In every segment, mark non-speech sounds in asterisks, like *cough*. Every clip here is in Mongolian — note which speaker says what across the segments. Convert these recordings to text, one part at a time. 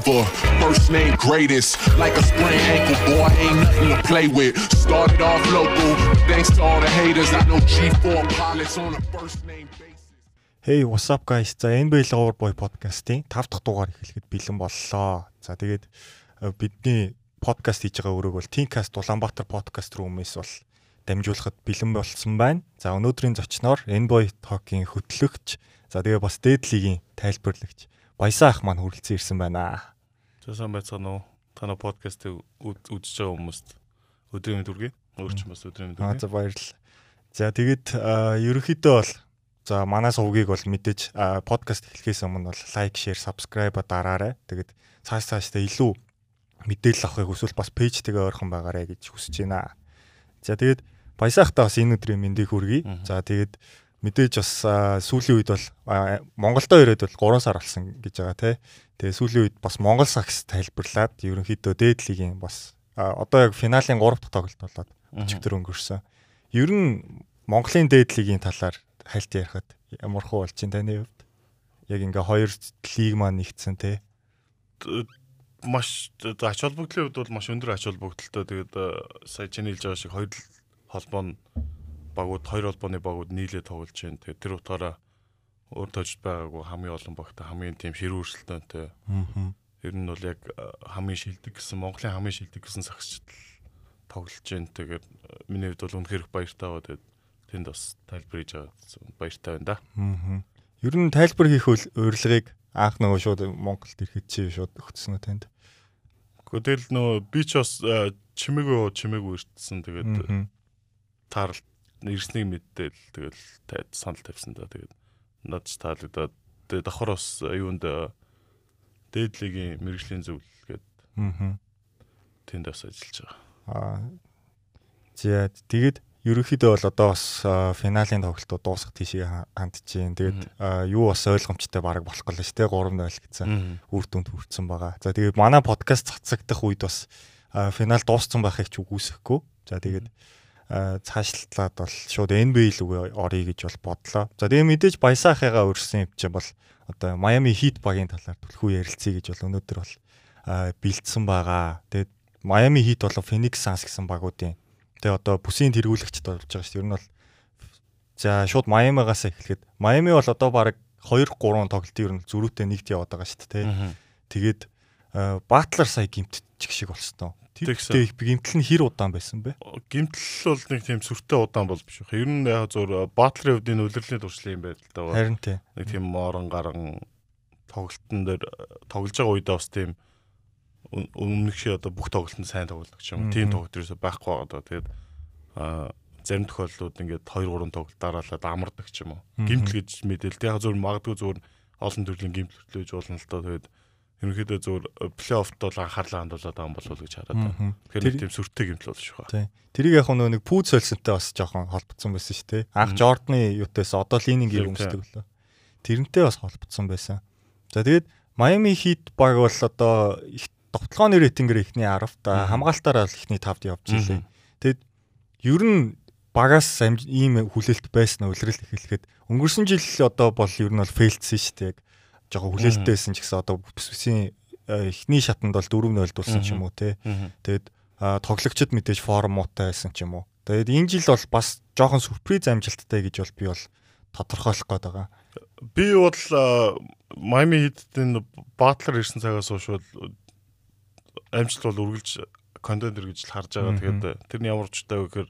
Speaker 1: forever. First name greatest, like a sprained ankle, boy, ain't nothing to play with. Started off local, thanks to all the haters, I know G4 pilots on a first name basis.
Speaker 2: Hey, what's up guys? За NBA Loverboy podcast-ийн 5 дахь дугаар эхлэхэд бэлэн боллоо. За тэгээд э, бидний подкаст хийж байгаа өрөөг бол Thinkcast Улаанбаатар подкаст руу өмнөөс бол дамжуулахад бэлэн болсон байна. За өнөөдрийн зочноор NBA Talk-ийн хөтлөгч, за тэгээ бас Deadly-гийн тайлбарлагч Баясаа ах маань хүрэлцэн ирсэн байна.
Speaker 3: За сайн байцгаана уу? Тана подкастыг үзэж байгаа хүмүүст өдрийн мэнд хүргэе. Өөр ч бас өдрийн мэнд хүргэе.
Speaker 2: за баярлалаа. За тэгээд ерөнхийдөө бол за манай сувгийг бол мэдээж подкаст эхлэхээс өмнө бол лайк, share, subscribe дараарай. Тэгээд цааш цаашдаа илүү мэдээлэл авахыг хүсвэл бас пэйжтэйгээ ойрхон байгаарай гэж хүсэж байна. За тэгээд баясаахтаа бас энэ өдрийн мэндийг хүргэе. За тэгээд мэдээж бас сүүлийн үед бол Монголдо ирээд бол 3 сар болсон гэж байгаа тий. Тэгээ сүүлийн үед бас Монгол сагс тайлбарлаад ерөнхийдөө дээдлигийн бас а, одоо яг финалийн 3 дахь тоглолт болоод өчигдөр өнгөрсөн. Ер нь Монголын дээдлигийн талаар хальт ярихад ямар хөө болж чинь таны хувьд? Яг ингээ хоёр лиг маань нэгдсэн тий.
Speaker 3: Маш ач холбогдлын хувьд бол маш өндөр ач холбогдолтой. Тэгээд сая чиний хэлж байгаа шиг хоёр холбоо нь багууд хоёр холбооны багууд нийлээ тоглож байна. Тэгээд тэр утгаараа өөр тожд байгаагүй хамгийн олон багтай хамгийн тийм ширүү өрсөлдөөнтэй.
Speaker 2: Аа.
Speaker 3: Ер нь бол яг хамгийн шилдэг гэсэн Монголын хамгийн шилдэг гэсэн сагсчд л тоглож байна. Тэгээд миний хувьд бол үнэхээр их баяртай байгаа. Тэгээд тэнд бас тайлбар хийж байгаа баяртай байна да.
Speaker 2: Аа. Ер нь тайлбар хийх урилгыг анх нөгөө шууд Монголд ирэхэд чи шууд өгсөн үү танд?
Speaker 3: Гэхдээ тэгэл нөө би ч бас чимээгүй чимээгүй ирсэн. Тэгээд
Speaker 2: Аа.
Speaker 3: Ирснийг мэддээл тэгэл тайд санал тавьсан да. Тэгээд над таалагдаад тэгээд давхар бас юунд э, дээдлигийн мэрэгжлийн зөвлөл гээд
Speaker 2: Аа.
Speaker 3: тэнд бас ажиллаж байгаа.
Speaker 2: Аа. За тэгээд ерөнхийдөө бол одоо бас финалийн тоглолтууд дуусах тийшээ хандж байна. Тэгээд юу бас ойлгомжтой баг болох гол шүү дээ 3-0 гэсэн үр дүнд хүрсэн байгаа. За тэгээд манай подкаст цацагдах үед бас финал дууссан байхыг ч үгүйсэхгүй. За тэгээд а, цаашлаад бол шууд NBA рүү орё гэж бол бодлоо. За тэгээд мэдээж баясаахыгаа өрсөн юм чинь бол одоо Miami Heat багийн талаар түлхүү ярилцъя гэж бол өнөөдөр бол а, бэлдсэн байгаа. Тэгээд Miami Heat болон Phoenix Suns гэсэн багуудын тэгээ одоо бүсийн тэргүүлэгчд болж байгаа шүү дээ. Ер нь бол за шууд Miami-гаас эхлэхэд Miami бол одоо баг 2 3 тоглолтын ер нь зөрүүтэй нэгт яваад байгаа шүү дээ. тэ. Тэгээд Батлер сая гимтчих шиг болсон.
Speaker 3: Тэгсэн.
Speaker 2: гимтэл нь хэр удаан байсан бэ?
Speaker 3: Гимтэл бол нэг тийм сүртэй удаан бол биш. Ер нь яг Батлерын хувьд энэ улирлын туршлын юм байдал даа.
Speaker 2: Харин тий.
Speaker 3: Нэг тийм орон гарan тоглолтын дээр тоглож байгаа үедээ бас тийм өмнөх шиг одоо бүх тоглолтод сайн тоглодог ч юм. Тийм тоглолт ерөөсөй байхгүй байгаа даа. Тэгээд аа зарим тохиолдлууд ингээд 2 3 тоглолт дараалаад амардаг ч юм уу. Гимтэл гэж мэдээлэл. Яг зөв магадгүй зөв олон төрлийн гимтэл хөтлөж болно л доо. Тэгээд ерөнхийдөө зөв плей-оффт бол анхаарлаа хандуулаад байгаа юм болов уу гэж хараад байна. Тэгэхээр нэг тийм сүртэй гимтэл болж байгаа.
Speaker 2: Тий. Тэрийг яг нөгөө нэг пүүз солисонтой бас жоохон холбогдсон байсан шүү дээ. Анх. Жордны юутээс одоо Линингийн
Speaker 3: Тийм,
Speaker 2: өмсдөг лөө. Тэрнтэй бас холбогдсон байсан. За тэгээд Miami Heat баг бол одоо их тоглооны рейтингээр ихний 10 та
Speaker 3: Мгм.
Speaker 2: хамгаалтаараа бол ихний 5-д явж
Speaker 3: Мгм.
Speaker 2: илээ. Ер нь багаас ийм хүлээлт байсан нь улирал эхлэхэд өнгөрсөн жил одоо бол ер нь бол фейлдсэн шүү дээ. Жоохон хүлээлттэй байсан ч гэсэн одоо бүсийн э, эхний шатанд бол 4-0 дулсан ч юм уу те. Тэгээд тоглогчд мэдээж форм муутай байсан ч юм уу. Тэгээд энэ жил бол бас жоохон сүрприз амжилттай гэж бол би бол тодорхойлох гээд байгаа.
Speaker 3: Би бол а, Miami Heat-ийн Butler ирсэн цагаас хойш бол амжилт бол үргэлж контендер гэж л харж байгаа. Тэгээд тэр нь ямар ч вэ гэхээр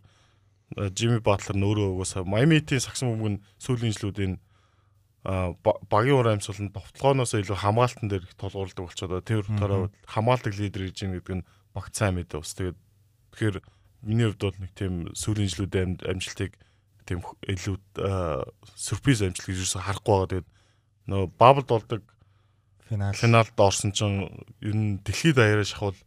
Speaker 3: Butler нь өөрөө угаасаа Miami Heat-ийн сагсан бөмбөг нь сүүлийн жилүүдийн багийн ур амьсгал нь товтлогооноос илүү хамгаалтан дээр их тулгуурладаг болчиход байгаа. Тэр утгаараа хамгаалдаг лидер гэж юм гэдэг нь багт сайн мэдээ ус. Тэгээд тэгэхээр миний хувьд бол нэг тийм ам- амжилтыг тийм илүү сюрприз амжилт гэж юусэн харахгүй байгаа. Тэгээд нөгөө баблд болдог
Speaker 2: Финал.
Speaker 3: финалд орсон чинь ер нь дэлхийд даяараа шахвал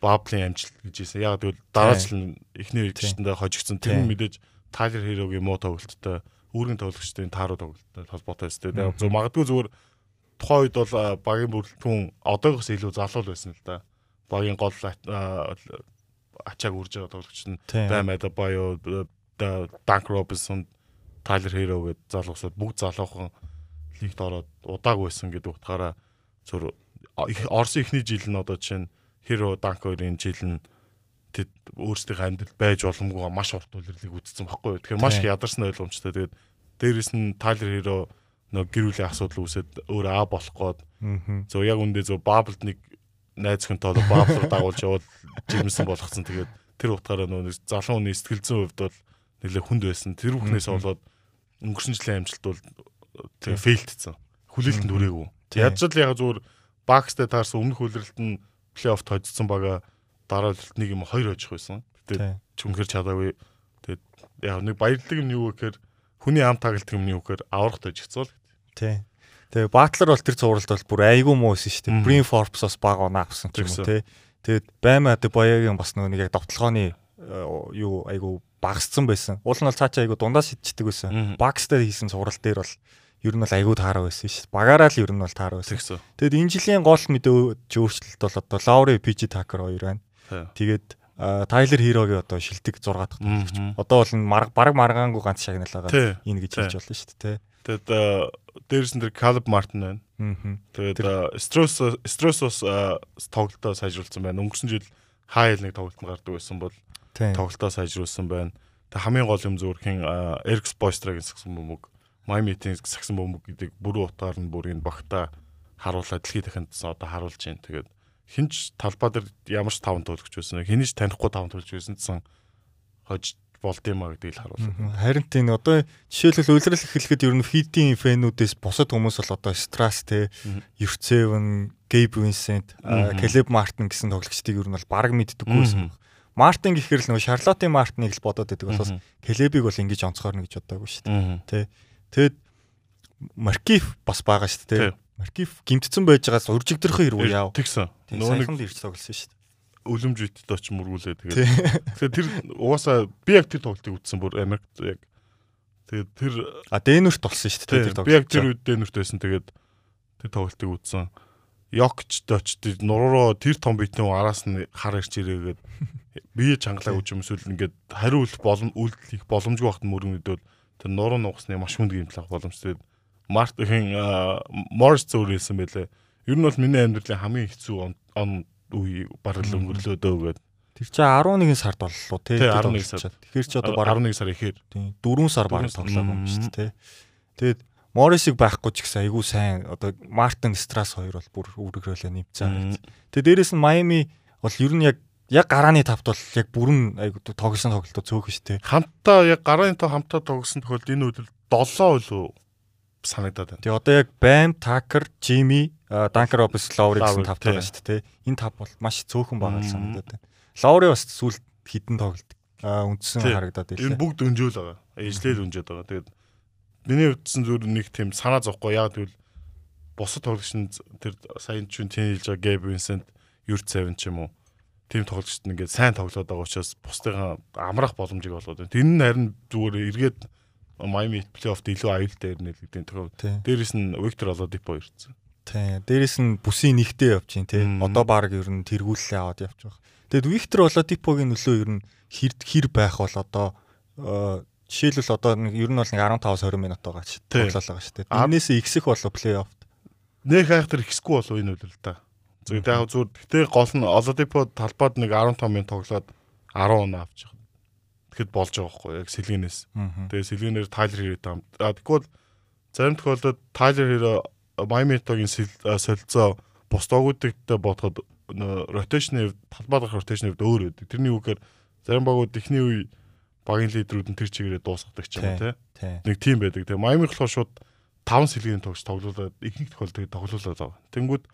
Speaker 3: баблын амжилт гэж хэлсэн. Яг тэгвэл дараа жил нь эхний үеийнхтэндээ хожигдсон. Тэр мэдээж Тайлер Хирогийн муу тоглолттой үүргийн тоглогчдын тааруу тоглолттой холбоотой.
Speaker 2: Мгм.
Speaker 3: Тэгээд зөв магадгүй зүгээр тухайн үед бол багийн бүрэлдэхүүн одоогоос илүү залуу байсан л да. Багийн гол ачааг үрж байгаа тоглогч нь. Баймада Баяо Данк Робинсон Тайлер Хиро гэдэг залуусууд бүгд залуухан лигт ороод удаагүй байсан гэдэг утгаараа зөв Орсын ихний жил нь одоо жишээ нь Hero Dunk хоёрын жил нь тэд өөрсдийнхээ амьдрал байж боломгүй маш урт үлрэлийг үтцсэн баггүй. Тэгэхээр маш их ядарсан ойлгомжтой. Тэгээд дээрэс нь Tyler Hero нөгөө гэр бүлийн асуудал үүсээд өөр аа болох гээд зөв яг үндэ зөв Bubble-д нэг найз одоо Bubble дагуулж яваад жимсэн болгоцсон. Тэгээд тэр утгаараа нөгөө залуу хүний сэтгэл зүйн хувьд бол нэлээ хүнд байсан. Тэр бүхнээс болоод өнгөрсөн жилийн амжилт бол тэгээ фейлдсэн. Хүлээлтэнд хүрээгүй. Ядч л яг зүгээр бакстэй таарсан өмнөх хүлээлт нь плей-офф тожсон бага дараа үлэлт нэг юм хоёр хожих байсан. Тэгээд чүнхэр чадаагүй. Тэгээд яг нэг баярлаг юм юу гэхээр хүний ам тагалт юм юу гэхээр аврах тожигцол.
Speaker 2: Тий. Тэгээ Батлер бол тэр цувралд бол бүр айгүй муу байсан шүү дээ. Брин Форбс бас баг онаа авсан ч юм уу тий. Тэгээд Баймаа дэ Боягийн бас нөгөө нэг яг довтлогооны э, юу айгүй багассан байсан. Уул нь бол цаачаа айгүй дундаа сэтчдэг байсан. Багстай хийсэн цуврал дээр бол ер нь бол айгүй таараа байсан шүү дээ. Багаараа л ер нь бол таараа байсан. Тэгэд энэ жилийн гол мэдээ өөрчлөлт бол одоо Лаури Пижи Такер хоёр байна. Тэгээд Тайлер Хирогийн одоо шилдэг 6 дахь тоглогч. Одоо бол энэ баг маргаангүй ганц шагнал байгаа. Энэ гэж хэлж болно шүү дээ.
Speaker 3: Тэгээд дээрс нь тэр Caleb Martin байна. Тэгээд Stross Stross тоглолтоо сайжруулсан байна. Өнгөрсөн жил хайл нэг тоглолтод гардаг байсан бол тоглолтоо сайжруулсан байна. Тэг хамгийн гол юм зүрхэн Eric Spoelstra-гийн сагсан бөмбөг, Miami-ийн сагсан бөмбөг гэдэг бүрэн утгаар нь бүрийн багта харуулаад дэлхийд дахинд одоо харуулж байна. Тэгээд хинч талбай дээр ямар ч таван туулагч байсан. Хинийч танихгүй таван туулж байсан гэсэн хож болд юм а гэдгийг л харуулсан.
Speaker 2: Харин тийм одоо жишээлбэл үйлрэл эхлэхэд ер нь фидийн фэнүүдээс бусад хүмүүс бол одоо Страс те, Ерцевен, Гейб Винсент, Келеб Мартин гэсэн тоглогчдыг ер нь бол баг мэддэггүйсэн. Мартин гэхээр л нөгөө Шарлотын Мартиныг л бодоод байдаг болохоос Келебиг бол ингэж онцгорно гэж бодоагүй шүү дээ. Тэ. Тэгэд Маркиф бас байгаа шүү дээ. Маркиф гимтсэн байж байгаас уржигдэрхэн хэрвээ яав.
Speaker 3: Тэгсэн.
Speaker 2: Нөгөө нэг ирж тоглосон шүү дээ
Speaker 3: үлэмж үйтэд очиж мөргүүлээ тэгээд. Тэгэхээр тэр угаасаа би яг тэр тоглолтыг үзсэн бүр Америкт яг. Тэгээд тэр
Speaker 2: а Дэнүрт болсон шүү дээ
Speaker 3: тэр тоглолт. Би яг тэр үед Дэнүрт байсан тэгээд тэр тоглолтыг үзсэн. Йокч доч тэр нуруу тэр том битэн араас нь хар ирч ирээгээд бие чангалаа үж юмсүүл ингээд хариу үлдэх болом үлдэл их боломжгүй багт мөргөнөдөл тэр нуруу нугасны маш хүнд гимтлах боломжтой. Мартин Морс зөөрөөсөн байлээ. Ер нь бол миний амьдралын хамгийн хэцүү он үе бараг л өнгөрлөө дөө гээд.
Speaker 2: Тэр чинь 11 сард боллоо тий.
Speaker 3: 11 сар.
Speaker 2: Тэгэхээр ч одоо бараг
Speaker 3: 11 сар ихээр.
Speaker 2: Тий. 4 сар бараг тоглоом юм шүү дээ тий. Тэгээд Морисыг байхгүй ч гэсэн айгүй сайн одоо Мартин Страс хоёр бол бүр үргэлжлүүлээ нэмцэн. Тэгээд дээрэс нь Майами бол ер нь яг яг гарааны тавт бол яг бүрэн айгу тоглосон тоглолтоо цөөхөн шүү дээ.
Speaker 3: Хамтаа яг гарааны тав хамтаа тоглосон тохиолдолд энэ үйл 7 үлээ санагдаад байна.
Speaker 2: Тэгээ одоо яг Bam, Tucker, Jimmy, Duncan Robinson, Lowry гэсэн тав байгаа шүү дээ. Энэ тав бол маш цөөхөн байгаа л санагдаад байна. Lowry бас сүүл хідэн тоглолт үндсэн харагдаад байлаа.
Speaker 3: Энэ бүгд өнжөөл байгаа. Ижлэл өнжөөд байгаа. Тэгээд миний хувьдсан зүгээр нэг тийм санаа зовхгүй. Яг тэгвэл бусад тоглогч тэр сайн ч тийм хэлж байгаа Gabe Vincent, Yurt Seven ч юм уу тийм тоглогчд ингээд сайн тоглоод байгаа учраас бусдынхаа амрах боломжийг олгоод байна. Тэр нь харин зүгээр эргээд Miami плей-оффд илүү аюултай ирнэ гэдэг тохиол. Дээрээс нь Виктор Олодипо ирсэн.
Speaker 2: Тий. Дээрээс нь бүсийн нэгтэй явж гин тий. Одоо баг ер нь тэргүүллээ аваад байгаа. Тэгэд Виктор Олодипогийн нөлөө ер нь хэр хэр байх бол одоо жишээлбэл одоо ер нь бол нэг 15 20 минут байгаа ч тоглоол байгаа шүү дээ. Энээс ихсэх болов плей-оффд.
Speaker 3: Нэх хайхтар ихсэхгүй болов энэ үйл л да. Зөв яг зүгээр гэтээ гол нь Олодипо талбайд нэг 15 минут тоглоод 10 оноо авчих тэгэхэд болж байгаа байхгүй яг сэлгэнээс. Тэгээ сэлгэнээр Тайлер Хирэт хамт. А тэгвэл зарим тохиолдолд Тайлер Хиро Майамитогийн солилцоо бус тоогуудтай бодоход ротейшны талбай дах ротейшны хувьд өөр байдаг. Тэрний үгээр зарим багууд ихний үе багийн лидерүүд нь тэр чигээрээ дуусгадаг ч юм уу тий. Нэг тим байдаг. Тэгээ Майами болохоор шууд 5 сэлгийн тогч тоглуулад ихэнх тохиолдолд тоглуулад байгаа. Тэнгүүд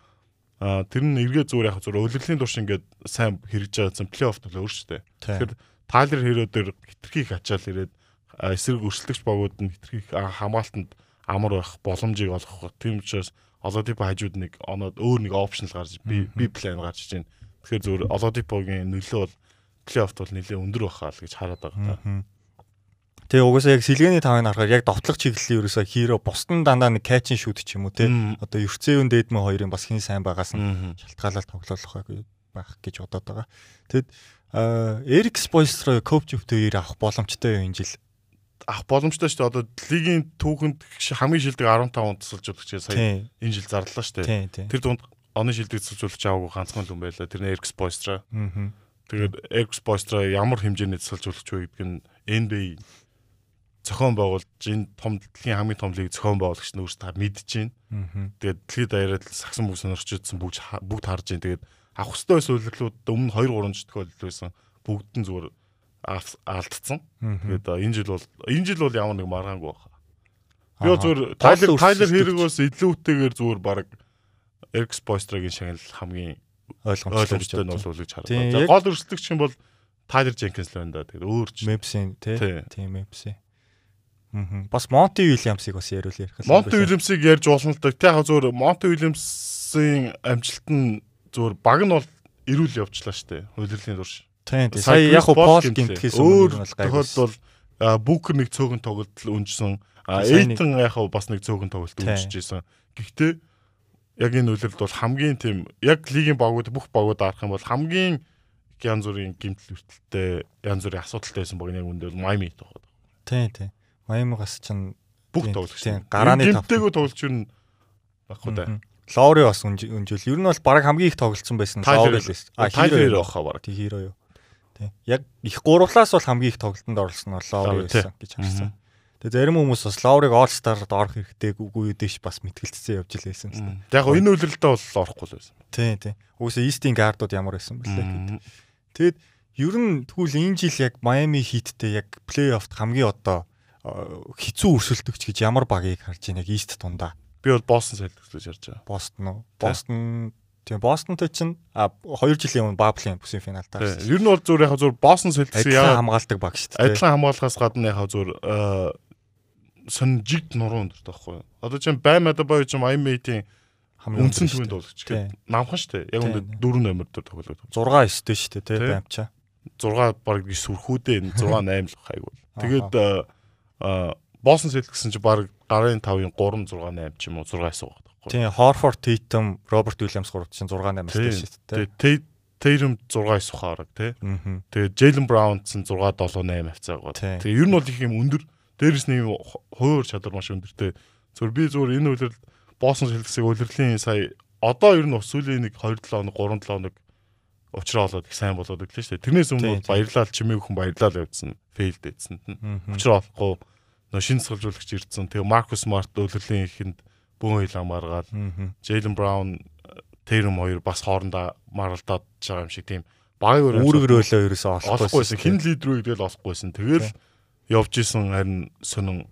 Speaker 3: тэр нь эргээ зүгээр яг зүгээр өвлөлийн турш ингээд сайн хэрэгж байгаадсан плей-офф бол өөр шүү дээ. Тэгэхээр Тайлер Хиро дээр хитрхийг ачаал ирээд эсрэг өрсөлдөгч багууд нь хитрхийг хамгаалтанд амар байх боломжийг олгох. Тийм учраас Олодипо хажууд нэг оноод өөр нэг опшнл гарч би би план гарч иж байна. Тэгэхээр зөвөр Олодипогийн нөлөө бол плей-оффт бол нэлээд өндөр байхаа л гэж хараад байгаа та.
Speaker 2: Тэгээ угаасаа яг сэлгээний тавыг харахаар яг довтлох чиглэлийн ерөөсөө хиро бусдын дандаа нэг кэчин шүт ч юм уу те. Одоо Ерцээвэн дээдмэн хоёрын бас хин сайн байгаас нь шалтгаалаад тоглох байх гэж бодоод байгаа. Тэгэд Эрик Спойстроо Коупчөвтэй авах боломжтой энэ жил?
Speaker 3: авах боломжтой шүү дээ. Одоо лигийн түүхэнд хамгийн шилдэг 15 он тусалж удагч сая энэ жил зарлаа шүү дээ. Тэр дунд оны шилдэг цэцүүлж аваагүй ганцхан хүн байлаа. Тэр нь Эркс Бойстра.
Speaker 2: Аа.
Speaker 3: Тэгээд Эркс Бойстра ямар хэмжээний цэцүүлж вэ гэдг нь NBA зохион байгуулж энэ том дэлхийн хамгийн том лиг зохион байгуулагч нь өөрсдөө мэдж байна. Тэгээд дэлхийд даяараа сагсан бүс сонирчдсан бүгд бүгд харж байна. Тэгээд авах хөстэй байсан үйлрэлүүд өмнө 2 3 жил тохиолдол байсан. Бүгд нь зүгээр алдцсан. Тэгээд энэ жил бол энэ жил бол ямар нэг маргаангүй байна. Би зүгээр Тайлер Тайлер хэрэгөөс илүүтэйгээр зүгээр баг Эркс Бойстрагийн шагнал хамгийн
Speaker 2: ойлгомжтой
Speaker 3: нь бол гэж харагдав. Гол өрсөлдөгч юм бол Тайлер Дженкинс л байна да. Тэгээд өөр ч
Speaker 2: Мепсийн тий. Тийм Мепси. Аа. Бас Монти Уильямсыг бас яриул ярих.
Speaker 3: Монти Уильямсыг ярьж болно л да. Тэ яг зүгээр Монти Уильямсын амжилт нь зүгээр баг нь бол эрүүл явчлаа штэ. Хөлөрлийн дурш.
Speaker 2: Тийм тийм. Сая яг Пол гинтгэхээс
Speaker 3: өөр тохиолдол Бүкер нэг цөөхөн тоглолт өнжсөн. Эйтон яг бас нэг цөөхөн тоглолт өнжижсэн. Гэхдээ яг энэ үйлрэлд бол хамгийн тийм яг лигийн багууд бүх багууд арах юм бол хамгийн янз бүрийн гимтэл хүртэлтэй янз бүрийн асуудалтай байсан баг нэг үндэ бол Майами тоглоод.
Speaker 2: Тийм тийм. Майамигаас ч
Speaker 3: бүх тоглогч.
Speaker 2: Гарааны
Speaker 3: тавтайгүй тоглогч юу баггүй да.
Speaker 2: Лаури бас өнжөл. Ер нь бол баг хамгийн их тоглолцсон байсан
Speaker 3: Лаури л байсан. А хиро баха баг.
Speaker 2: Тий хиро юу. Тийм. Яг их гурлаас бол хамгийн их тоглолтод орсон нь Лаури байсан гэж харсан. Тэгээ зарим хүмүүс бас Лауриг All Star-д орох хэрэгтэй үгүй дэш бас мэтгэлцсэн явж илээсэн л
Speaker 3: та. Яг энэ үйлрэлдээ бол орохгүй л байсан.
Speaker 2: Тийм тийм. Үгүйсээ East-ийн гардууд ямар байсан бэлээ гэдэг. Тэгэд ер нь тэгвэл энэ жил яг Miami Heat-тэй яг плей-оффт хамгийн одоо хэцүү өрсөлдөгч гэж ямар багийг харж байна яг East тундаа.
Speaker 3: Би бол Boston Celtics гэж ярьж байгаа.
Speaker 2: Boston уу? Boston Тийм Бостонтой чинь а 2 жилийн өмнө Баблын бүсийн финал таарсан.
Speaker 3: Ер нь бол зүгээр яг зүгээр Бостон Celtics
Speaker 2: яа хамгаалдаг баг шүү
Speaker 3: дээ. Адилхан хамгаалахаас гадна яг зүгээр сон жигд нуруу өндөртэй байхгүй юу? Одоо чинь баймада боё чинь Miami Heat-ийн үндсэн төвөнд болгоч гэдэг. Намхан шүү дээ. Яг үндэ 4 номер дээр тоглоод.
Speaker 2: 6 9 дээ шүү дээ, тий баймчаа.
Speaker 3: 6 баг би сүрхүүдээ 6 8 л хайгуул. Тэгээд аа Босton Celtics чинь баг гарын 5-ын 3 6 8 ч юм уу 6 9 байгаа байхгүй.
Speaker 2: Тийм Horford, Tatum, Robert Williams гурав чинь 6 8 шүү
Speaker 3: дээ. Тэгээд Tatum 6 9 ухаараг тий. Тэгээд Jalen Brown чинь 6 7 8 хавцаагаа. Тэгээд ер нь бол их юм өндөр Дээрээс нэг хуур чадвар маш өндөртэй. Зүгээр би зүгээр энэ үйлрэл боосон шилжсэг үйлрэлийн сая одоо ер нь сүүлийн нэг 2 7 хоног 3 7 хоног уучраа болоод их сайн болоод өглөө шүү дээ. Тэрнээс өмнө баярлал чимээг хүн баярлал явуулсан. Фейлд эцсэнд нь. Уучраа болохгүй нөө шин суулжуулагч ирдсэн. Тэгээ Маркус Смарт үйлрэлийн ихэнд бөөн хил амааргаад Джейлен Браун Тэрм хоёр бас хоорондоо маралдаад байгаа юм шиг тийм баг
Speaker 2: өөрөөрөө ерөөсөө олохгүйсэн.
Speaker 3: Хин лидер үү гэдэл олохгүйсэн. Тэгэл явж исэн харин сонин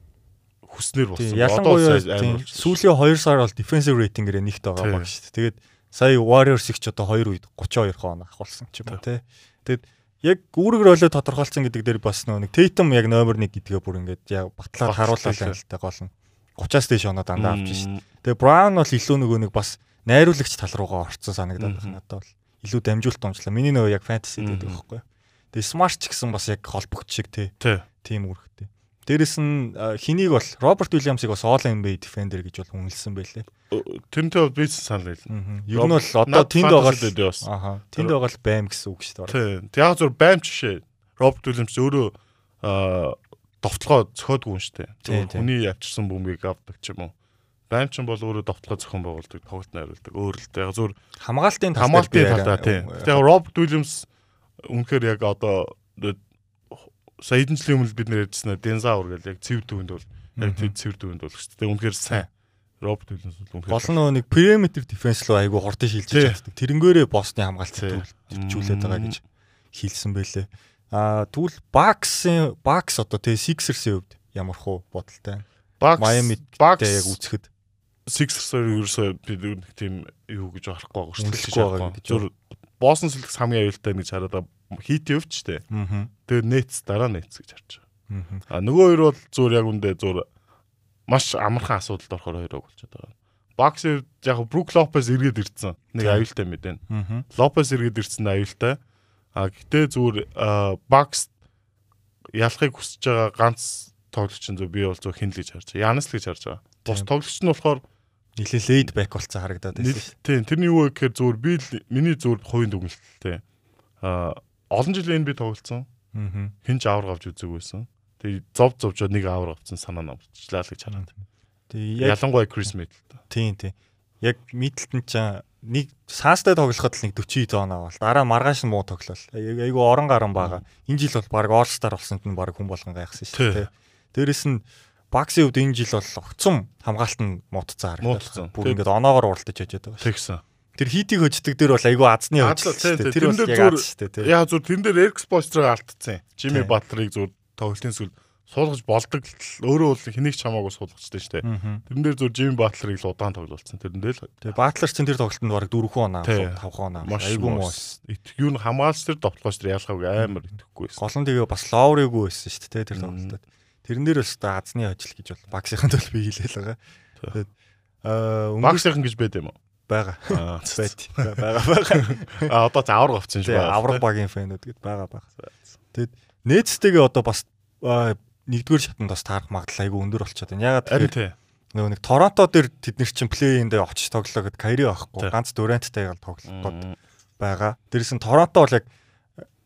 Speaker 3: хүснэр болсон.
Speaker 2: Ялангуяа сүүлийн 2 сар бол defensive rating-ээр нэгт байгаа баг шүү дээ. Тэгээд сая Warriors их ч одоо 2 үед 32 хоног авахулсан ч юм уу тий. Тэгээд яг үүрэг ролөө тодорхойлсон гэдэг дээр бас нэг Tatum яг номер 1 гэдгээ бүр ингээд яг батлаад харууллаа л та гол нь 30-аас дээш оноо дандаа авч шít. Тэгээ Brown бол илүү нөгөө нэг бас найруулагч тал руугаа орцсон санагдаад байна надад бол. Илүү дамжуулт донжлаа. Миний нөгөө яг fantasy гэдэг байхгүй. Тэгээ Smart ч гэсэн бас яг холбогд шиг тий тийм үүрэгтэй. Дээрэс нь хэнийг бол Роберт Уильямсыг бас All NBA defender гэж бол үнэлсэн байлээ.
Speaker 3: Тэрнтэй бол бийс санал
Speaker 2: байл. Ер нь бол одоо тэнд байгаа л ааха. Тэнд байгаа л байм гэсэн үг шүү
Speaker 3: дээ. Тийм. Яг зөв байм ч шээ. Роберт Уильямс өөрөө довтлогоо зөхөөдгүй юм шүү дээ. Хүний явчихсан бөмбөгийг авдаг ч юм уу. Байм ч бол өөрөө довтлогоо зохион байгуулдаг, тоглолт найруулдаг. Өөр л дээ. Яг зөв
Speaker 2: хамгаалтын
Speaker 3: хамгаалтын талаа тийм. Тэгээ Роберт Уильямс үнэхээр яг одоо сая хэдэн жилийн өмнө бид нэр ярьжсэн Дензаур гэл яг цэвэр төвөнд бол яг тэр цэвэр төвөнд бол шүү дээ. Үнэхээр сайн. Роберт Уильямс бол
Speaker 2: үнэхээр гол нь нэг периметр дефенс руу айгүй хурдан шилжиж чаддаг. Тэрнгээрээ босны хамгаалцыг төвлөрүүлээд байгаа гэж хэлсэн байлээ. Аа тэгвэл Баксын Бакс одоо тэгээ Sixers-ийн хувьд ямар хуу бодолтой.
Speaker 3: Бакс
Speaker 2: Miami Бакс яг үзэхэд
Speaker 3: Sixers-оор ерөөсөө бид нэг тийм юу гэж харахгүй байгаа шүү дээ. Зөв Boston Celtics хамгийн аюултай гэж хараад хийти өвчтэй. Тэгээд Nets дараа Nets гэж харж байгаа. А нөгөө хоёр бол зүгээр яг үндэ зүгээр маш амархан асуудалд орохоор хоёроо болчиход байгаа. Бакс яг Брук Лопес эргээд ирсэн. Нэг аюултай мэдэн. Лопес эргээд ирсэн аюултай. А гэтээ зүгээр Бакс ялахыг хүсэж байгаа ганц тоглогч нь зөв би бол зөв хин л гэж харж байгаа. Янас л гэж харж байгаа. Бус тоглогч нь болохоор
Speaker 2: нэлээ лейд бэк болцсон харагдаад
Speaker 3: байсан. Тийм, тэрний юу вэ гэхээр зүгээр би миний зүгээр хувийн дүгнэлттэй. А олон жил энэ би тоглолцсон. Аа. Хинч авар авч үзэг байсан. Тэгээ зов зовжоо нэг авар авсан санаа намчлаа л гэж хараад. Тэгээ ялангуяа Крис Мэдл.
Speaker 2: Тийм тийм. Яг Мэдэлтэн ч нэг саастай тоглоход л нэг 40 зон авал. Дараа маргааш нь муу тоглол. Айгу орон гарan байгаа. Энэ жил бол баг All-Star болсонд нь баг хүн болгон гайхсан шүү дээ. Дээрэс нь Баксын хувьд энэ жил бол огцом хамгаалт нь муудцсан харагдав. Бүр ингээд оноогоор уралдаж яжээд байгаа.
Speaker 3: Тэгсэн.
Speaker 2: Тэр хитийг хөждөг дээр бол айгүй азны
Speaker 3: хөждөг. Тэр дээр зүгээр яа зүр тэн дээр экспострыг алдсан. Жими Батлерыг зүр тоглолтын сүл суулгаж болдог л өөрөө бол хэнийг ч хамаагүй суулгачтай шүү дээ. Тэрэн дээр зүр Жими Батлерыг л удаан тоглолцсон. Тэрэн дээр л.
Speaker 2: Тэгээ Батлер чинь тэр тоглолтод бараг 4 хүн оноо 5 хүн оноо.
Speaker 3: Айгүй муу. Юу н хамгаалч тэр довтлооч тэр ялхавг амар итгэхгүй байсан.
Speaker 2: Гол нь тэгээ бас лоуриггүй байсан шүү дээ тэр тоглолтод. Тэрэн дээр бас азны ажил гэж бол багсхийн төл би хэлээл байгаа. Тэгээд
Speaker 3: аа багсхийн гэж байд юм уу?
Speaker 2: Бага. Байт. Бага бага. *laughs*
Speaker 3: А одоо за авраг авцсан шүү.
Speaker 2: Авраг багийн фэнүүд гээд бага бага. Тэгэд нээцтэйгээ одоо бас нэгдүгээр шатанд бас таарах магадлал айгүй өндөр болчиход байна. Ягаад тэгэхээр нөгөө нэг Торонто дээр тэд нар чинь плей-индээ очиж тоглоо гэд Кайри байхгүй. Ганц Дүранттай яг тоглох гээд байгаа. Дээрээс нь Торонто бол яг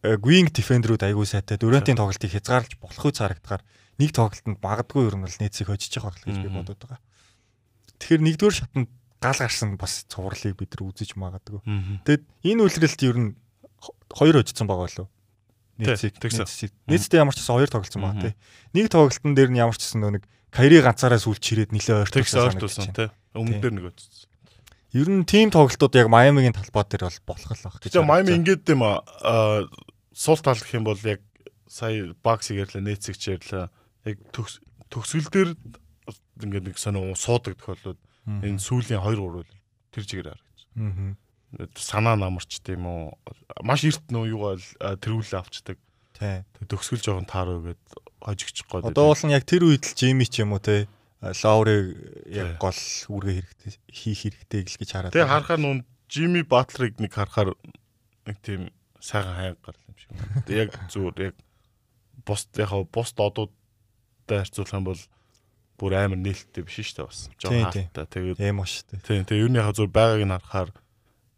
Speaker 2: wing defender-үүд айгүй сайтай. Дүрантийн тоглолтыг хязгаарлаж болох үе харагдахаар нэг тоглолтод магадгүй ер нь бол нээцийг хожиж байгаа байх гэж би бодод байгаа. Тэгэхээр нэгдүгээр шатнд гал гарсан бас цувралыг бид нар үзэж магадгүй. Тэгэд энэ үйлрэлт ер нь хоёр хожсон байгаа болов. Нээцийг нээцтэй ямар ч гэсэн хоёр тоглолцсон байгаа тий. Нэг тоглолтын дээр нь ямар ч гэсэн нэг карьери ганцаараа сүлж чирээд нилээ
Speaker 3: ойртолсон тий. Өмнө дээр нэг өцсөн.
Speaker 2: Ер нь тим тоглолтууд яг Майамигийн талбай дээр бол болох л баг.
Speaker 3: Тэгээ Майами ингээд юм аа суул тал гэх юм бол яг сая бакс ярьлаа нээцэг ч ярьлаа яг төгсгөл дээр ингээд нэг сонио суудаг тохиолдод энэ сүүлийн 2 3 тэр чигээр харагдаж. Аа. Санаа намарч тийм үү. Маш эрт нөө юугаа тэрүүлээ авчдаг.
Speaker 2: Тий.
Speaker 3: Төгсгөл жоохон таараа гээд хожигчих гээд.
Speaker 2: Одоо бол яг тэр үед л Жими ч юм уу те Лаурыг яг гол үүргээ хэрэгтэй хийх хэрэгтэй гэл гэж хараад.
Speaker 3: Тэгээ харахаар нүүн Жими Батлерыг нэг харахаар нэг тийм сайхан хайг гарлаа юм шиг. Яг зүгээр яг бус яг бус додууд тай харьцуулах юм бол бүр амар нээлттэй биш шүү дээ бас.
Speaker 2: Жон хаалттай. Тэгээд ийм ба шүү дээ.
Speaker 3: Тийм. Тэгээ ер нь яг зөв байгааг нь харахаар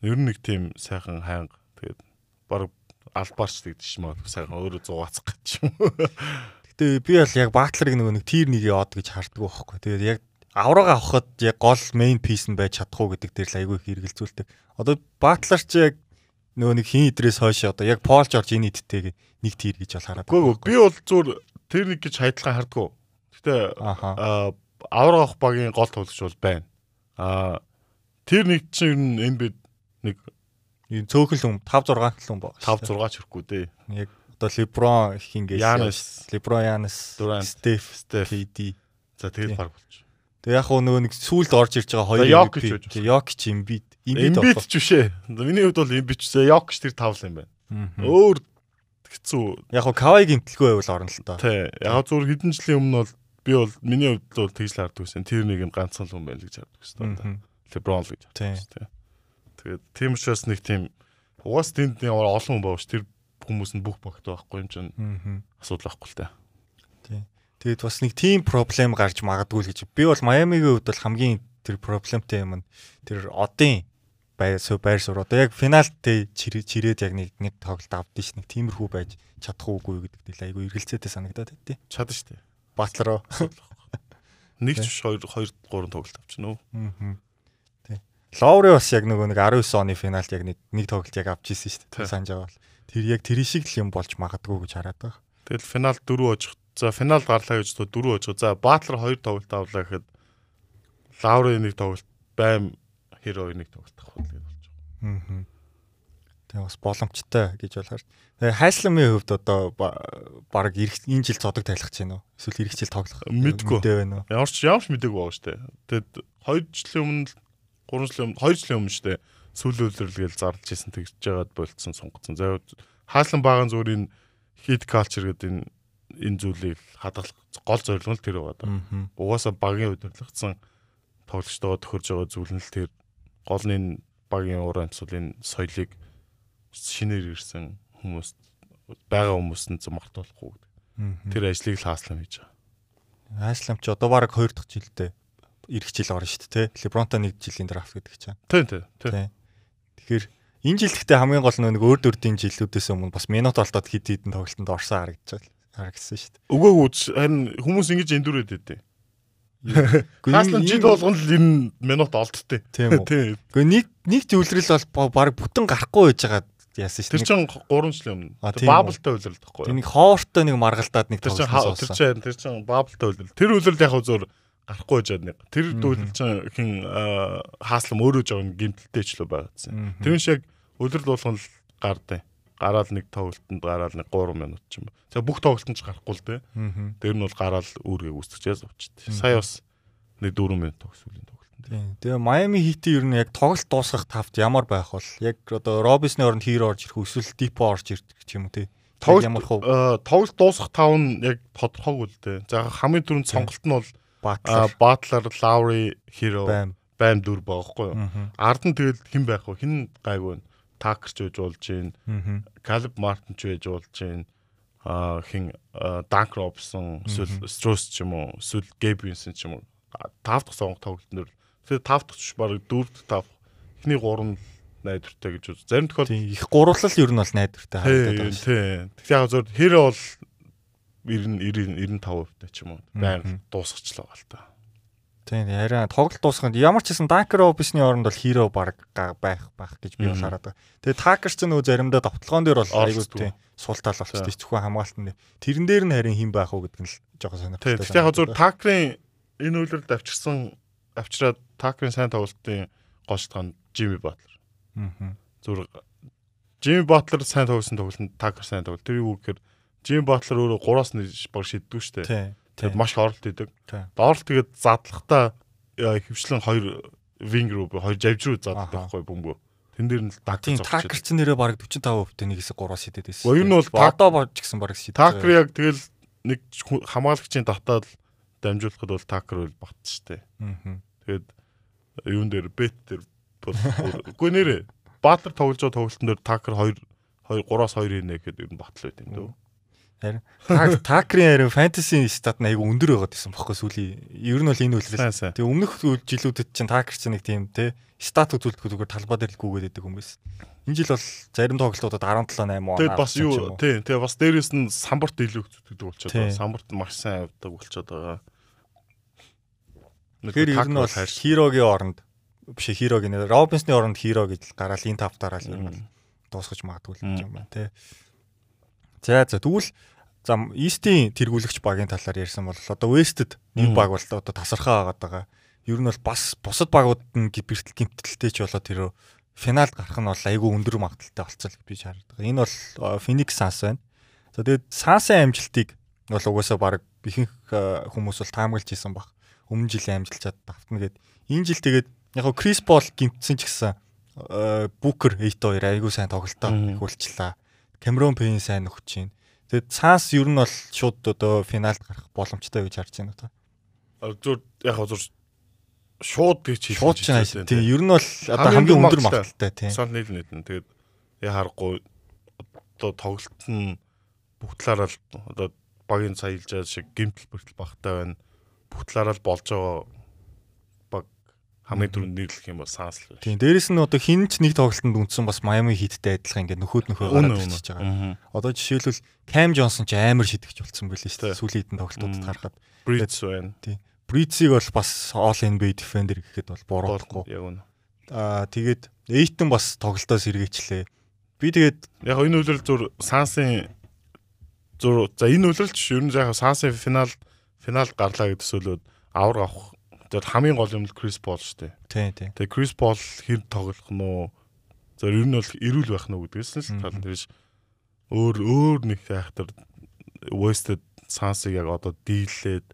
Speaker 3: ер нь нэг тийм сайхан хайнга. Тэгээд баг албаарч тэгдэж юм аа сайхан өөрөө зугаацах гэж юм. *laughs*
Speaker 2: Гэтэ би бол яг Батлерыг нөгөө нэг тир нэгээ од гэж харддаг байхгүй. Тэгээд яг аврага авахад яг гол main piece нь байж чадах уу гэдэг дээр л айгүй их эргэлзүүлдэг. Одоо Батлер ч яг нөгөө нэг хин идрээс хойш одоо яг Пол Жорж энэ идтэйг нэг тир гэж бол хараад.
Speaker 3: Үгүй би бол зүгээр тэр нэг гэж хайдлага хардггүй. Гэтэ авраг авах багийн гол тоглогч бол байна. Аа тэр нэг чинь энэ бид нэг
Speaker 2: энэ цөөхөл хүн 5 6 хүн баг.
Speaker 3: 5 6 ч хэрэггүй дээ.
Speaker 2: Яг одоо Леброн хингээс
Speaker 3: Янис,
Speaker 2: Леброн Янис, Стеф,
Speaker 3: Стеф,
Speaker 2: KD.
Speaker 3: За тэгээд баг болчих.
Speaker 2: Тэг яг нөгөө нэг сүүлд орж ирж байгаа хоёр
Speaker 3: Йокич
Speaker 2: Йокич Имбид.
Speaker 3: Имбид ч бишээ. Миний хувьд бол Имбид ч Йокич тэр тавл юм байна. Өөр хэцүү.
Speaker 2: Яг нь Кавай гимтэлгүй байвал орно л доо.
Speaker 3: Тий. Яг зур хэдэн жилийн өмнө бол би бол миний хувьд бол тэгж л харддаг байсан. Тэр нэг юм ганцхан хүн байл гэж харддаг байсан. Леброн л гэж байсан. Тэгээд тийм учраас нэг тийм угаас тэнд олон хүн бааш тэр хүмүүс нь бүх багт байхгүй юм чинь асуудал байхгүй л та.
Speaker 2: Тий. Тэгээд бас нэг тийм проблем гарч магадгүй л гэж. Би бол Майамигийн хувьд бол хамгийн тэр проблемтэй юм нь тэр одын байр байр суурь. Одоо яг финалт чирээд яг нэг нэг тоглолт авдсан ш нэг тиймэрхүү байж чадах уугүй гэдэг нь айгүй эргэлзээтэй санагдаад байдیں۔
Speaker 3: Чадна штэ.
Speaker 2: Батлероо. *laughs*
Speaker 3: Нэг ч 2 2 3 тоглолт авчихна?
Speaker 2: Аа. Тий. Ловри бас яг нөгөө нэг 19 оны финалт яг нэг нэг тоглолт яг авч ирсэн шүү дээ. Санаж байгаа бол. Тэр яг тэр шиг л юм болж магадгүй гэж хараад байгаа.
Speaker 3: Тэгэл финал 4 очих. За финал гарлаа гэж 4 очих. За Батлер 2 тоглолт авлаа гэхэд Лаври нэг тоглолт байм хэр хоёрыг тоглох хөлгээд болж
Speaker 2: байгаа. Аа. Тэгээ бас боломжтой гэж болохоор. Тэгээ хайсламын хувьд одоо баг энэ жил цодог тайлах гэж байна уу? Эсвэл эх жил тоглох
Speaker 3: мэдгүй байна уу? Ямар ч ямар ч мэдээгүй байгаа шүү дээ. Тэгэд 2 жилийн өмнө 3 жилийн өмнө 2 жилийн өмнө шүү дээ. Сүүл үйлрэлгээл зарлж исэн тэгж жагаад болцсон сонгоцсон. За хаалан багын энэ хит калчер гэдэг энэ энэ зүйлийг хадгалах гол зорилго нь тэр байгаа даа. Угаасаа багийн удирдлагцсан тоглогчтойгоо төхөрж байгаа зүйл нь л тэр гол нь багийн уран амьсгалын соёлыг шинээр ирсэн хүмүүс байгаа хүмүүст нь мартуулахгүй гэдэг. Тэр ажлыг л хааслам хийж байгаа.
Speaker 2: Хааслам ч одоо баг 2 дахь жилдээ эх жил орно шүү дээ, тэ? Лебронто нэг жилийн драфт гэдэг чинь.
Speaker 3: Тийм тийм. Тэгэхээр
Speaker 2: энэ жил гэхдээ хамгийн гол нэг өөр дөрдийн жилүүдээс өмнө бас минут олдоод хит хитэн тоглолтод орсон харагдчихал харагдсан шүү дээ.
Speaker 3: Өгөөгүй харин хүмүүс ингэж эндүрээд байдیں۔ Хаслан жил болгон л энэ минут олдтой.
Speaker 2: Тийм үү. *laughs* Гэхдээ нэг нэг зөвлөрөл бол баг бүтэн гарахгүй байж байгаа яасан шүү
Speaker 3: Тэр чинь 3 жилийн өмнө. Баблтай үйлрэл тахгүй.
Speaker 2: дээ. Нэг хоортой нэг маргалдаад нэг
Speaker 3: Тэр чинь тэр чинь тэр чинь баблтай үйлрэл. Тэр үйлрэл яг зөөр гарахгүй жаад нэг. Тэр үйлрэл чинь хин аа, хааслам өөрөө жоо гимтэлтэй ч л байгаадсан. Тэр нь шиг үйлрэл болгон л гардаа. Гараал нэг тоглолтод гараал нэг 3 минут ч юм. За бүх тоглолтод ч гарахгүй л дээ. Тэр нь бол гараал үүргээ үүсчихээс авчихдээ. Сая бас нэг 4 минут тогсвол тоглолтод.
Speaker 2: Тийм. Тэгээ Miami Heat-ийн ер нь яг тоглолт дуусгах тавт ямар байх бол яг одоо Robinson-ы оронд Hero орж ирэх эсвэл Depo орж ирэх ч юм уу тий.
Speaker 3: Тоглолт
Speaker 2: ямар хөө
Speaker 3: аа, тоглолт дуусах тав нь яг тодорхойгүй л дээ. За хамгийн түрүүнд сонголт нь бол Батлер, Лаури, Hero
Speaker 2: байм.
Speaker 3: дүр байхгүй юу?
Speaker 2: Мгм.
Speaker 3: Ард нь тэгэл хэн байх вэ? Хэн гайгүй вэ? Такер ч байж болж гин. Калиб Мартин ч байж болж гин. Аа хин Данк Робсон, эсвэл Строс ч юм уу, эсвэл Гэбинсэн ч юм уу. Тав дахь сонгох тоглолтнор. Тэгээ тав дахь ч баг дөрөв дэх тав. Эхний гурав нь найдвартай гэж үз. Зарим тохиолдолд
Speaker 2: Тийм их гурлал ер нь бол найдвартай харагдаад байна. шүү.
Speaker 3: тий. Тэгэхээр яг зөв хэрэг бол 90 95% ч юм уу.
Speaker 2: Мгм.
Speaker 3: дуусгачлаа гал та.
Speaker 2: Тийм яриа тоглолт дуусганд ямар ч гэсэн Dunker Robinson-ы оронд бол Hero баг байх байх гэж би бол хараад байгаа. Тэгээ Tucker ч нөгөө заримдаа довтлогоон дээр бол
Speaker 3: Оролцдог.
Speaker 2: тийм сул тал
Speaker 3: За.
Speaker 2: зөвхөн хамгаалтанд. Тэрэн дээр нь харин хэн байх уу гэдэг нь л жоохон сонирхолтой.
Speaker 3: Тэгэхээр яг зөв Такрын энэ үйлрэлд авчирсан авчираад Такрын сайн тоглолтын голчтгоон Жими Батлер.
Speaker 2: Мгм.
Speaker 3: Зүр Жими Батлер сайн тоглосон тоглолтод Такер сайн тоглол. Тэр юу гэхээр Жими Батлер өөрөө 3-аас нь баг шиддэг штэ.
Speaker 2: Тий.
Speaker 3: Тэгээд
Speaker 2: Тий.
Speaker 3: маш оролт идэг. Доорл тэгээд задлахтаа хөвчлэн хоёр винг руу хоёр жавж руу заддаг байхгүй бөмбөө. Тэн дээр нь л
Speaker 2: Тийм
Speaker 3: Такер
Speaker 2: Tucker ч нэрээ баг 45% нэг хэсэг 3-аас шидэд байсан.
Speaker 3: Ер нь бол
Speaker 2: одоо бож гэсэн баг шидэд.
Speaker 3: Такер яг тэгэл нэг хамгаалагчийн татаад дамжуулахад бол Такер бол багт штэ.
Speaker 2: Мгм.
Speaker 3: Тэгээд юун дээр бет дээр үгүй нэрэ Баатар тоглож байгаа тоглолтын дээр Такер 2 2 3-аас 2 хийнэ гэхэд ер нь батал байт юм дөө.
Speaker 2: Та- Такерийн харин фэнтези стат нь айгүй өндөр байгаад байсан бохоо сүүлийн. Ер нь бол энэ
Speaker 3: сайн.
Speaker 2: Тэгээ өмнөх жилүүдэд чинь Такер чинь нэг тийм те стат үзүүлдэг зүгээр талбай дээр л гүгээд байдаг хүмүүс. Энэ жил бол зарим тоглолтуудад 17 8 он.
Speaker 3: Тэгээд бас юу тий тэгээ бас дээрэс нь самбарт илүү хөтөлдөг болчиход байгаа. Самбарт маш сайн авдаг болчиход байгаа.
Speaker 2: Тэгэхээр ер нь бол. Хирогийн оронд биш Хирогийн Робинсны оронд Хиро гэж гараал энэ тавтаараа л ер нь дуусгаж магадгүй л юм байна те. За за тэгвэл за Истийн тэргүүлэгч багийн талаар ярьсан бол одоо Вестэд нэг баг бол одоо тасархаа агаад байгаа. Ер нь бол бас бусад багууд нь гибэртэл гимтэлтэй ч болоо тэр финалд гарах нь бол айгүй өндөр магадaltaй болцсон гэж би байгаа. Энэ бол Phoenix Suns байна. За тэгээд Suns-ын амжилтыг бол угаасаа баг ихэнх хүмүүс бол таамаглаж исэн баг. Өмнө жилийн амжилт чад давтна гэд. Энэ жил тэгээд яг хөө Крис Пол гимтсэн ч гэсэн Букер 8-2 айгүй сайн тоглолтоо хөлчлээ. Камерон Пейн сайн нөхөж чинь. Тэгээд Цаас ер нь бол шууд одоо финалд гарах боломжтой гэж харж байна одоо.
Speaker 3: зүр яг зур шууд гэж хэлж
Speaker 2: Шууд ч
Speaker 3: хэлж
Speaker 2: тийм ер нь бол одоо
Speaker 3: Хамгийн
Speaker 2: өндөр
Speaker 3: магадaltaй.
Speaker 2: тийм.
Speaker 3: Сан нийл нийтэн тэгээд я харахгүй одоо тоглолт нь бүх талаараа л одоо багийн байгаа шиг гимтэл бүртэл багтай байна. Бүх талаараа л болж байгаа баг хамгийн түрүүнд нэрлэх юм бол санс л.
Speaker 2: Тийм дээрэс нь одоо хин ч нэг тоглолтод үнсэн бас Miami Heat-тэй адилхан ингээд нөхөд нөхөө гараад ирчихэж байгаа. Одоо жишээлбэл Cam Johnson ч амар шидэгч болцсон байл шүү дээ. Сүүлийн хэдэн тоглолтуудад харахад
Speaker 3: Бриц байна.
Speaker 2: Breeze-ийг бол бас All NBA defender гэхэд бол буруудахгүй.
Speaker 3: Яг үнэ.
Speaker 2: Аа тэгээд Aiton бас тоглолтоо сэргээчлээ. Би тэгээд
Speaker 3: Яг энэ үйлрэл зүр сансын зүр за энэ үйлрэлч ер нь яг сансын финал финал гарлаа гэдэг төсөөлөд авар авах зөв хамгийн гол юм л Крис Пол шүү дээ.
Speaker 2: тий тий.
Speaker 3: Тэгээ Крис Пол хэр тоглох нь уу? За ер нь бол эрүүл байх нь уу гэдгээс л
Speaker 2: Мгм.
Speaker 3: тал тэрш өөр өөр нэг хайхтар Wested Sans-ыг яг одоо дийлээд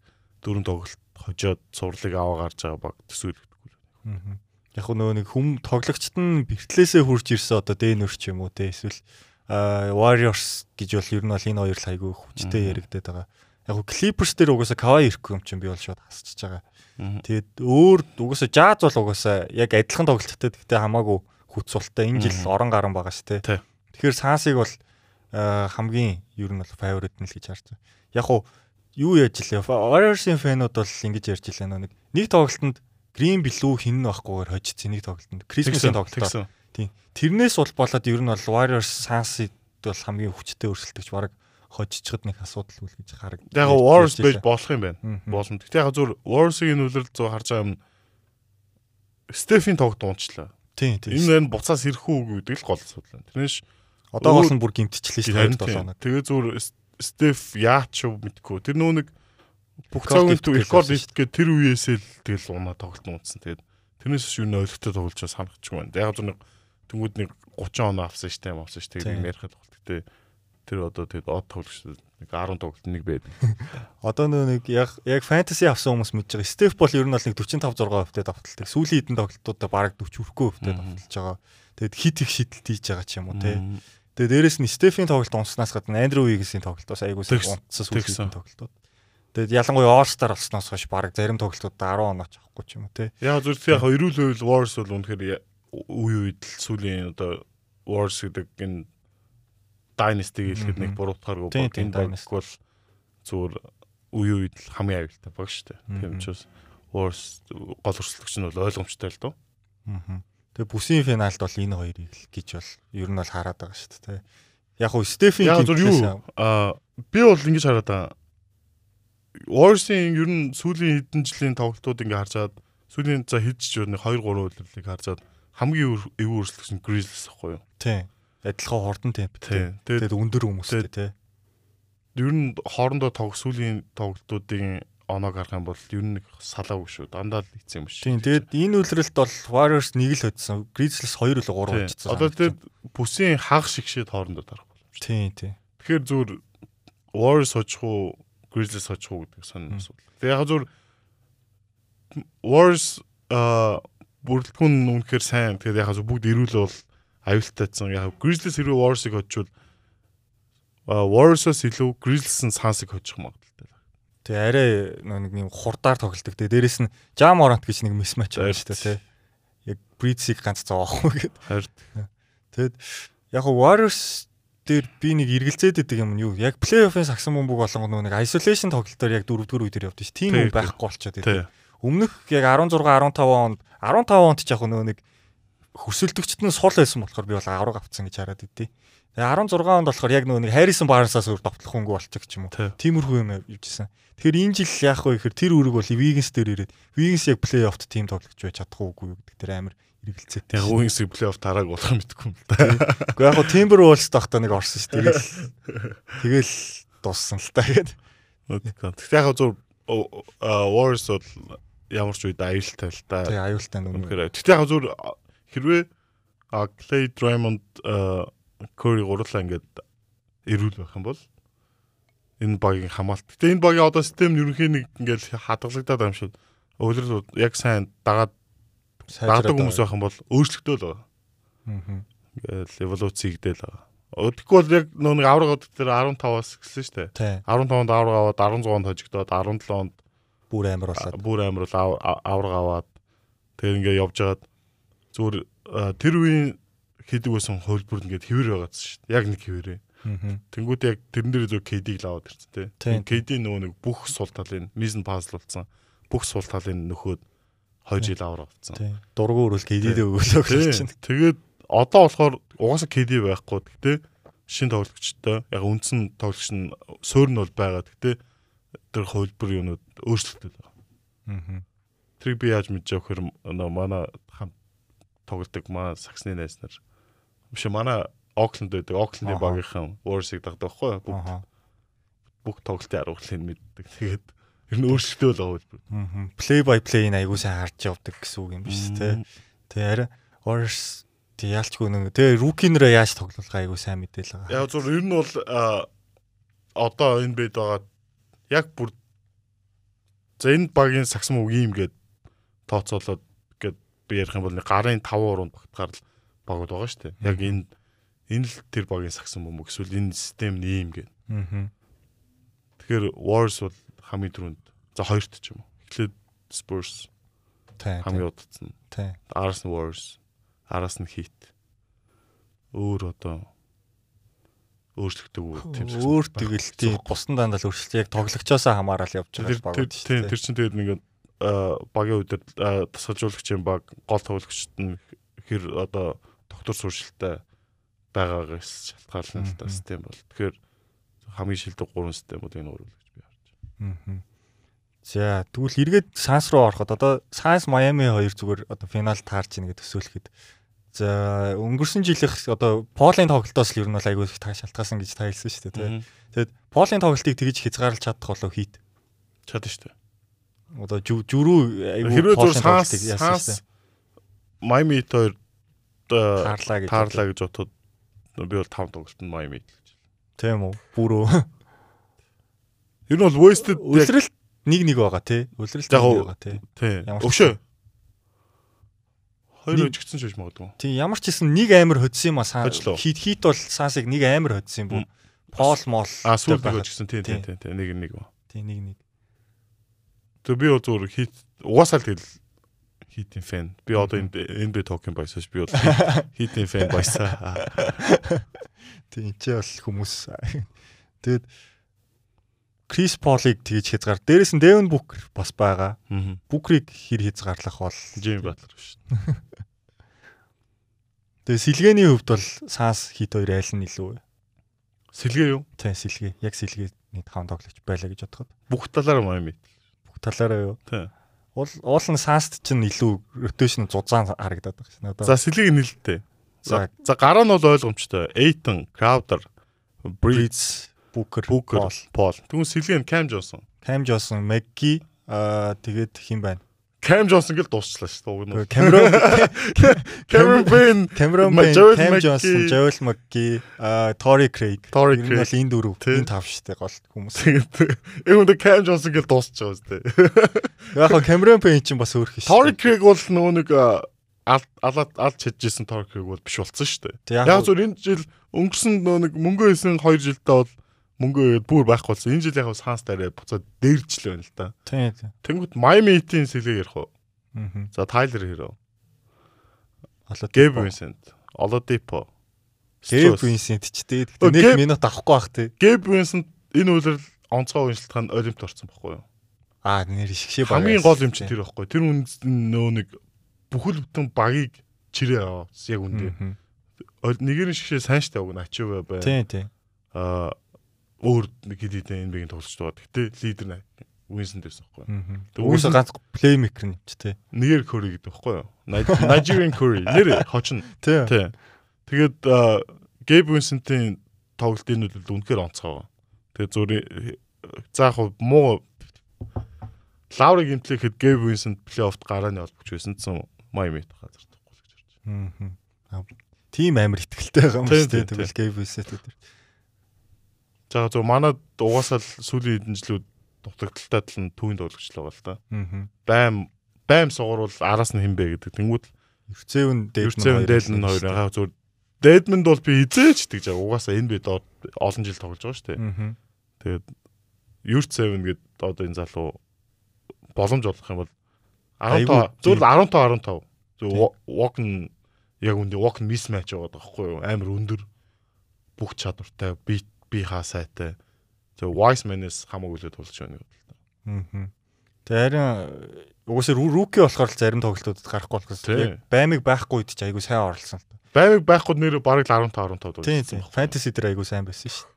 Speaker 3: дөрөв тоглолт хожоод сурлыг аваа гарч байгаа баг төсөөлөгдөхгүй.
Speaker 2: Мгм. Яг хөө нөгөө нэг хүм тоглогчт нь бэртлээсээ хурж ирсэн одоо Дэнүр ч юм уу те эсвэл Warriors гэж бол ер нь бол энэ хоёр л айгүй хүчтэй яригдээд байгаа. Яг хөө Clippers дээр угаасаа Kawhi ирэхгүй юм чинь би бол шууд хасчихж байгаа.
Speaker 3: Мгм.
Speaker 2: Тэгээд өөр угаасаа Jazz бол угаасаа яг адилхан тоглолттой гэхдээ хамаагүй хүч султай энэ жил орон гарan байгаа шүү.
Speaker 3: Тий.
Speaker 2: Тэгэхээр Сансыг бол хамгийн ер нь бол фаворит нь л гэж харж байна. Яг хөө юу яаж илээ Warriors-ийн фэнүүд бол ингэж ярьж илээ нэг нэг тоглолтод Green Blue хин нь байхгүйгээр хожицсан нэг тоглолтод Christmas-ийн тоглолтоо. Тийм. Тэрнээс бол болоод ер нь бол Warriors Suns-д бол хамгийн хүчтэй өрсөлдөгч баг хожичхад нэг асуудал үл гэж хараг.
Speaker 3: Яг Warriors байж болох юм байна. Болно. Гэтэ яг зүгээр Warriors-ийн үлрэл зөө харж байгаа юм Стефийн тоглолт унчлаа.
Speaker 2: Тийм тийм.
Speaker 3: Энэ энэ буцаас ирэх үү гэдэг л гол асуудал. Тэрнээс
Speaker 2: одоо нь бүр гимтчихлээ шүү дээ 7 хоног.
Speaker 3: Тэгээ зүгээр Стеф яач юу мэдгүй. Тэр нөө нэг бүх цагийн рекорд хийгээд тэр үеэсээ л тэгэл унаа тоглолт унтсан. Тэгээд тэрнээс шүү нэ өлегтэй тоглож санахчих юм байна. Яг зөв нэг тэнгууд нэг 30 оноо авсан штеп авсан штеп тэгээд ярих тоглолт. Гэтэ тэр одоо тэгээд од тоглогч нэг 10 тоглолт нэг байдаг. *laughs*
Speaker 2: Одоо нэг яг яг фэнтези авсан хүмүүс мэдж байгаа. Стеф бол ер нь бол нэг 45 6% тээ давталдаг. Сүүлийн хэдэн тоглолтуудаа бараг 40 хүрэхгүй хувьтай давталж байгаа. Тэгээд хит их шидэлт хийж байгаа ч юм уу те. Тэгээд дээрэс нь Стефийн тоглолт унснаас гадна Андрю Вигсийн тоглолт бас айгуу сайн унтсан сүүлийн тоглолтууд. Тэгээд ялангуяа All Star болсноос хойш бараг зарим тоглолтуудаа 10 онооч авахгүй ч юм уу те.
Speaker 3: Яг зүрх яг эрүүл байвал Wars бол үнэхээр үе үед л сүүлийн одоо Wars гэдэг энэ Dynasty гэлэхэд нэг буруутахааргүй баг. Энэ баг бол зүгээр үе үед л хамгийн аюултай баг шүү дээ. Тийм учраас Wars гол өрсөлдөгч нь бол ойлгомжтой л дөө.
Speaker 2: Аа. Тэгээ бүсийн финалд бол энэ хоёрыг л гэж бол ер нь бол хараад байгаа шүү дээ. Яг уу
Speaker 3: зүр юу аа би бол ингэж хараад байгаа. Warriors-ийн ер нь сүүлийн хэдэн жилийн тоглолтууд ингээ харж чад сүүлийн за хэдж ч нэг 2 3 үйлрэлийг харж чад хамгийн эвгүй өрсөлдөгч нь Grizzlies гэхгүй юу?
Speaker 2: Тийм адилхан хурдан темптэй. Тэгээд өндөр хүмүүстэй тий.
Speaker 3: Ер нь хоорондоо тог сүлийн тоглолтуудын оноог харах юм бол ер нь салаагүй шүү. Дандаа л ийцсэн юм шүү.
Speaker 2: Тийм. Тэгээд энэ үлрэлт бол Warriors нэг л хоцсон. Grizzlies 2 л 3 хоцсон.
Speaker 3: Одоо тэгээд бүсийн хаг шигшээд хоорондоо тарах боломжтой.
Speaker 2: Тийм тийм.
Speaker 3: Тэгэхээр зүгээр Warriors очих уу, Grizzlies очих уу гэдэг сонир асуудал. Тэгээд яг зүгээр Warriors а бүрэлдэхүүн үнэхээр сайн. Тэгээд яг бүгд ирүүл бол аюултайцсан. Яг Grizzlies хэрэг Warriors-ыг хоцвол Warriors-оос илүү Grizzlies-ын Suns-ыг хоцох магадaltaй.
Speaker 2: Тэгээ арай нэг юм хурдаар тоглолдог. Тэгээ дээрэс нь Jam Morant гэж нэг mismatch байна шүү дээ, тий. Яг Breeze-ийг ганц зоохгүй гэд.
Speaker 3: Харин.
Speaker 2: Тэгэд яг Warriors дээр би нэг эргэлзээд байдаг юм нь юу? Яг плей-оффын сагсан бөмбөг болгоно нэг isolation тоглолтоор яг дөрөвдүгээр үе дээр явдсан ш. Тим юм байхгүй болчиход байдаг. Өмнөх яг 16 15 онд 15 онд ч яг нөгөө нэг хөсөлдөгчд нь сул байсан болохоор би бол авраг авцсан гэж хараад идэв. Тэгээ 16 онд болохоор яг нөгөө нэг Харрисон Барнсаас өөр товтлох хөнгө болчих ч юм уу. Тиймэрхүү юм явжсэн. Тэгэхээр энэ жил яах вэ гэхээр тэр үүрэг бол Вигенс дээр ирээд Вигенс яг плей-оффт тим тоглож байж чадахгүй үгүй гэдэг тэр амар эргэлзээ.
Speaker 3: Тэгээ Вигенс плей-офф тарааг болох мэдгүй юм
Speaker 2: да. Гэхдээ яг Timber Wolves тахта нэг орсон ш. Тэгэл тэгэл дуссан л та гэдэг.
Speaker 3: Тэгтээ яг зөв Warriors бол ямар ч үед аюултай л та.
Speaker 2: Тэгээ аюултай нүг.
Speaker 3: Тэгтээ яг зөв хэрвээ Clay Draymond Curry гурлаа ингээд эрүүл байх юм бол энэ багийн хамгаалт. Гэтэ энэ багийн одоо систем ерөнхийн нэг ингээд хадгалагдаад байгаа юм шиг. Өөрөөр яг сайн дагаад дагадаг хүмүүс байх юм бол өөрчлөгдөв л байгаа. Аа. Ингээд эволюц хийгдэл байгаа. Өдөргүй бол яг нөө нэг аврагууд дээр 15-аас эхэлсэн шүү дээ. 15-онд авраг аваад 16-онд хожигдоод 17-онд
Speaker 2: бүр амар болоод
Speaker 3: бүр амар бол авраг аваад тэгээ ингээд явж байгаад зүгээр тэр үеийн хийдэг байсан хөлбөр ингээд хэвэр байгаадсэн шүү дээ. Яг нэг хэвэрээ. Тэнгүүд яг тэрэн дээр зөв KD-г лаваад ирсэн тий. KD нөгөө нэг бүх сул талын мизен пазл болсон. Бүх сул талын нөхөд 2 жил аваар болсон.
Speaker 2: Дургу өрөөл KD-д өгөөлөө гэж чинь.
Speaker 3: Тэгээд одоо болохоор угаасаа KD байхгүй. Гэтэ шин тоглогчтой яг үндсэн тоглогч нь суурь нь бол байгаа. Гэтэ тэр хөлбөр юунууд өөрчлөлттэй байгаа. Аа. Тэрийг би яаж мэдэж авах хэрэг манай хамт тоглодог маа саксны найз нар. Биш манай Окленд байдаг. Оклендийн багийнхан Warriors-ыг дагдаг байхгүй юу? Бүгд бүх тоглолтын аргуулыг мэддэг. Тэгээд ер нь өөрсдөө л аваад.
Speaker 2: Аа. Play by play-ийг аягүй сайн харж явдаг гэсэн үг юм биш үү? Тэ харин Warriors тэг яалчгүй нэг тэг рукинерээ яаж тоглох аягүй сайн мэдээл байгаа.
Speaker 3: Яг зөв ер нь бол одоо энэ бед байгаа яг бүр за энэ багийн сагсан үг юм гээд тооцоолоод би ярих юм бол гарын 5 уруунд багтахаар л багууд байгаа шүү дээ. Яг энэ энэ л тэр багийн сагсан бөмбөг эсвэл энэ систем нэм гэх. Аа. Тэгэхээр Warriors бол хамгийн түрүүнд за хоёрт ч юм уу. Эхлээд Spurs хамгийн удацсан.
Speaker 2: Тий.
Speaker 3: Aras нь Warriors, Aras нь Heat. Өөр одоо өөрчлөгдөв
Speaker 2: тийм өөр тэгэл тийм бусдан дандаа л өөрчлөлт яг тоглогчоосоо хамаарал явж байгаа
Speaker 3: баг. Тийм тэр чинь тэгээд нэг багийн үдээр тасгалжуулагчийн баг гол тоглогчд нь хэр одоо доктор суршилтай байгаагаас шалтгаална л та систем бол. Тэгэхээр хамгийн шилдэг гурван системүүдийг нууруулж би харж байна.
Speaker 2: За тэгвэл эргээд Санс руу ороход одоо Санс Майами хоёр зүгээр одоо финалд таарч ийн гэж төсөөлөхэд за өнгөрсөн жилийнх одоо Полийн тоглолтоос л ер нь бол айгүй их та шалтгаасан гэж та хэлсэн шүү дээ тий. Тэгэд Полийн тоглолтыг тэгж хязгаарлаж чадах болов хийт.
Speaker 3: Чадна шүү дээ.
Speaker 2: Одоо зүрүү айгүй
Speaker 3: Хэрвээ зөв Санс Санс Майами хоёр
Speaker 2: таарлаа гэж
Speaker 3: таарлаа гэж бодоход би бол 5 тоглолтод хэлж байна.
Speaker 2: Тийм үү? Бүрөө.
Speaker 3: Ер нь бол Wested
Speaker 2: үлрэлт нэг нэг байгаа тий. Үлрэлт нэг байгаа тий.
Speaker 3: Тий. Өгшөө. Хоёр өжигдсэн ч гэж магадгүй.
Speaker 2: Тийм ямар ч гэсэн нэг амар хөдсөн юм а сан
Speaker 3: Хоцлоо.
Speaker 2: хит хит бол сансыг нэг амар хөдсөн юм бүү. Пол мол.
Speaker 3: А сүүлд өжигдсэн тий тий тий тий, нэг нэг ба.
Speaker 2: Тийм нэг нэг.
Speaker 3: Тэг би бол зүгээр хит угаасаа л тэгэл хитийн фэн. Би одоо энд NBA токен байсаж би бол хитийн *laughs* фэн байсаа.
Speaker 2: Тийм ч бол хүмүүс. Тэгэд Крис Полыг тэгж хязгаар. Дээрээс нь Devin Booker бас байгаа.
Speaker 3: Аа.
Speaker 2: Booker-ыг хэр хязгаарлах бол
Speaker 3: Джейми Батлер дээ.
Speaker 2: Тэгээ сэлгээний хувьд бол Санс хит хоёр айл нь илүү.
Speaker 3: Сэлгээ юу?
Speaker 2: Тийм сэлгээ. Яг сэлгээний таван тоглогч байлаа гэж бодоход.
Speaker 3: Бүх талаараа Майами.
Speaker 2: Талаараа юу.
Speaker 3: Тий.
Speaker 2: Уул уул нь Санст чинь илүү ротейшн зузаан харагдаад байгаа шин одоо.
Speaker 3: За сэлгийг нэлттэй.
Speaker 2: За
Speaker 3: За гараа нь бол ойлгомжтой. Эйтон, Краудер, Бриз,
Speaker 2: Booker,
Speaker 3: Букер,
Speaker 2: Paul,
Speaker 3: сэлгээ нь Кам Джонсон.
Speaker 2: Cam Johnson, Maggie аа тэгээд хин байна.
Speaker 3: Кам Джонсон гэл дуусчлаа шүү дээ.
Speaker 2: Cameron *laughs*
Speaker 3: Cameron Payne,
Speaker 2: Cameron Payne, Cam. Johnson, Joel McGee, аа Tory Craig. Ер нь бол энэ дөрөв, энэ тав штэ гол хүмүүс.
Speaker 3: Энэ хүнд Кам Джонсон гэл дуусчихаа шүү дээ.
Speaker 2: Яг хаа Cameron Payne чинь бас өөр хиш.
Speaker 3: Tory Craig бол нөгөө нэг алаад алж чадчихсан Tory Craig бол биш болсон шүү дээ. Яг зөв энэ жил өнгөрсөн нөгөө нэг мөнгө хийсэн 2 жилдээ бол мөнгө бүр байхгүй болсон. Энэ жил яг санс дараа буцаад дээрчлээ байна л да.
Speaker 2: Тийм тийм.
Speaker 3: Тэнгүүт Miami Heat-ийн сэлэг ярих уу?
Speaker 2: Аа.
Speaker 3: За Tyler Hero, Gabe Vincent, Oladipo.
Speaker 2: Gabe. Vincent ч.
Speaker 3: Өө,
Speaker 2: Нэг минут авахгүй бах тий.
Speaker 3: Gabe Vincent энэ үйлрэл онцгой уяншилтанд Олимпт орсон байхгүй юу?
Speaker 2: Аа нэр шгшээ баг.
Speaker 3: Хамгийн гол юм чи тэр байхгүй. Тэр үнд нөө нэг бүхэл бүтэн багийг чирээ аваа. Яг үндэ. Нэгэрийн шгшээ сайн штэ уг Ачива бай.
Speaker 2: Тийм тийм.
Speaker 3: Аа өөр хэд хэдэн NBA-ийн тоглогч байгаа. Гэтэ лидер нь Winston дэвсэн байхгүй.
Speaker 2: Тэг
Speaker 3: Тэг
Speaker 2: уусаа ганц плеймейкер нь ч тий.
Speaker 3: Нэгэр Curry гэдэг байхгүй юу? Ni- Nigerian Curry. Нэр хочин.
Speaker 2: Тий.
Speaker 3: Тэгээд Gabe Vincent-ийн тоглолтын нөлөөлөл үнэхээр онцгой. Тэгээд зүгээр за яг хуу муу Лаури гимтлэхэд Gabe Vincent плей-оффт гарааны олбогч байсан гэсэн Miami газар тахгүй л гэж харж.
Speaker 2: Аа. Тим амар ихтгэлтэй байгаа юм
Speaker 3: Тийм,
Speaker 2: шүү дээ.
Speaker 3: тийм,
Speaker 2: Тэгвэл Gabe Vincent өдөр.
Speaker 3: За зөв манад угаасаа л сүүлийн хэдэн жилүүд дутагдaltaй тал нь тоглогч л байгаа л да.
Speaker 2: Аа.
Speaker 3: Байм байм сугуурвал араас нь хинбэ гэдэг. Тэнгүүд
Speaker 2: Ерцээвэн
Speaker 3: Дээдмэн Дээдмэн хоёр ягаа зүгээр Дээдмэнд бол би хизээч тэгж байгаа. Угаасаа энэ би доод олон жил тоглож байгаа шүү дээ. Тэгээд 7 гээд одоо энэ залуу боломж олох юм бол 15
Speaker 2: Айгүй,
Speaker 3: зөвхөн 15 15.
Speaker 2: Тийм.
Speaker 3: Зөв walk нь яг үндэ walk матч байгаа байхгүй юу? Амар өндөр бүх чадвартай, би би хаа сайтай. Зөв wise man-ээс хамаагүй л тулж байна гэдэг.
Speaker 2: Аа. Тэг харин угсаа руки болохоор л зарим тоглолтуудад гарахгүй болохоос
Speaker 3: Тийм.
Speaker 2: баймиг байхгүй үед ч айгу сайн оролцсон л та.
Speaker 3: Баймиг байхгүй нэр бараг л 15 15 дуу.
Speaker 2: Тийм тийм. Фэнтези дээр айгу сайн байсан шүү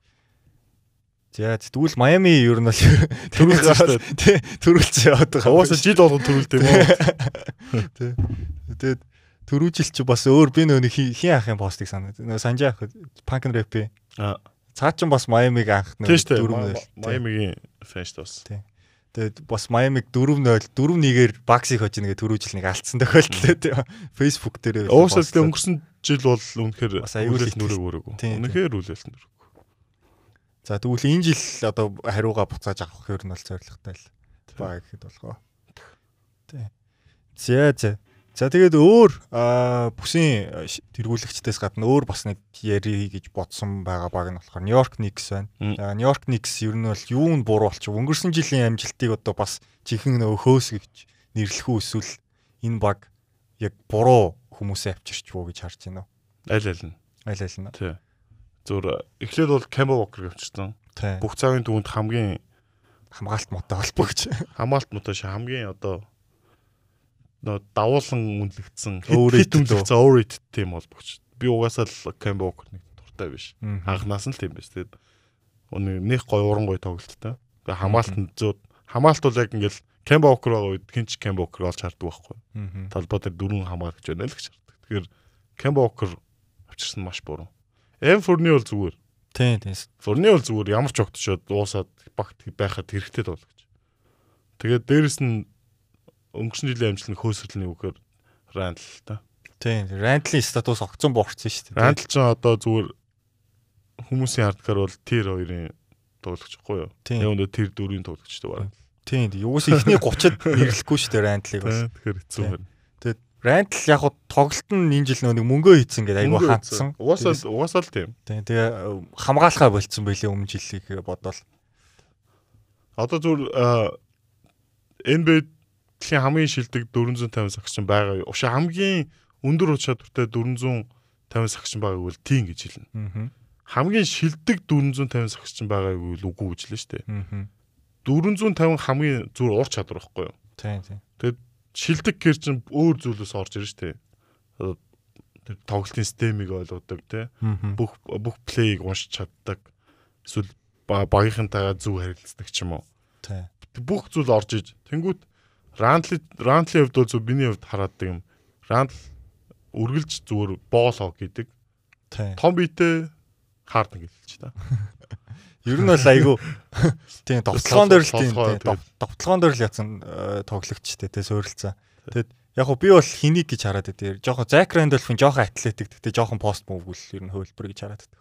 Speaker 2: дээ. За тэгвэл Майами ер нь бол *laughs*
Speaker 3: Төрүүлсэн.
Speaker 2: Тий, төрүүлсэн яваад байгаа.
Speaker 3: Угаасаа жид болгон төрүүлд юм уу? *laughs*
Speaker 2: Тий. Тэгээд төрүүжил чи бас өөр би нөө нэг хин хин ах юм постыг санаад. Санжаа ах панк рэпи.
Speaker 3: Аа.
Speaker 2: Цаа чин бас Майамиг анх
Speaker 3: Тийм шүү дээ.
Speaker 2: дөрөв
Speaker 3: Майамигийн фэн шүү дээ.
Speaker 2: Тэгээд бас Майамиг 4-0 4-1-ээр баксыг хож нэгэ төрүүжил нэг алдсан тохиолдол тийм. Facebook дээр
Speaker 3: Уусаа л өнгөрсөн жил бол үнэхээр
Speaker 2: Бас аюул
Speaker 3: үлээлт
Speaker 2: их
Speaker 3: нүрэг өрөөгөө. Үнэхээр үлээлт нүрэг.
Speaker 2: За тэгвэл энэ жил одоо хариугаа буцааж авах ер нь бол зоригтой л баа гэхэд болгоо. Тий. За за. За тэгээд өөр бүсийн тэргүүлэгчдээс гадна өөр бас нэг яри гэж бодсон байгаа баг нь болохоор Нью-Йорк Никс байна. За Нью-Йорк Никс ер нь бол юу нь буруу болчих. Өнгөрсөн жилийн амжилтыг одоо бас жинхэнэ нөгөө хөөс гэж нэрлэх үү эсвэл энэ баг яг буруу хүмүүсээ авчирч юу гэж харж байна уу?
Speaker 3: Аль аль нь.
Speaker 2: Аль аль нь.
Speaker 3: Тий. Зүгээр эхлээд бол Кэмбо Вокер авчирсан. Бүх цагийн түүнд хамгийн
Speaker 2: Хамгаалт мотой холбогч. *laughs*
Speaker 3: хамаалт муташ хамгийн одоо нөө давуулан үнэлэгдсэн хит үнэлэгдсэн overrated тийм бол богч. Би угаасаа л Кэмбо Вокер нэг дуртай биш.
Speaker 2: Мгм.
Speaker 3: Анхнаас нь л тийм биш. Тэгээд нэг гой уран гой тоглолттой. Тэгээ хамгаалтанд зөө хамгаалт бол яг ингээл Кемба Окер байгаа үед хинч Кемба Окер олж харддаг байхгүй. Талбай дээр дөрвөн хамгаалагч байна л гэж хардаг. Тэгэхээр Кемба Окер авчирсан маш буруу. Эм Фурни бол зүгээр.
Speaker 2: Тийм тийм.
Speaker 3: Фурни бол зүгээр ямар ч огтшод уусаад багт байхад хэрэгтэй тоглогч. Тэгээд дээрэс нь өнгөрсөн жилийн амжилт нь хөөсрөлний үгээр Рандл та.
Speaker 2: Тийм. Рандлийн статус огцон буурсан шүү дээ.
Speaker 3: Рандл ч одоо зүгээр хүмүүсийн хардгаар бол тир хоёрын тоглогч хгүй юу? Яг өндөө тэр дөрвийн тоглогчтой байна.
Speaker 2: Тийм. Юус ихний 30-ад нэрлэхгүй шүү дээ Рандлыг бас.
Speaker 3: Тэгэхээр хэцүү байна.
Speaker 2: Тэгээд Рандл яг хуу тоглолт нь энэ жил нэг мөнгөө хийцэн гэдэг айгүй хаацсан.
Speaker 3: Угаасаа угаасаа л тийм.
Speaker 2: Тийм. Тэгээ хамгаалахаа болцсон байлээ өмнө жилийг бодвол.
Speaker 3: Одоо зүгээр NBA-ийн хамгийн шилдэг 450 сагч байгаа. Ушаа хамгийн өндөр уч чадвартай 450 сагч байгааг бол тийм гэж хэлнэ.
Speaker 2: Аа.
Speaker 3: Хамгийн шилдэг 450 сагч байгааг бол үгүй гэж лээ шүү дээ.
Speaker 2: Аа.
Speaker 3: 450 хамгийн зүр ур чадвар байхгүй юу?
Speaker 2: Тийм тийм.
Speaker 3: Тэгээд шилдэг гэр чинь өөр зүйлээс орж ирж штэ. Тэр тоглолтын системийг ойлгодог те. Бүх бүх плейг уншиж чаддаг. Эсвэл багийнхантайгаа зөв харилцдаг ч юм уу.
Speaker 2: Тийм.
Speaker 3: Бүх зүйл орж иж. Тэнгүүт Рандли Рандлийн хувьд бол зөв миний хувьд хараадаг юм. Рандл үргэлж зүгээр боолоо гэдэг.
Speaker 2: Тийм.
Speaker 3: Том биетэй хаард нэг хэлж та. *laughs*
Speaker 2: Ер нь бол айгүй *laughs* тийм товтлогоон дээр л тийм товтлогоон дээр л ятсан тоглогчтэй те суурилцаа. Тэгэд яг хөө би бол хэнийг гэж хараад байдаг. Жохон Зак Рэндольфын жохон атлетик гэхдээ жохон пост мөвгөл ер нь хөвлбөр гэж хараад байдаг.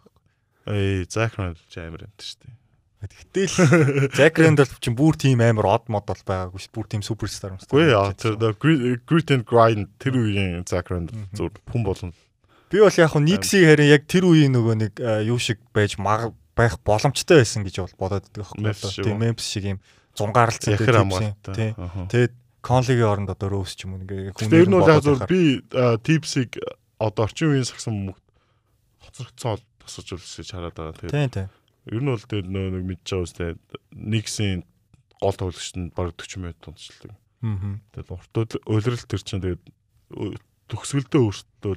Speaker 3: Эй, Зак Рэндольф ч амар энэ шүү дээ.
Speaker 2: Гэтэл Зак Рэндольф чинь бүр тийм амар од мод бол байгаагүй ш. Бүр тийм суперстар юм.
Speaker 3: Үгүй яа тэр Grit and Grind тэр үеийн Зак Рэндольф зүр хүн болно.
Speaker 2: Би бол яг хөө Никси харин яг тэр үеийн нөгөө нэг юу шиг байж маг байх боломжтой байсан гэж бол бодоод байдаг байхгүй юу. Тийм Memphis шиг юм зунгаарлцсан. Тийм. Тэгээд Конлигийн оронд одоо Rose ч юм уу ингээ
Speaker 3: хүн ер нь бол яг зөв би Tipsig одоо орчин үеийн сагсан мөнгө хоцрогдсон тасаж үлсэж хараад байгаа.
Speaker 2: Тэгээд.
Speaker 3: Ер нь бол тэгээд нөө нэг мэдж байгаа үстэй Никсийн гол тоглогчд нь баг 40 минут тунцлдаг.
Speaker 2: Аа.
Speaker 3: Тэгээд урт уйлрал тэр чинь тэгээд төгсгөлдөө өөртөө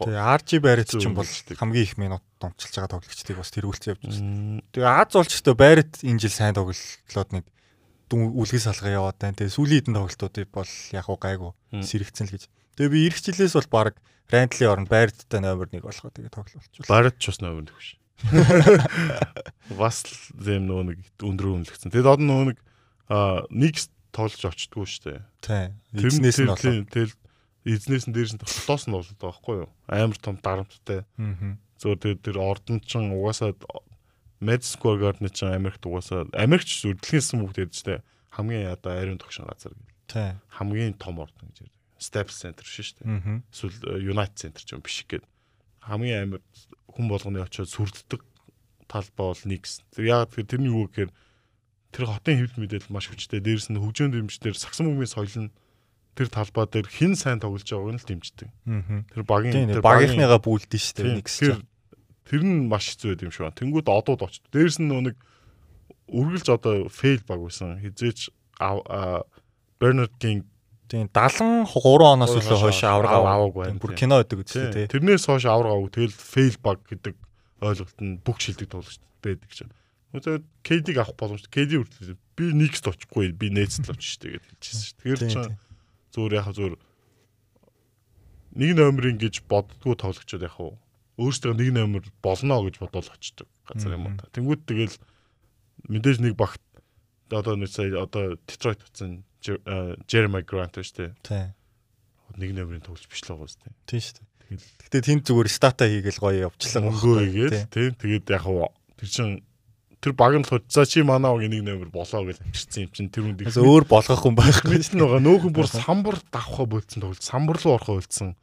Speaker 2: Тэгээ RG Barrett ч юм бол хамгийн их минут дончилж байгаа тоглогчдыг бас тэргүүлсэн явж байна. Тэгээ Аз уулчтай Barrett энэ жил сайн тоглолоод нэг үлгis салгаа яваад байна. Тэгээ сүүлийн хэдэн тоглолтуудыг бол яг уу гайгүй сэрэгцэн л гэж. Тэгээ би эх жилээс бол баг Рандлийн оронд Barrett-тай номер 1 болгоо тэгээ тоглолцвол.
Speaker 3: Barrett ч бас номер 1 биш. Бас зэм нөгөө нэг өндрөө үнэлгцэн. Тэгээд одоо нөгөө нэг нэг тоглож очтгүй шүү дээ.
Speaker 2: Тийм. Эзнээс нь болоо.
Speaker 3: Тэгэл эзнээс нь дээрс нь толоос нь болоод байгаа байхгүй юу? Амар том дарамттай.
Speaker 2: Аа.
Speaker 3: Зөөр тэр тэр ордон чин угаасаа Madison Garden чин Америкт угаасаа Америкч дэлхийн сүмүүд ярьжтэй хамгийн одоо ариун тогшин газар гэх.
Speaker 2: Тийм.
Speaker 3: Хамгийн том ордон гэж ярьдаг. Staples Center шүү дээ. Эсвэл United Center ч юм биш гээд хамгийн амар хүн болгоны очиод сүрддэг талбай бол. Тэр яг тэрний юу гэхээр тэр хотын хэвлэл мэдээлэл маш хүчтэй. Дээрс нь хөгжөөнд дэмждэр сагсан бөмбөгийн соёл нь тэр талбай дээр хэн сайн тоглож байгааг нь л дэмждэг. Тэр багийн
Speaker 2: тэр багийнхныгаа бүлдэн шүү дээ Nix.
Speaker 3: Тэр тэр нь маш хэцүү байд юм шиг байна. Тэнгүүд одууд очт. Дээрс нь нэг үргэлж одоо фейл баг байсан. Хизээч Bernard King
Speaker 2: Тийм 73 оноос илүү хойш авраг
Speaker 3: аваагүй байна.
Speaker 2: Бүр кино өгдөг үстэй тий.
Speaker 3: Тэрнээс хойш авраг аваагүй. Тэгэл fail bug гэдэг ойлголт нь бүх шилдэг тоглогч байдаг байна. Тэгээд KD-г авах боломжтой. KD үргэлж би next очихгүй би нээцэл авчих шүү дээ гэж хэлчихсэн шүү. Тэгэхээр чинь зүгээр яг зүгээр нэг номерын гэж боддгоо тоглогчод яг өөрсдөө нэг номер болно гэж бодоод очдог газар юм уу. Тэнгүүд тэгэл мэдээж нэг багт одоо нэг сая одоо Detroit утсан Jeremy Grant шүү дээ.
Speaker 2: Тийм.
Speaker 3: Нэг номерын тоглож биш л байгаа шүү дээ.
Speaker 2: Тийм шүү дээ. Гэтэ тэнд зүгээр стата хийгээл гоё явчлаа.
Speaker 3: Мөнгөө хийгээд тийм. Тэгээд яг хуу тэр чин тэр баг нь л за чи манаа нэг номер болоо гэж авчирсан юм чин тэр үнд
Speaker 2: өөр болгох хүн байхгүй
Speaker 3: нь байгаа. Нөөхөн бүр самбар давхаа болцсон тоглож самбар руу орохоо болцсон.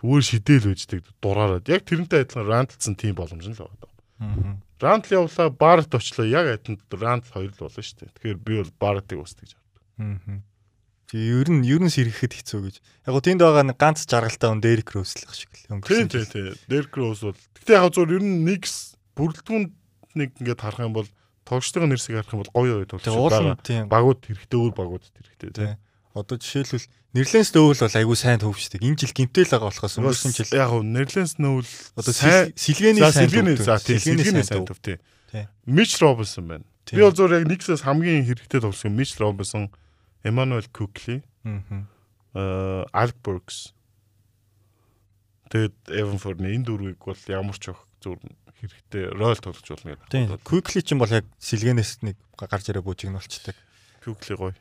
Speaker 3: Зүгээр шидэл байждаг дураараад яг тэрнтэй адилхан рантлцсан тийм боломж нь л байгаа. Аа. Рантл явлаа барт очлоо яг адилхан рантл хоёр л болно шүү дээ. Тэгэхээр би бол бартыг устгаж
Speaker 2: Аа. Ер нь ер нь сэргэхэд хэцүү гэж. Яг гоо тэнд байгаа нэг ганц жаргалтай он Дерек Роуз л шиг л
Speaker 3: өнгөрсөн. Тийм тийм тийм. Дерек Роуз бол гэтээ яг зөв ер нь нэг бүрэлдэхүүн нэг ингээд харах юм бол тоглолтын нэрсийг харах юм бол гоё гоё тоглолт. Багууд хэрэгтэй өөр багууд хэрэгтэй тийм.
Speaker 2: Одоо жишээлбэл Нерлэнс нөөвл бол айгүй сайн төвчдөг. Энэ жил гимтэл байгаа болохоос өнгөрсөн жил
Speaker 3: яг гоо Нерлэнс нөөвл
Speaker 2: одоо сэлгээний сайн
Speaker 3: сэлгээний сайн төв.
Speaker 2: Тий.
Speaker 3: Мич Робинсон байна. Би бол зөвөр яг Никсээс хамгийн хэрэгтэй тоглосон Мич Робинсон, Эммануэл Кукли,
Speaker 2: Аа.
Speaker 3: э Алек Буркс. Тэгээд Эван Форны энэ дөрвийг бол ямар ч их зөв хэрэгтэй рол тоглож болно гэдэг.
Speaker 2: Тийм. Quickly ч юм бол яг сэлгэнээс нэг гарч ирээ буужигнуулцдаг.
Speaker 3: Кукли гоё.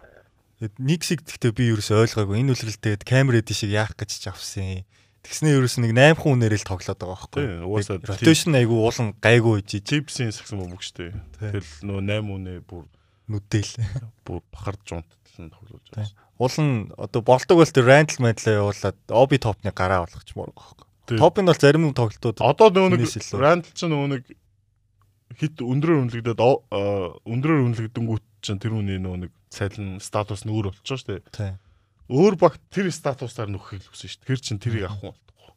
Speaker 2: Тэгэд Никсиг гэхдээ би ерөөсөй ойлгоогүй. Энэ үлрэлтэйд камер эдэн шиг яах гэж ч авсан. Тэгснээ ерөөс нэг 8 хүн үнээрээ л тоглоод байгаа байхгүй.
Speaker 3: Тийм, угаасаа
Speaker 2: Ротейшн айгу уулан гайгүй хийж
Speaker 3: Чипсийн сагсан мөвг штэ. Тэгэл нөө 8 үнэ бүр
Speaker 2: нүдэл. *laughs*
Speaker 3: бүр бахарж унтсан тоглож байгаа.
Speaker 2: Уулан одоо болдог бол тэр рандл мэдлээ явуулаад оби топны гараа болгочмоор байгаа байхгүй. Топ нь бол зарим тоглолтууд
Speaker 3: Одоо нөгөө нэг рандл ч нөгөө нэг хит өндрөөр үнэлэгдээд өндрөөр үнэлэгдэнгүүт чинь тэр үний нөгөө нэг цалин статус нь өөр болчихоо штэ.
Speaker 2: тийм.
Speaker 3: Өөр баг тэр статусаар нөхөхийг л хүсэн штэ. Тэр чинь тэрийг авах юм болтгоо.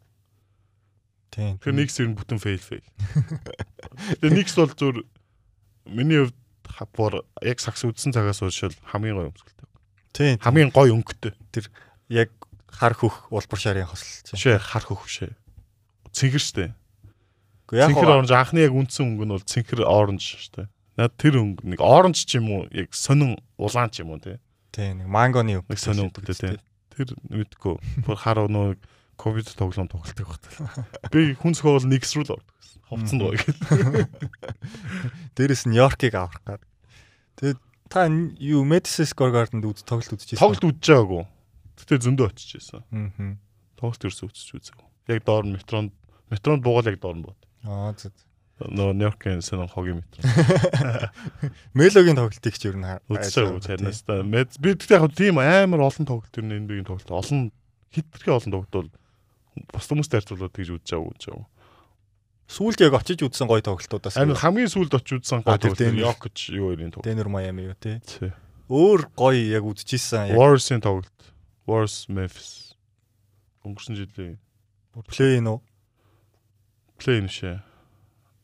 Speaker 2: Тийм.
Speaker 3: Тэр нэгс ер нь бүтэн фейл фейл. Тэгээ нэгс бол зүр миний хувьд хапор яг сакс үдсэн цагаас уушил хамгийн гоё өмсгөлтэй.
Speaker 2: Тийм.
Speaker 3: Хамгийн гоё өнгөтэй.
Speaker 2: яг хар хөх улбар шарын хослол.
Speaker 3: Шээ хар хөх шээ. Цэнхэр штэ.
Speaker 2: Гэхдээ яг
Speaker 3: Цэнхэр оранж анхны яг үндсэн өнгө нь бол цэнхэр оранж штэ. Наад тэр өнгө нэг оранж ч юм уу яг сонин улаан ч юм уу тий.
Speaker 2: тийм нэг мангоны
Speaker 3: Нэг сонин өнгөтэй тий. Тэр мэдгүй. Бүр хар өнөө ковид тоглоом тоглолтог багтал. Би хүнсгөө бол нэгс рүү л ордог гэсэн. Ховцсон гоё гэх.
Speaker 2: Дээрээс нь Нью-Йоркийг аврах гад. Тэгээд та юу Madison Square Garden-д үз тоглолт үзчихсэн.
Speaker 3: Тоглолт үзэж байгаагүй. Гэтэ зөндөө очиж байсан.
Speaker 2: Аа.
Speaker 3: Тоглолт ерөөсөө үзэж үзээгүй. Яг доор метронд метронд буугаал яг доор нь бод.
Speaker 2: Аа зү.
Speaker 3: Нөө Нью-Йоркийн сонин хогийн метро. *laughs*
Speaker 2: Мелогийн тоглолтыг ч ер нь
Speaker 3: та мэд би тэгтээ яг тийм амар олон тоглолт ер нь NBA-ийн тоглолт олон хитрхи олон тоглолт бол бус хүмүүстэй харьцуулаад тэгж үзэж байгаа гэж байгаа.
Speaker 2: Сүүлд яг очиж үзсэн гоё тоглолтуудаас
Speaker 3: Амин хамгийн сүүлд очиж үзсэн
Speaker 2: тэр
Speaker 3: тоглолт. Йокич юу хоёрын тоглолт.
Speaker 2: Денвер Майами юу те.
Speaker 3: Тий.
Speaker 2: Өөр гоё яг үзчихсэн. Яг
Speaker 3: Warriors-ийн тоглолт. Warriors Memphis. Өнгөрсөн жилийн
Speaker 2: плей нөө.
Speaker 3: плей ншээ.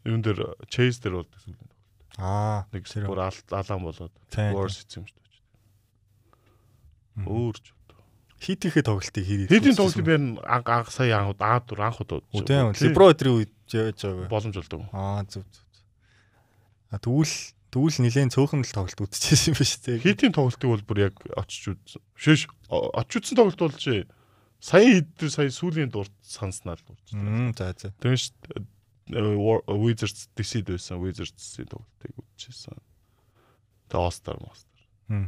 Speaker 3: Юун дээр Chase дээр болдог сүүлийн тоглолт.
Speaker 2: Аа.
Speaker 3: Нэг бүр ал- алаан болоод Warriors эзэм шүү дээ.
Speaker 2: Мгм.
Speaker 3: Өөр ч.
Speaker 2: Хит ихэ тоглолтыг хийх.
Speaker 3: Хэдийн тоглолтыг би анх анх сая анх дур анх удаа
Speaker 2: Үгүй ээ. Либро өдрийн үед яаж байгаа.
Speaker 3: боломж болдог.
Speaker 2: Аа зүг зүг. А тэгвэл тэгвэл нилээн цөөхөн л тоглолт үзчихсэн юм ба шүү дээ.
Speaker 3: Хитийн тоглолтыг бол бүр яг очиж үзсэн. Шиш очиж үзсэн тоглолт бол чи сая хэд сая сүүлийн дурд санснаа л.
Speaker 2: Мм за за.
Speaker 3: Тэгээ ш Wizards DC байсан Wizards-ийн тоглолтыг үзчихсэн. Тэгээ All Star Master.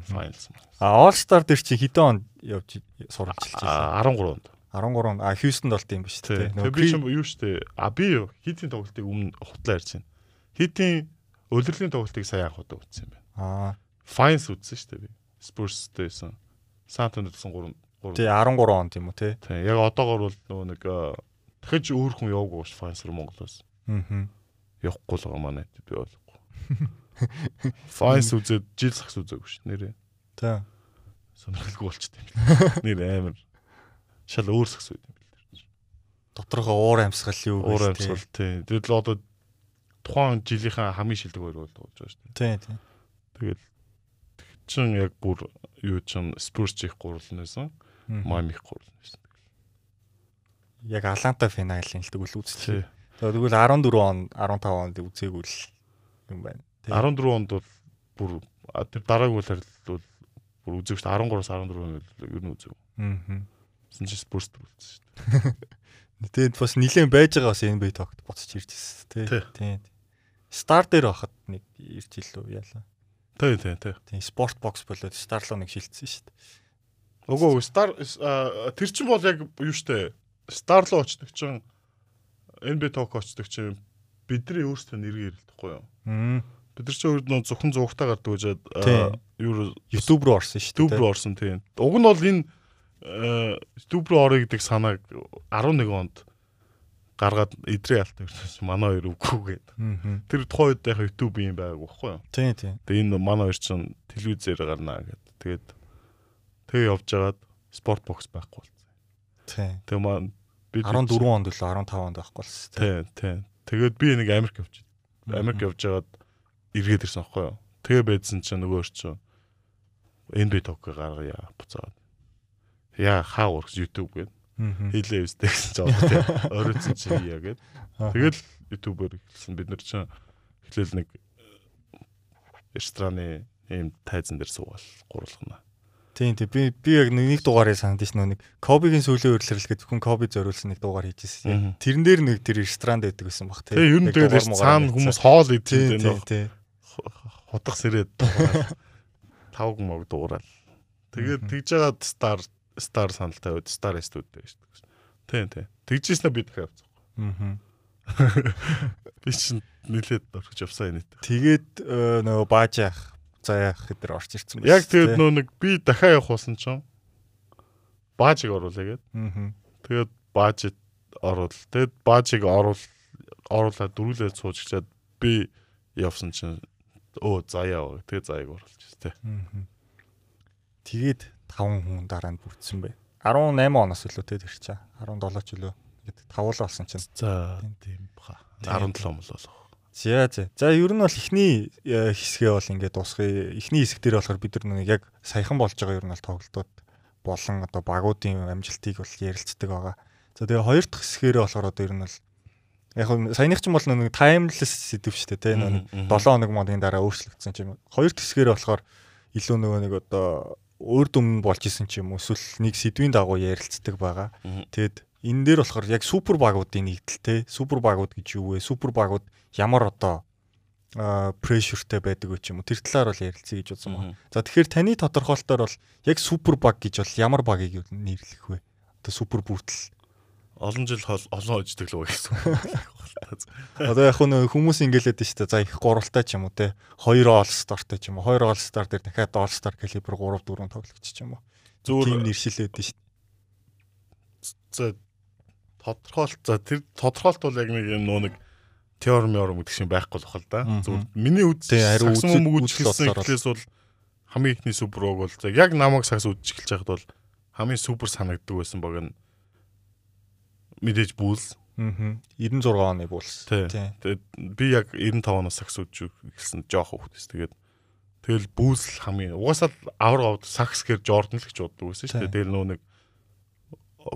Speaker 3: Finals.
Speaker 2: А All Star дээр чи хэдэн онд явж суралцчихсан?
Speaker 3: А 13 онд.
Speaker 2: 13 а Хьюстонд болт юм ба шүү
Speaker 3: Тий.
Speaker 2: дээ.
Speaker 3: Тэгээ би ч юу штэ. А би юу хитийн тоглолтыг өмнө хутлаа ярьж байна. Хитийн өлөрлийн тоглолтыг сая анх удаа үзсэн юм байна.
Speaker 2: Аа.
Speaker 3: Finals үзсэн штэ би. Spurs-тэй байсан. San Antonio-д 3 3
Speaker 2: Тий 13 онд юм уу те?
Speaker 3: Тийм. Яг одоогор бол нөгөө нэг дахиж өөр хүн яваагүй ш Finals руу Монголоос.
Speaker 2: Аа.
Speaker 3: Явахгүй л байгаа манай би ойлгохгүй. Finals үзээд жил сагс үзээгүй ш нэрээ.
Speaker 2: Тий.
Speaker 3: Сонирхолгүй болчтой юм. Нэр амар. Шал өөр сагс үед юм бил.
Speaker 2: Доторхоо уур амьсгал юу
Speaker 3: Өөр
Speaker 2: гэж,
Speaker 3: амьсгал тийм. Тэгэл одоо тухайн жилийнхаа хамгийн шилдэг хоёр бол болж байгаа ш.
Speaker 2: Тий, тий.
Speaker 3: Тэгэл чин яг бүр юу чин Spurs чих нэсэн.
Speaker 2: Мгм.
Speaker 3: Miami их гурал нэсэн.
Speaker 2: Яг Аланта финалийн л тэгвэл үзчихээ.
Speaker 3: Тий.
Speaker 2: Тэгвэл 14 он 15 онд үзээгүй л юм байна. Тий.
Speaker 3: 14 онд бол бүр тэр дараагийн харилцал бол бүр шүү дээ 13-аас 14 он ер нь үзэг.
Speaker 2: Аа.
Speaker 3: Сэн чи спорт төрүүлсэн шүү дээ. *laughs*
Speaker 2: Тэгээд бас нилээн байж байгаа бас NBA тогт буцаж ирж ирсэн тий.
Speaker 3: Тий.
Speaker 2: Стар дээр байхад нэг ирж илүү яалаа.
Speaker 3: Тий, тий, тий.
Speaker 2: Тий, спорт бокс болоод стар руу нэг шилжсэн шүү дээ.
Speaker 3: Өгөө стар а, тэр чин бол яг юу штэ стар руу очдог чин NBA ток очдог чин бидний өөрсдөө нэрээр хэлдэхгүй юу?
Speaker 2: Мм.
Speaker 3: Бид нар чинь өөр нөө зөвхөн зугтаа гардаг
Speaker 2: Тий.
Speaker 3: юу
Speaker 2: YouTube руу орсон шүү
Speaker 3: YouTube
Speaker 2: дээ.
Speaker 3: руу орсон тийм. Уг нь бол энэ э, YouTube руу орё гэдэг санааг 11 онд гаргаад идрээ алт гэсэн манай хоёр үгүйгээд.
Speaker 2: Аа.
Speaker 3: Тэр тухайн үед яг YouTube юм байгаагүй байхгүй юу?
Speaker 2: Тий, тий.
Speaker 3: Тэгээ энэ манай хоёр чинь телевизээр гарнаа гэдэг. Тэгээд тэгээ явж байгаад спорт бокс байхгүй болсон.
Speaker 2: Тий.
Speaker 3: Тэгээ маань бид
Speaker 2: 14 онд л 15 онд байхгүй болсон тий.
Speaker 3: Тий, тий. Тэгээд би нэг Америк явж. Америк явж байгаад эргээд ирсэн байхгүй юу? Тэгээ байдсан чинь нөгөө чинь NBA ток гаргая буцаад. Яа хаа урагш YouTube
Speaker 2: Аа.
Speaker 3: хийлээ өстэй гэсэн ч одоо тий. Оройтсон чи гэд.
Speaker 2: Аа.
Speaker 3: Тэгэл YouTube-оор эхэлсэн бид нар чинь эхлээл нэг рестораны ийм тайзан дээр суугаал гурлахна.
Speaker 2: Тийм тийм би би яг нэг дугаарыг санаад ш нь нэг Кобигийн сүүлийн урилрал гэдэг хүн Коби зориулсан нэг дугаар хийжсэн. Тэрэн дээр нэг тэр ресторанд байдаг гэсэн баг
Speaker 3: тийм. Тэгээ ер нь тэгээд цаана хүмүүс хоол идэв тийм
Speaker 2: тийм.
Speaker 3: Хутах сэрээд тавг мог дуурал. Тэгээд тэгж жагаад стар стар саналтай байд стар студ дээр шүү дээ. Тийм тийм. Тэгжсэн би дахиад авцгаа. Аа. Би чинь нилээд орхиж явсан юм.
Speaker 2: Тэгээд э, нөгөө бааж яах заяах гэдэр орж ирсэн
Speaker 3: байна. Яг тэгээд нөө нэг би дахиад явах болсон ч баажиг оруулаа гээд.
Speaker 2: Аа.
Speaker 3: Тэгээд баажид оруул. Тэгээд баажиг оруул оруулаад дөрүлээ суужчихлаад би явсан чинь өө заяа. Тэгээд заяаг оруулж тээ.
Speaker 2: Аа. Тэгээд 5 хүн дараа нь бүрдсэн бай. 18 оноос илүү тэр чаа. 17 ч үлээ. Ингээд тавуулаа болсон чинь.
Speaker 3: За тийм баха. 17 мөл болох.
Speaker 2: За за. За ер нь бол эхний э, хэсгээ бол ингээд дуусгая. Эхний хэсэг дээр болохоор бид нар яг саяхан болж байгаа ер нь бол тоглолтууд болон одоо багуудын амжилтыг бол ярилцдаг байгаа. За тэгээ хоёр дахь хэсгээрээ болохоор одоо ер нь бол яг саяных ч юм бол нэг таймлес сэдв шүү дээ тийм нэг 7 хоног модын дараа өөрчлөгдсөн юм. Хоёр дахь хэсгээрээ болохоор илүү нөгөө нэг одоо өөр дүн болж исэн ч юм уу эсвэл нэг сэдвийн дагуу ярилцдаг байгаа. Тэгэд энэ дээр болохоор яг супер багуудын нэгдэл те супер багууд гэж юу вэ? Супер багууд ямар одоо прешертэй байдаг ч юм уу. Тэр талаар бол ярилцъя гэж үзсэн байна. За тэгэхээр таны тодорхойлолтоор бол яг супер баг гэж бол ямар багийг нэрлэх вэ? Одоо супер бүртэл
Speaker 3: олон жил олон хождог л гэсэн.
Speaker 2: Одоо яг нөө хүмүүс ингээл лээд шүү дээ. За их гурвалтай ч юм уу те. Хоёр star-тай ч юм уу. Хоёр star дээр дахиад star калибр 3 4 тоглогч ч юм уу. Зүгээр нэршилээд дээ.
Speaker 3: За тодорхойлт за тэр тодорхойлт бол яг нэг нөө нэг теорем теорем гэдэг шиг байхгүй л бахал да. Зүгээр миний үд
Speaker 2: хариу
Speaker 3: үзүүлсэн гэхээс бол хамгийн ихний супер баг бол яг намайг сагс үдчих эхэлж байхад бол хамгийн супер санагддаг байсан баг нь мэдээж бүүлс.
Speaker 2: Аа. 96 оны бүүлс.
Speaker 3: Тэгээд би яг 95 оноос сагс үдчих эхэлсэн жоох хөвгтэс. Тэгээд тэгэл бүүлс хамгийн угаасаа авар авд сагс гэр Жордан л гэж боддог байсан шүү дээ. Тэгэл нөө нэг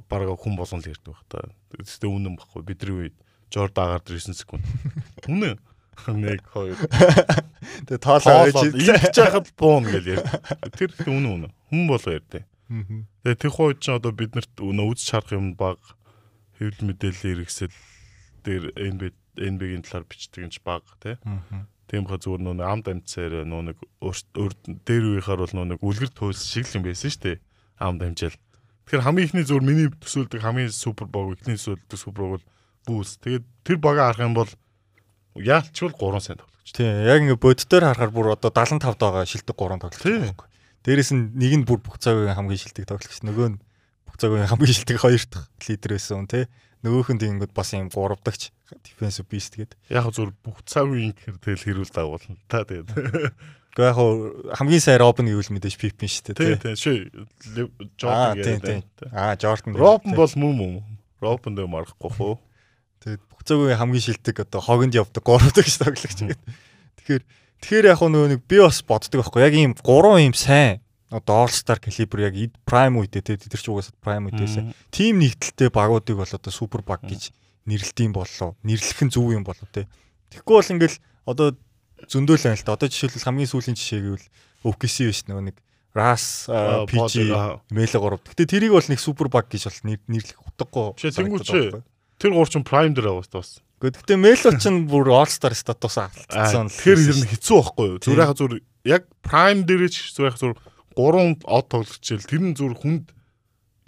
Speaker 3: бараг хүн болгон л ярьдаг байх та. Тэгтээ үнэн баггүй. Бидний үед Жорд агаар 9 секунд. Үнэн. 1 2
Speaker 2: Тэгээ тоолоо
Speaker 3: гэж ингэж яхад буун гэж яар. Тэр үнэн үнэн. Хүн болоо ярьдээ. Тэгээ тэр хойд ч одоо биднэрт өнөө үз шарах юм баг хэвлэл мэдээлэл хэрэгсэл дээр NB NB-ийн талаар бичдэг юм ч баг тий. Тийм ба зүгээр нөө амд амцаар нөө нэг өөр дээр үеийнхаар бол нөө нэг үлгэр төөс шиг л юм байсан шүү дээ. Амд амжаал. Тэгэхээр хамгийн ихний зүгээр миний төсөөлдөг хамгийн супер баг ихний төсөөлдөг супер баг бол бүүс. Тэгээд тэр бага харах юм бол яалчвал 3 сайн тоглогч.
Speaker 2: Тийм. Яг ингээ боддоор харахаар бүр одоо 75 таага шилдэг 3 тоглогч байхгүй. Дээрээс нь нэг нь бүр бүх цагийн хамгийн шилдэг тоглогч. Нөгөө нь цагийн хамгийн шилдэг хоёр дахь лидер байсан тий. Нөгөөх нь тэгэнгүүт бас юм 3 дагч defensive beast гэдэг.
Speaker 3: Яг зүгээр бүх цагийн гэхэр тэгэл хэрүүл дагуулна та тэгээд.
Speaker 2: Гэхдээ яг хамгийн сайн Робин гэвэл мэдээж Пипин шүү дээ.
Speaker 3: Тийм тийм шүү. Jordan гэдэг.
Speaker 2: Аа Jordan.
Speaker 3: Робин бол мөн мөн. Робин дээр марахгүй хөө.
Speaker 2: Тэгээд бүх цагийн хамгийн шилдэг одоо хогонд явдаг гуравдаг ш тоглогч гэдэг. Тэгэхээр тэгэхээр яг нөгөө нэг би бас боддог байхгүй яг ийм гурван ийм сайн одоо All Star caliber яг prime үедээ те тэр ч угаасаа prime үедээс тим нэгдэлтэй багуудыг бол одоо супер баг гэж нэрлэдэм боллоо. Нэрлэх нь зөв юм болоо те. Тэгэхгүй бол ингээл одоо зөндөөл байна л да. Одоо жишээлбэл хамгийн сүүлийн жишээ гэвэл OKC биш нөгөө нэг RAS PG Melo 3. Гэтэ тэрийг бол нэг супер баг гэж бол нэрлэх утгагүй.
Speaker 3: Тэнгүү чи тэр гур чин prime дээр байгаа бас.
Speaker 2: Гэхдээ Melo ч бүр All Star статус
Speaker 3: алдсан. Тэгэхээр ер нь хэцүү байхгүй юу? Зүгээр яхаа зүгээр яг prime дээр ч зүгээр яхаа зүгээр гурван од тоглогчл тэр нь зүгээр хүнд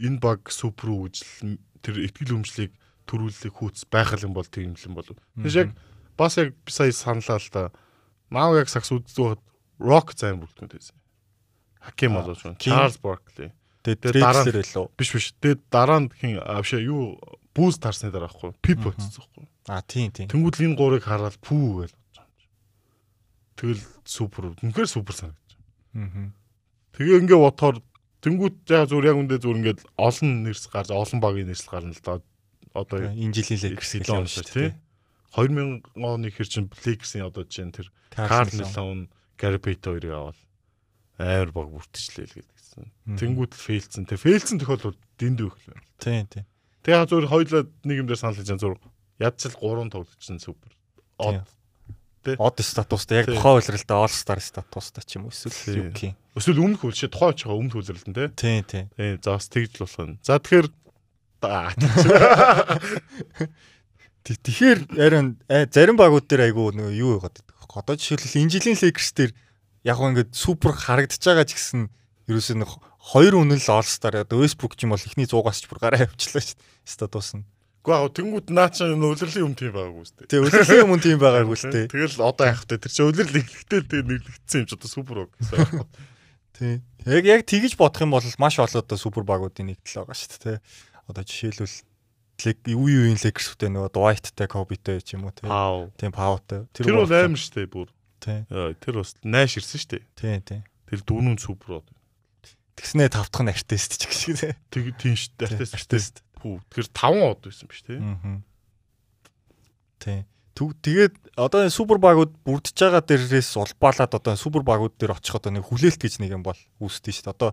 Speaker 3: энэ баг супер үжил тэр ихтгэл өмчлийг төрүүлэх хүүц байх юм бол тийм юм болов. Тэгэж яг бас яг сая саналаа л да Мав яг сакс үздэг рок зайн бүрдгэн байсан. Хаким болоо шүү. Чарльз Баркли.
Speaker 2: Тэгээд дараа нь лөө.
Speaker 3: Биш биш. Тэгээд дараа нь хин авшаа юу бүүс тарсны дараа ахгүй. Пип очсон ахгүй.
Speaker 2: А тийм тийм.
Speaker 3: Тэнгүүд энэ гурыг хараад пүү юм. Тэгэл супер. Үнэхээр супер санагдаж байна. Аа. Тэгээ ингээ бодохоор тэнгүүд яг зүгээр яг үндэ зүгээр ингээд олон нэрс гарч олон багийн нэрсэл гарна л да. Одоо
Speaker 2: энэ жилийн лекс
Speaker 3: юм шүү тий. 2000 оны хэр чин Blake's-ийн одоо жишээ тэр Carl Malone, Gary Payton хоёрыг аваад амар баг бүртчлээ л гэдгийгсэн. Тэнгүүд фейлцэн. Тэг фейлцэн тохиолдол дэнд өөх л байна.
Speaker 2: Тийм тийм.
Speaker 3: Тэгээ зөвөр хоёлаа нэг юм дээр санал хийж зур ядчил 3 тоглогчсон супер. Од те.
Speaker 2: Од статустай яг тухайн үйлрэлтэй All Star статустай ч юм уу эсвэл юу гэх юм.
Speaker 3: Эсвэл өмнөх үйл шээ тухайн очоо өмнөх үйлрэлт нь те.
Speaker 2: Тий, тий.
Speaker 3: Тий, за бас тэгж л болох нь. За тэгэхээр
Speaker 2: Тэгэхээр ярин зарим багууд дээр айгүй нөгөө юу байгаад байдаг. Одоо жишээлбэл энэ жилийн Lakers дээр яг гоо ингээд супер харагдаж байгаа ч гэсэн ерөөсөө нэг хоёр үнэн л All Star одоо Westbrook ч юм бол ихний 100-аас ч бүр гараа явчлаа шүү дээ. Статус нь.
Speaker 3: Гэхдээ яг тэнгууд наа чи өвлөрлийн юм тийм байгаагүй шүү дээ.
Speaker 2: Тэг өвлөрлийн юм тийм байгаагүй шүү дээ. *laughs*
Speaker 3: Тэгэл одоо яах вэ? Тэр чи өвлөрл ихтэй тэг нэглэгдсэн юм ч одоо супер баг гэсэн. *laughs*
Speaker 2: Тий. Яг яг тэгж бодох юм бол маш олон одоо супер багуудын нэгдэл байгаа шүү дээ. Одоо жишээлбэл юу юуийн Lakers-тэй нөгөө Dwight-тэй, Kobe-тэй ч юм уу тий. Тийм Pau-тэй.
Speaker 3: Тэр бол аим шүү дээ бүр.
Speaker 2: Тий.
Speaker 3: Тэр бас найш ирсэн шүү дээ.
Speaker 2: Тий, тий.
Speaker 3: Тэр дүүнэн супер.
Speaker 2: Тэгснээ тавтах нь артист ч гэх шиг тий.
Speaker 3: Тэг тийм шүү дээ. Артист. Хүү. Тэгэхээр 5 од байсан биш тий.
Speaker 2: Аа. Тий. Тэгээд одоо супер багууд бүрдэж байгаа дээрээс улбаалаад одоо супер багууд дээр очих одоо нэг хүлээлт гэж нэг юм бол үүсдэж шүү дээ. Одоо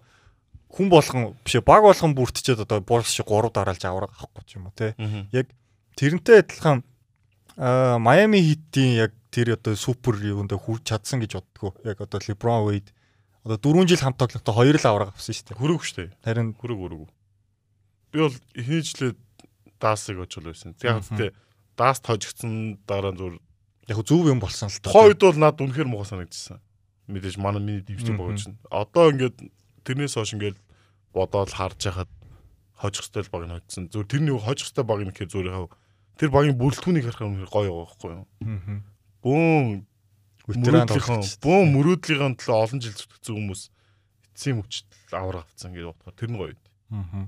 Speaker 2: хүн болгон биш баг болгон бүртчихэд одоо буурс шиг 3 дараалж авраг авахгүй ч юм уу те. Яг тэрнтэй адилхан Майами хитийн яг тэр одоо супер юунд хүрч чадсан гэж боддгоо. Яг одоо LeBron Wade одоо 4 жил хамт тоглохдоо 2 л авраг авсан шүү дээ.
Speaker 3: Хүрэг шүү дээ.
Speaker 2: Харин
Speaker 3: хүрэг хүрэг. Би бол эхний жилээ даасыг очил байсан. Яг тэ дааст хожигдсан дараа зүр
Speaker 2: яг зөв юм болсон л
Speaker 3: та. Хойд бол над үнэхээр муухай санагдчихсан. Мэдээж манай миний дивчтэй богож шин. Одоо ингээд тэрнээс хойш ингээд бодоод харж яхад хожих стэл баг нь хоцсон. Зүр тэрний хожих стэл баг нь гэхээр зүгээр хав тэр багийн бүрэлдэхүүнийг харах юм гоё байгаа байхгүй юу? Аа. Бүүн ветеран бүүн мөрөөдлийнхэн төлөө олон жил зүтгэсэн хүмүүс эцсийн мөчт авар авцсан гэж бодохоор тэр нь гоё. Аа.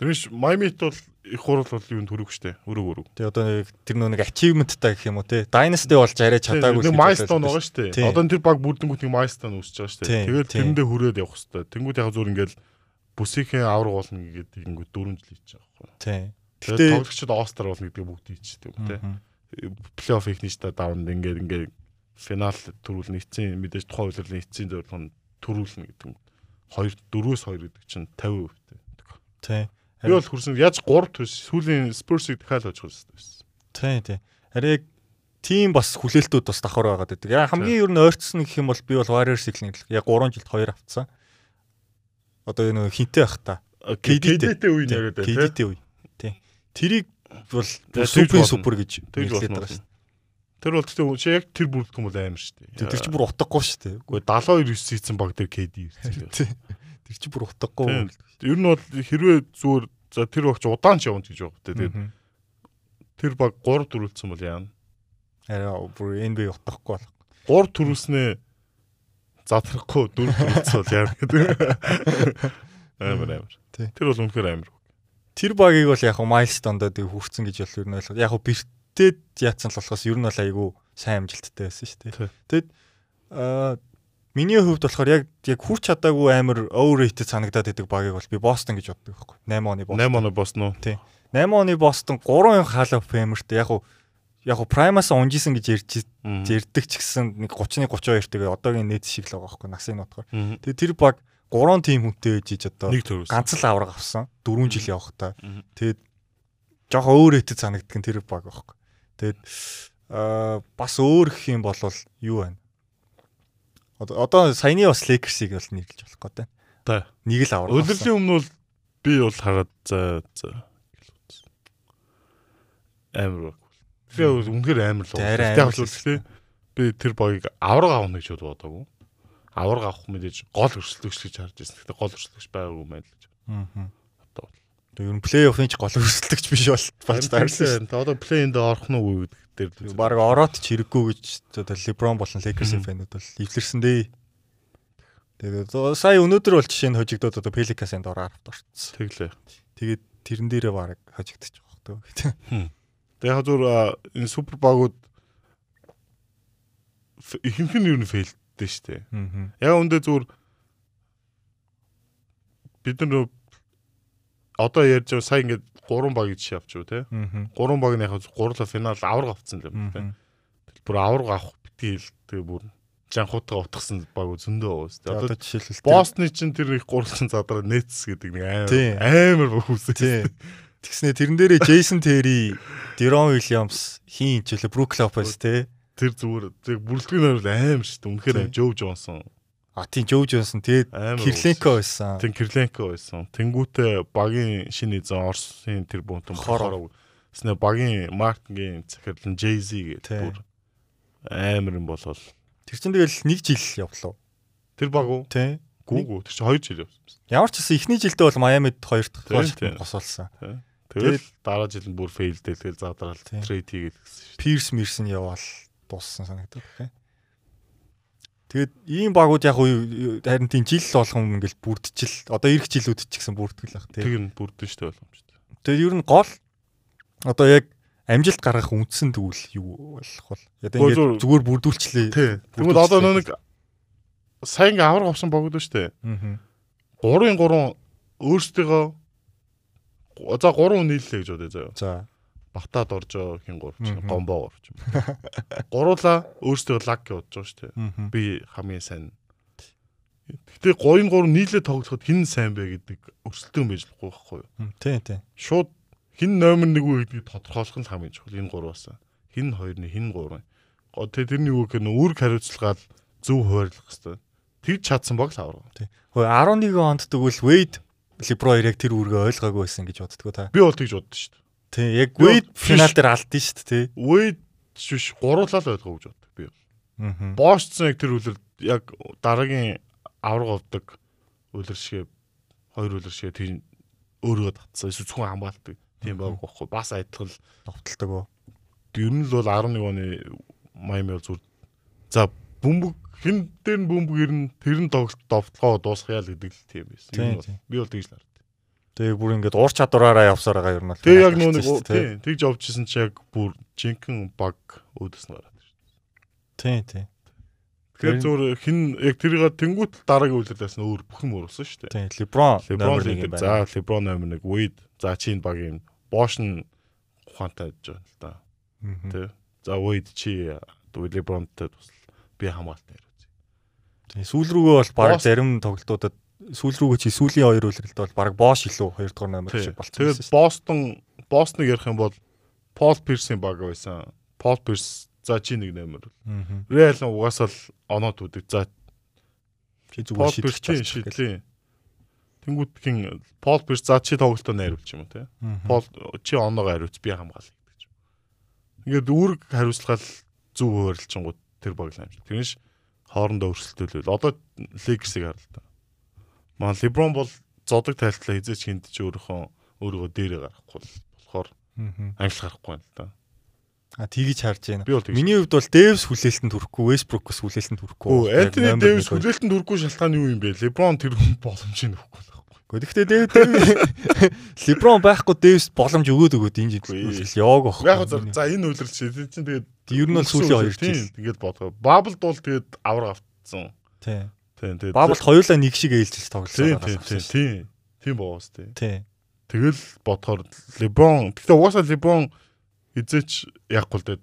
Speaker 3: Тэрнш Майамит бол их хурал бол юунд төрөг штэ. Өрөг өрөг.
Speaker 2: Тэгээ одоо тэр нэг achievement-тай гэх юм уу те. Dynasty болж арай чадаагүй
Speaker 3: нэг milestone байгаа штэ. Одоо тэр баг бүрдэнгүүт нэг milestone үүсэж байгаа штэ. Тэгээд тэрэндээ хүрээд явах хэвээр. Тэнгүүд яг зур ингээл бүсийнхээ авраг болно гэдэг ингээд 4 жил хийж байгаа байхгүй.
Speaker 2: Тийм.
Speaker 3: Тэгээд тоглогчид Остер болно гэдэг бүгд хийчихдэг те. Плей-офф их нэстэ давнд ингээд ингээд финал төрүүлнэ эцсийн мэдээж тухайн үйлрлийн эцсийн зорилго нь төрүүлнэ гэдэг юм. 2 4-өөс 2 гэдэг чинь 50% те.
Speaker 2: Тийм.
Speaker 3: Би бол хүрсэн яаж 3 төс сүүлийн Spurs-ыг дахиад очих байсан байсан.
Speaker 2: Тийм тийм. Харин яг тийм бас хүлээлтүүд бас давхар байгаад байдаг. Яа хамгийн ер нь ойрцсон гэх юм бол би бол Warriors-ийг л яг 3 жилд 2 авцсан. Одоо энэ хинтээ байх та.
Speaker 3: KD-тэй үе яриад
Speaker 2: байна. KD-тэй үе. Тийм. Тэрийг бол супер супер гэж
Speaker 3: хэлээд байгаа шүү. Тэр бол тэгтээ чи яг тэр бүрдэх юм бол амар шүү дээ.
Speaker 2: Тэр чи бүр утгагүй шүү дээ.
Speaker 3: Үгүй 72 9 хийсэн баг тэр KD
Speaker 2: ирсэн. Тэр чи бүр утгагүй.
Speaker 3: Ер нь бол хэрвээ зүгээр за тэр багч удаан ч явна гэж байгаа хөтэй. Тэгээд тэр баг 3 төрүүлсэн бол яана.
Speaker 2: Араа бүр NBA утгахгүй болох.
Speaker 3: 3 төрүүлснээ задрахгүй 4 төрүүлсэн бол яана гэдэг. *laughs* Амар амар. Тэр бол үнэхээр амар.
Speaker 2: Тэр багийг бол яг майлстондоо тэг хүрсэн гэж бол ер нь ойлгоо. Яг бэртээд яатсан л болохоос ер нь бол айгүй сайн амжилттай байсан шүү дээ. Тэгэд аа Миний хувьд болохоор яг яг хүрч чадаагүй амар overrated санагдаад байдаг багийг бол би Boston гэж боддог байхгүй. 8 оны
Speaker 3: Boston. 8 оны Boston уу?
Speaker 2: Тий. 8 оны Boston 3 Hall of Famer-т яг уу яг уу Primus унжисан гэж ярьж ярьдаг ч гэсэн нэг 30-ны 32 тэгээ одоогийн нийт шиг л байгаа байхгүй насын нутгаар. Тэгээ тэр баг 3 тим хүнтэй ээж одоо ганц л авраг авсан. 4 жил явахтаа. Тэгээд жоох overrated санагддаг тэр баг байхгүй. Тэгээд аа бас өөр гэх юм бол юу байна? Одоо саяны бас Lakers-ыг бол нэрлэж болох гэдэг.
Speaker 3: Та.
Speaker 2: Нэг л авах.
Speaker 3: Өдөрлийн өмнө бол би бол хараад за за амар. Би үнэхээр амар л.
Speaker 2: Тэгэхээр
Speaker 3: бол би тэр боёг авраг авах гэж бодоогүй. Авраг авах мэдээж гол өрсөлдөгч гэж харж байсан. Гэхдээ гол өрсөлдөгч байгаагүй мэн л гэж.
Speaker 2: Аа Одоо бол. Тэгээ ер нь плей-оффын ч гол өрсөлдөгч биш бол
Speaker 3: болж таарсан. Одоо плей-энд орох нь уу гэдэг
Speaker 2: дээр баг ороод ч хэрэггүй гэж одоо LeBron болон Lakers-ийн фэнүүд бол эвлэрсэн дээ. Тэгээд сая өнөөдөр бол жишээ нь хожигдоод одоо Pelicans-ын дор ард орцсон.
Speaker 3: Тэглээ.
Speaker 2: Тэгээд тэрэн дээрээ баг хожигдчих واخ төө.
Speaker 3: Тэгээд хазуур энэ супер багууд ихэнх нь юу н фейлдтэй штэ. Яг үндэ зүгээр бид нар одоо ярьж байгаа сая ингээд гурван баг гэж авч юу те. Гурван баг нь яг гурлаа финал авраг авцсан л юм те. Бүр авраг авах битгий хэл тэгээ бүр жанхуудаа утгсан баг зөндөө дээ.
Speaker 2: Одоо жишээлбэл
Speaker 3: Босны чинь тэр их гурвалжин задраа нэтс гэдэг нэг амар амар
Speaker 2: хүүсээ. Тэгснэ тэрэн дээрээ Джейсон Терри, Дерон Уильямс, хин хичээлээ Брук Лопес те.
Speaker 3: тэр зүгээр тэг бүрэлдэхүүн бол аим шүү дээ. Үнэхээр Жов Джонсон.
Speaker 2: А тийм Жов Джонсон тэгээд Кирленко байсан.
Speaker 3: Тэн Кирленко байсан. Тэнгүүтээ багийн шинэ эзэн Орсын тэр бунтан
Speaker 2: Хороо.
Speaker 3: хороо. Снэ багийн Мартингийн захирлан Jay-Z гэдэг бүр амар юм болол.
Speaker 2: Тэр чинь тэгэл нэг жил явлаа.
Speaker 3: Тэр баг уу?
Speaker 2: Тий.
Speaker 3: Гүүгүү. Тэр чинь 2 жил явсан.
Speaker 2: Ямар ч гэсэн эхний жилдээ бол Майамид хоёр дахь
Speaker 3: Тий,
Speaker 2: гол
Speaker 3: тий.
Speaker 2: госолсон.
Speaker 3: Тэгэл дараа жил нь бүр фейлдэл тэгэл задрал трейд хийгээд гэсэн шүү.
Speaker 2: Пирс Мирсэн яваал дууссан санагдав. Тэгээд ийм багууд яг уу харин тийм жил болгон ингээл бүрдчихэл одоо эх жилүүд ч гэсэн бүрдгэл ах тий.
Speaker 3: Тэг нь бүрдэн штэ боломжтой.
Speaker 2: Тэгээд ер нь гол одоо яг амжилт гаргах үндсэн тэгвэл юу болох ингээд
Speaker 3: зур-
Speaker 2: зүгээр бүрдүүлчлээ.
Speaker 3: Тий. Тэгвэл одоо нэг сайн ингээ авраг авсан богд штэ.
Speaker 2: Аа.
Speaker 3: 3-ын 3 өөрсдөө за 3 нийллээ гэж бодъё заяа.
Speaker 2: За.
Speaker 3: Батад оржоо хин 3 ч
Speaker 2: Мгм.
Speaker 3: гомбоо 3 ч. Гуруула өөрсдөө лаг гэж бодож байгаа штэ.
Speaker 2: Аа.
Speaker 3: би хамгийн сайн. Гэтэ 3-ын 3 нийлээ тоглоход хин сайн бэ гэдэг өрсөлдөөн байж болохгүй байхгүй юу?
Speaker 2: Тий, тий.
Speaker 3: Шууд хин номер 1 үү гэдгийг тодорхойлох нь хамгийн чухал энэ гурваас. Хин 2-ны хин 3. Гоо тэ тэрний үг гэнэ үүрэг хариуцлагаад зөв хуваарлах хэвээр. Тэгж чадсан баг л авраг.
Speaker 2: Хөөе 11 онд тэгвэл Wade яг тэр үүргээ ойлгоогүй байсан гэж боддгоо та.
Speaker 3: Би бол тэгж боддоо шүү дээ.
Speaker 2: Тий, яг Wade финал дээр алдсан шүү дээ, тий.
Speaker 3: Wade биш гуруулаа л ойлгоо гэж боддог би.
Speaker 2: Аа.
Speaker 3: Босцсон яг тэр үлэр яг дараагийн авраг авдаг үлэр шиг хоёр үлэр шиг тийм өөрийгөө татсан эсвэл зөвхөн хамгаалдаг тийм байг байхгүй бас адилхан л
Speaker 2: Товтолдог уу?
Speaker 3: ер нь л бол 11 оны Майами бол зүр за бөмбөг хин дээр нь бөмбөг ер нь тэр нь тоглолт довтлогоо дуусгая л гэдэг л тийм байсан. Би бол тэгж л хард.
Speaker 2: Тэгээ бүр ингээд уур чадвараараа явсаар байгаа юм бол.
Speaker 3: Тэгээ яг нөө нэг
Speaker 2: шүү дээ, тий.
Speaker 3: тэгж явчихсан чи яг бүр жинхэнэ баг өөдөс нь гараад.
Speaker 2: Тий, тий.
Speaker 3: Тэгэхээр зүгээр хин яг тэрийг тэнгуут дараагийн үйлдэлээс нь өөр бүхэн мөрөсөн шүү дээ.
Speaker 2: Тий, Леброн номер 1 юм байна.
Speaker 3: За Леброн номер 1, Wade, за чинь баг юм. Бош нь ухаантай байж байгаа л да. Тэ. За Wade чи Лебронтой тусал би хамгаалтай хэрэг.
Speaker 2: Тий, сүүл рүүгээ бол баг зарим тоглолтуудад сүүл рүүгээ чи сүүлийн хоёр үйлрэлд бол баг Бош илүү хоёр дахь номер шиг болчихсон.
Speaker 3: Тэгээд Бостон Бостоныг ярих юм бол Пол Пирсийн баг байсан. Пол Пирс за чи нэг номер. Реал нь угаасаа л оноод үүдэг. За
Speaker 2: Чи зүгээр чадчих гэх.
Speaker 3: шийдлийн Тэнгүүдхийн Пол Пирс за чи тоглолтоо найруулчих юм уу те. Пол чи оноогоо хариуц би хамгаалъя гэдэг юм. Ингээд үүрэг хариуцлагал зөв хуваарлчингууд тэр баг л амжилт. Тэрнш хоорондоо өрсөлдөлөл. Одоо Lakers-ыг хар л та. Маа LeBron бол зодог тайлтлаа хизээч хинт чи өөрийнхөө өөрийгөө дээрээ гарахгүй болохоор англи гарахгүй байна л да.
Speaker 2: А тгийж харж байна. Миний хувьд бол Дэвс хүлээлтэнд хүрэхгүй, Westbrook-с хүлээлтэнд хүрэхгүй.
Speaker 3: Энтони
Speaker 2: хоёр.
Speaker 3: хүлээлтэнд хүрхгүй шалтгаан юу юм бэ? LeBron тэр хүн боломжийг өгөхгүй байхгүй.
Speaker 2: Гэхдээ Дэвид *laughs* Леброн байхгүй Дэвс боломж өгөөд өгөөд энэ жил явааг баг.
Speaker 3: Яг за за энэ үйлрэл чи чинь тэгээд
Speaker 2: Ер нь бол сүүлийн хоёр
Speaker 3: тийм
Speaker 2: жил.
Speaker 3: тэгээд бодгоо. Бабл дул тэгээд авраг автсан.
Speaker 2: Тий.
Speaker 3: Тийм тэгээд
Speaker 2: Бабл хоёулаа нэг шиг ээлжилж
Speaker 3: Тийм
Speaker 2: тоглосон
Speaker 3: тийм тийм тийм. Тийм боос тийм.
Speaker 2: Тий.
Speaker 3: Тэгэл бодохоор LeBron гэхдээ угаасаа LeBron хизээч яг гол дээ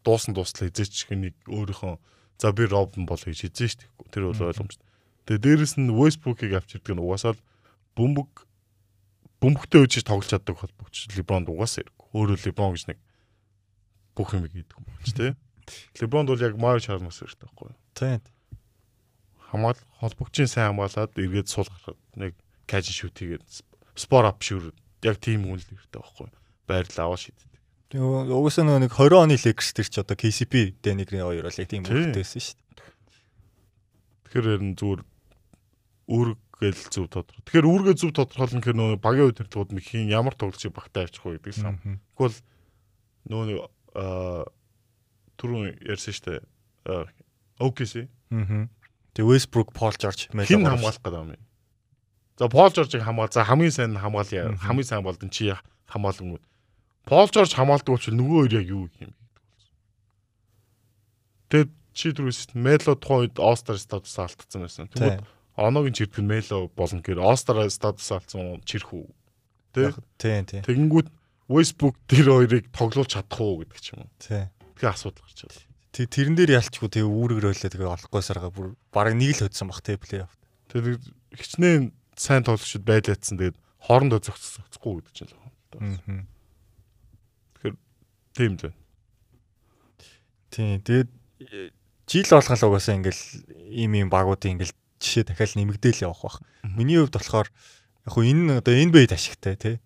Speaker 3: дуусан дуслаа хизээч нэг өөрийнхөө за би Робн бол гэж хизээ шүү дээ. Тэр бол ойлгомжтой. Тэгээ дээрэс нь Westbrook-ыг авчирдаг нь угаасаа л бөмбөг бөмбөгтэй үжиж тоглож чаддаг холбогч LeBron угаасаа ирэх. Өөрөө LeBron гэж нэг бүх юм хийдэг юм болж тий. LeBron бол яг Mario Chalmers хэрэгтэй байхгүй юу?
Speaker 2: Тий.
Speaker 3: Хамгаал холбогчийн сайн хамгаалаад эргээд сул гарахад нэг каж шүт хийгээд спор ап шүр яг тийм л хэрэгтэй байхгүй байрлал аваа шийддэг.
Speaker 2: Тэгээ угсаа нэг 20 оны Lakers тэр ч одоо KCP Денигрийн хоёр бол яг тийм
Speaker 3: Тий.
Speaker 2: үүрэгтэйсэн шүү дээ.
Speaker 3: Тэгэхээр харин зүгээр үүргээл зөв тодорхой. Тэгэхээр үүргээ зөв тодорхойлно гэхээр нөгөө багийн удирдлагууд нэг хин ямар тоглолцыг багтаа авчих вэ гэдэг.
Speaker 2: Мгм.
Speaker 3: Тэгвэл нөгөө нэг аа түрүүн ярьсан штэ OKC
Speaker 2: Мгм. Тэгээ Westbrook, Paul George, Melo
Speaker 3: хин хамгаалах гэдэг юм. За Пол Жоржийг хамгаал. За хамгийн сайн нь хамгаалъя. Хамгийн сайн болдон чи хамгаалангууд. Пол Жорж хамгаалдаг учраас нөгөө хоёр яг юу юм бэ гэдэг болсон. Тэгэд чи түрүүс Мело тухайн үед All-Star статус алдсан байсан. Тэгвэл оноогийн чирдэг нь Мело болно гэхээр All-Star статус алдсан чирхүү. Тэ.
Speaker 2: Яг- Тий, тий.
Speaker 3: Тэгэнгүүт Westbrook тэр хоёрыг тоглуулж чадах уу гэдэг ч юм уу.
Speaker 2: Тий.
Speaker 3: Тэгээ асуудал гарч ирсэн.
Speaker 2: Тэг тэрэн дээр ялчгүй тэгээ үүрэгрөөлээ тэгээ олохгүйсараа бүр баг нэг л хөдсөн бах те плей офф.
Speaker 3: Тэр хичнээн сайн тоглогчд байлаадсан. Тэгээд хоорондоо зохицохгүй гэдэг чинь л.
Speaker 2: Аа.
Speaker 3: Тийм л байна.
Speaker 2: Тийм. Тэгээд э, жил болгол угаасаа ингээл ийм ийм багуудын ингээл жишээ дахиад нэмэгдээл явах бах. Миний хувьд болохоор яг хуу энэ одоо NBA ашигтай тий.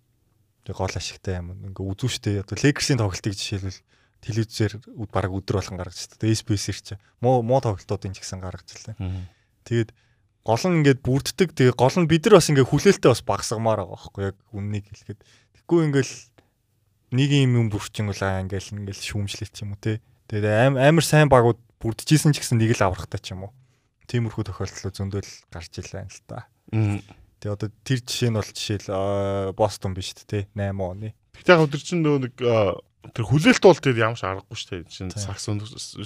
Speaker 2: Тэг гол ашигтай юм. Ингээ үзүүштэй одоо Lakers-ийн тоглолтыг жишээлбэл телевизээр баг өдөр болгон гаргаж байна. Тэгээ SBS-ээр чи муу муу тоглолтуудын ч гэсэн гаргаж байна. Тэгээд гол нь ингээд бүрддэг. Тэгээ гол нь бид нар бас ингээ хүлээлттэй бас багсгамаар байгаа байхгүй яг үннийг хэлэхэд. Тэггүй ингээл нэг юм юм бүрчин бол ингээл ингээл шүүмжлэлт юм уу те. Тэгээд амар сайн багууд бүрдчихсэн ч гэсэн нэг л аврахтай ч юм уу. Тиймэрхүү тохиолдол зөндөл гарч илаа л та. Тэгээ одоо тэр жишээ нь бол жишээл Бостон биш үү те 8 оны.
Speaker 3: Гэтэ яг өдөр чинь нөгөө нэг тэр хүлээлт бол тэр ямар ч аргагүй шүү дээ. Чин сакс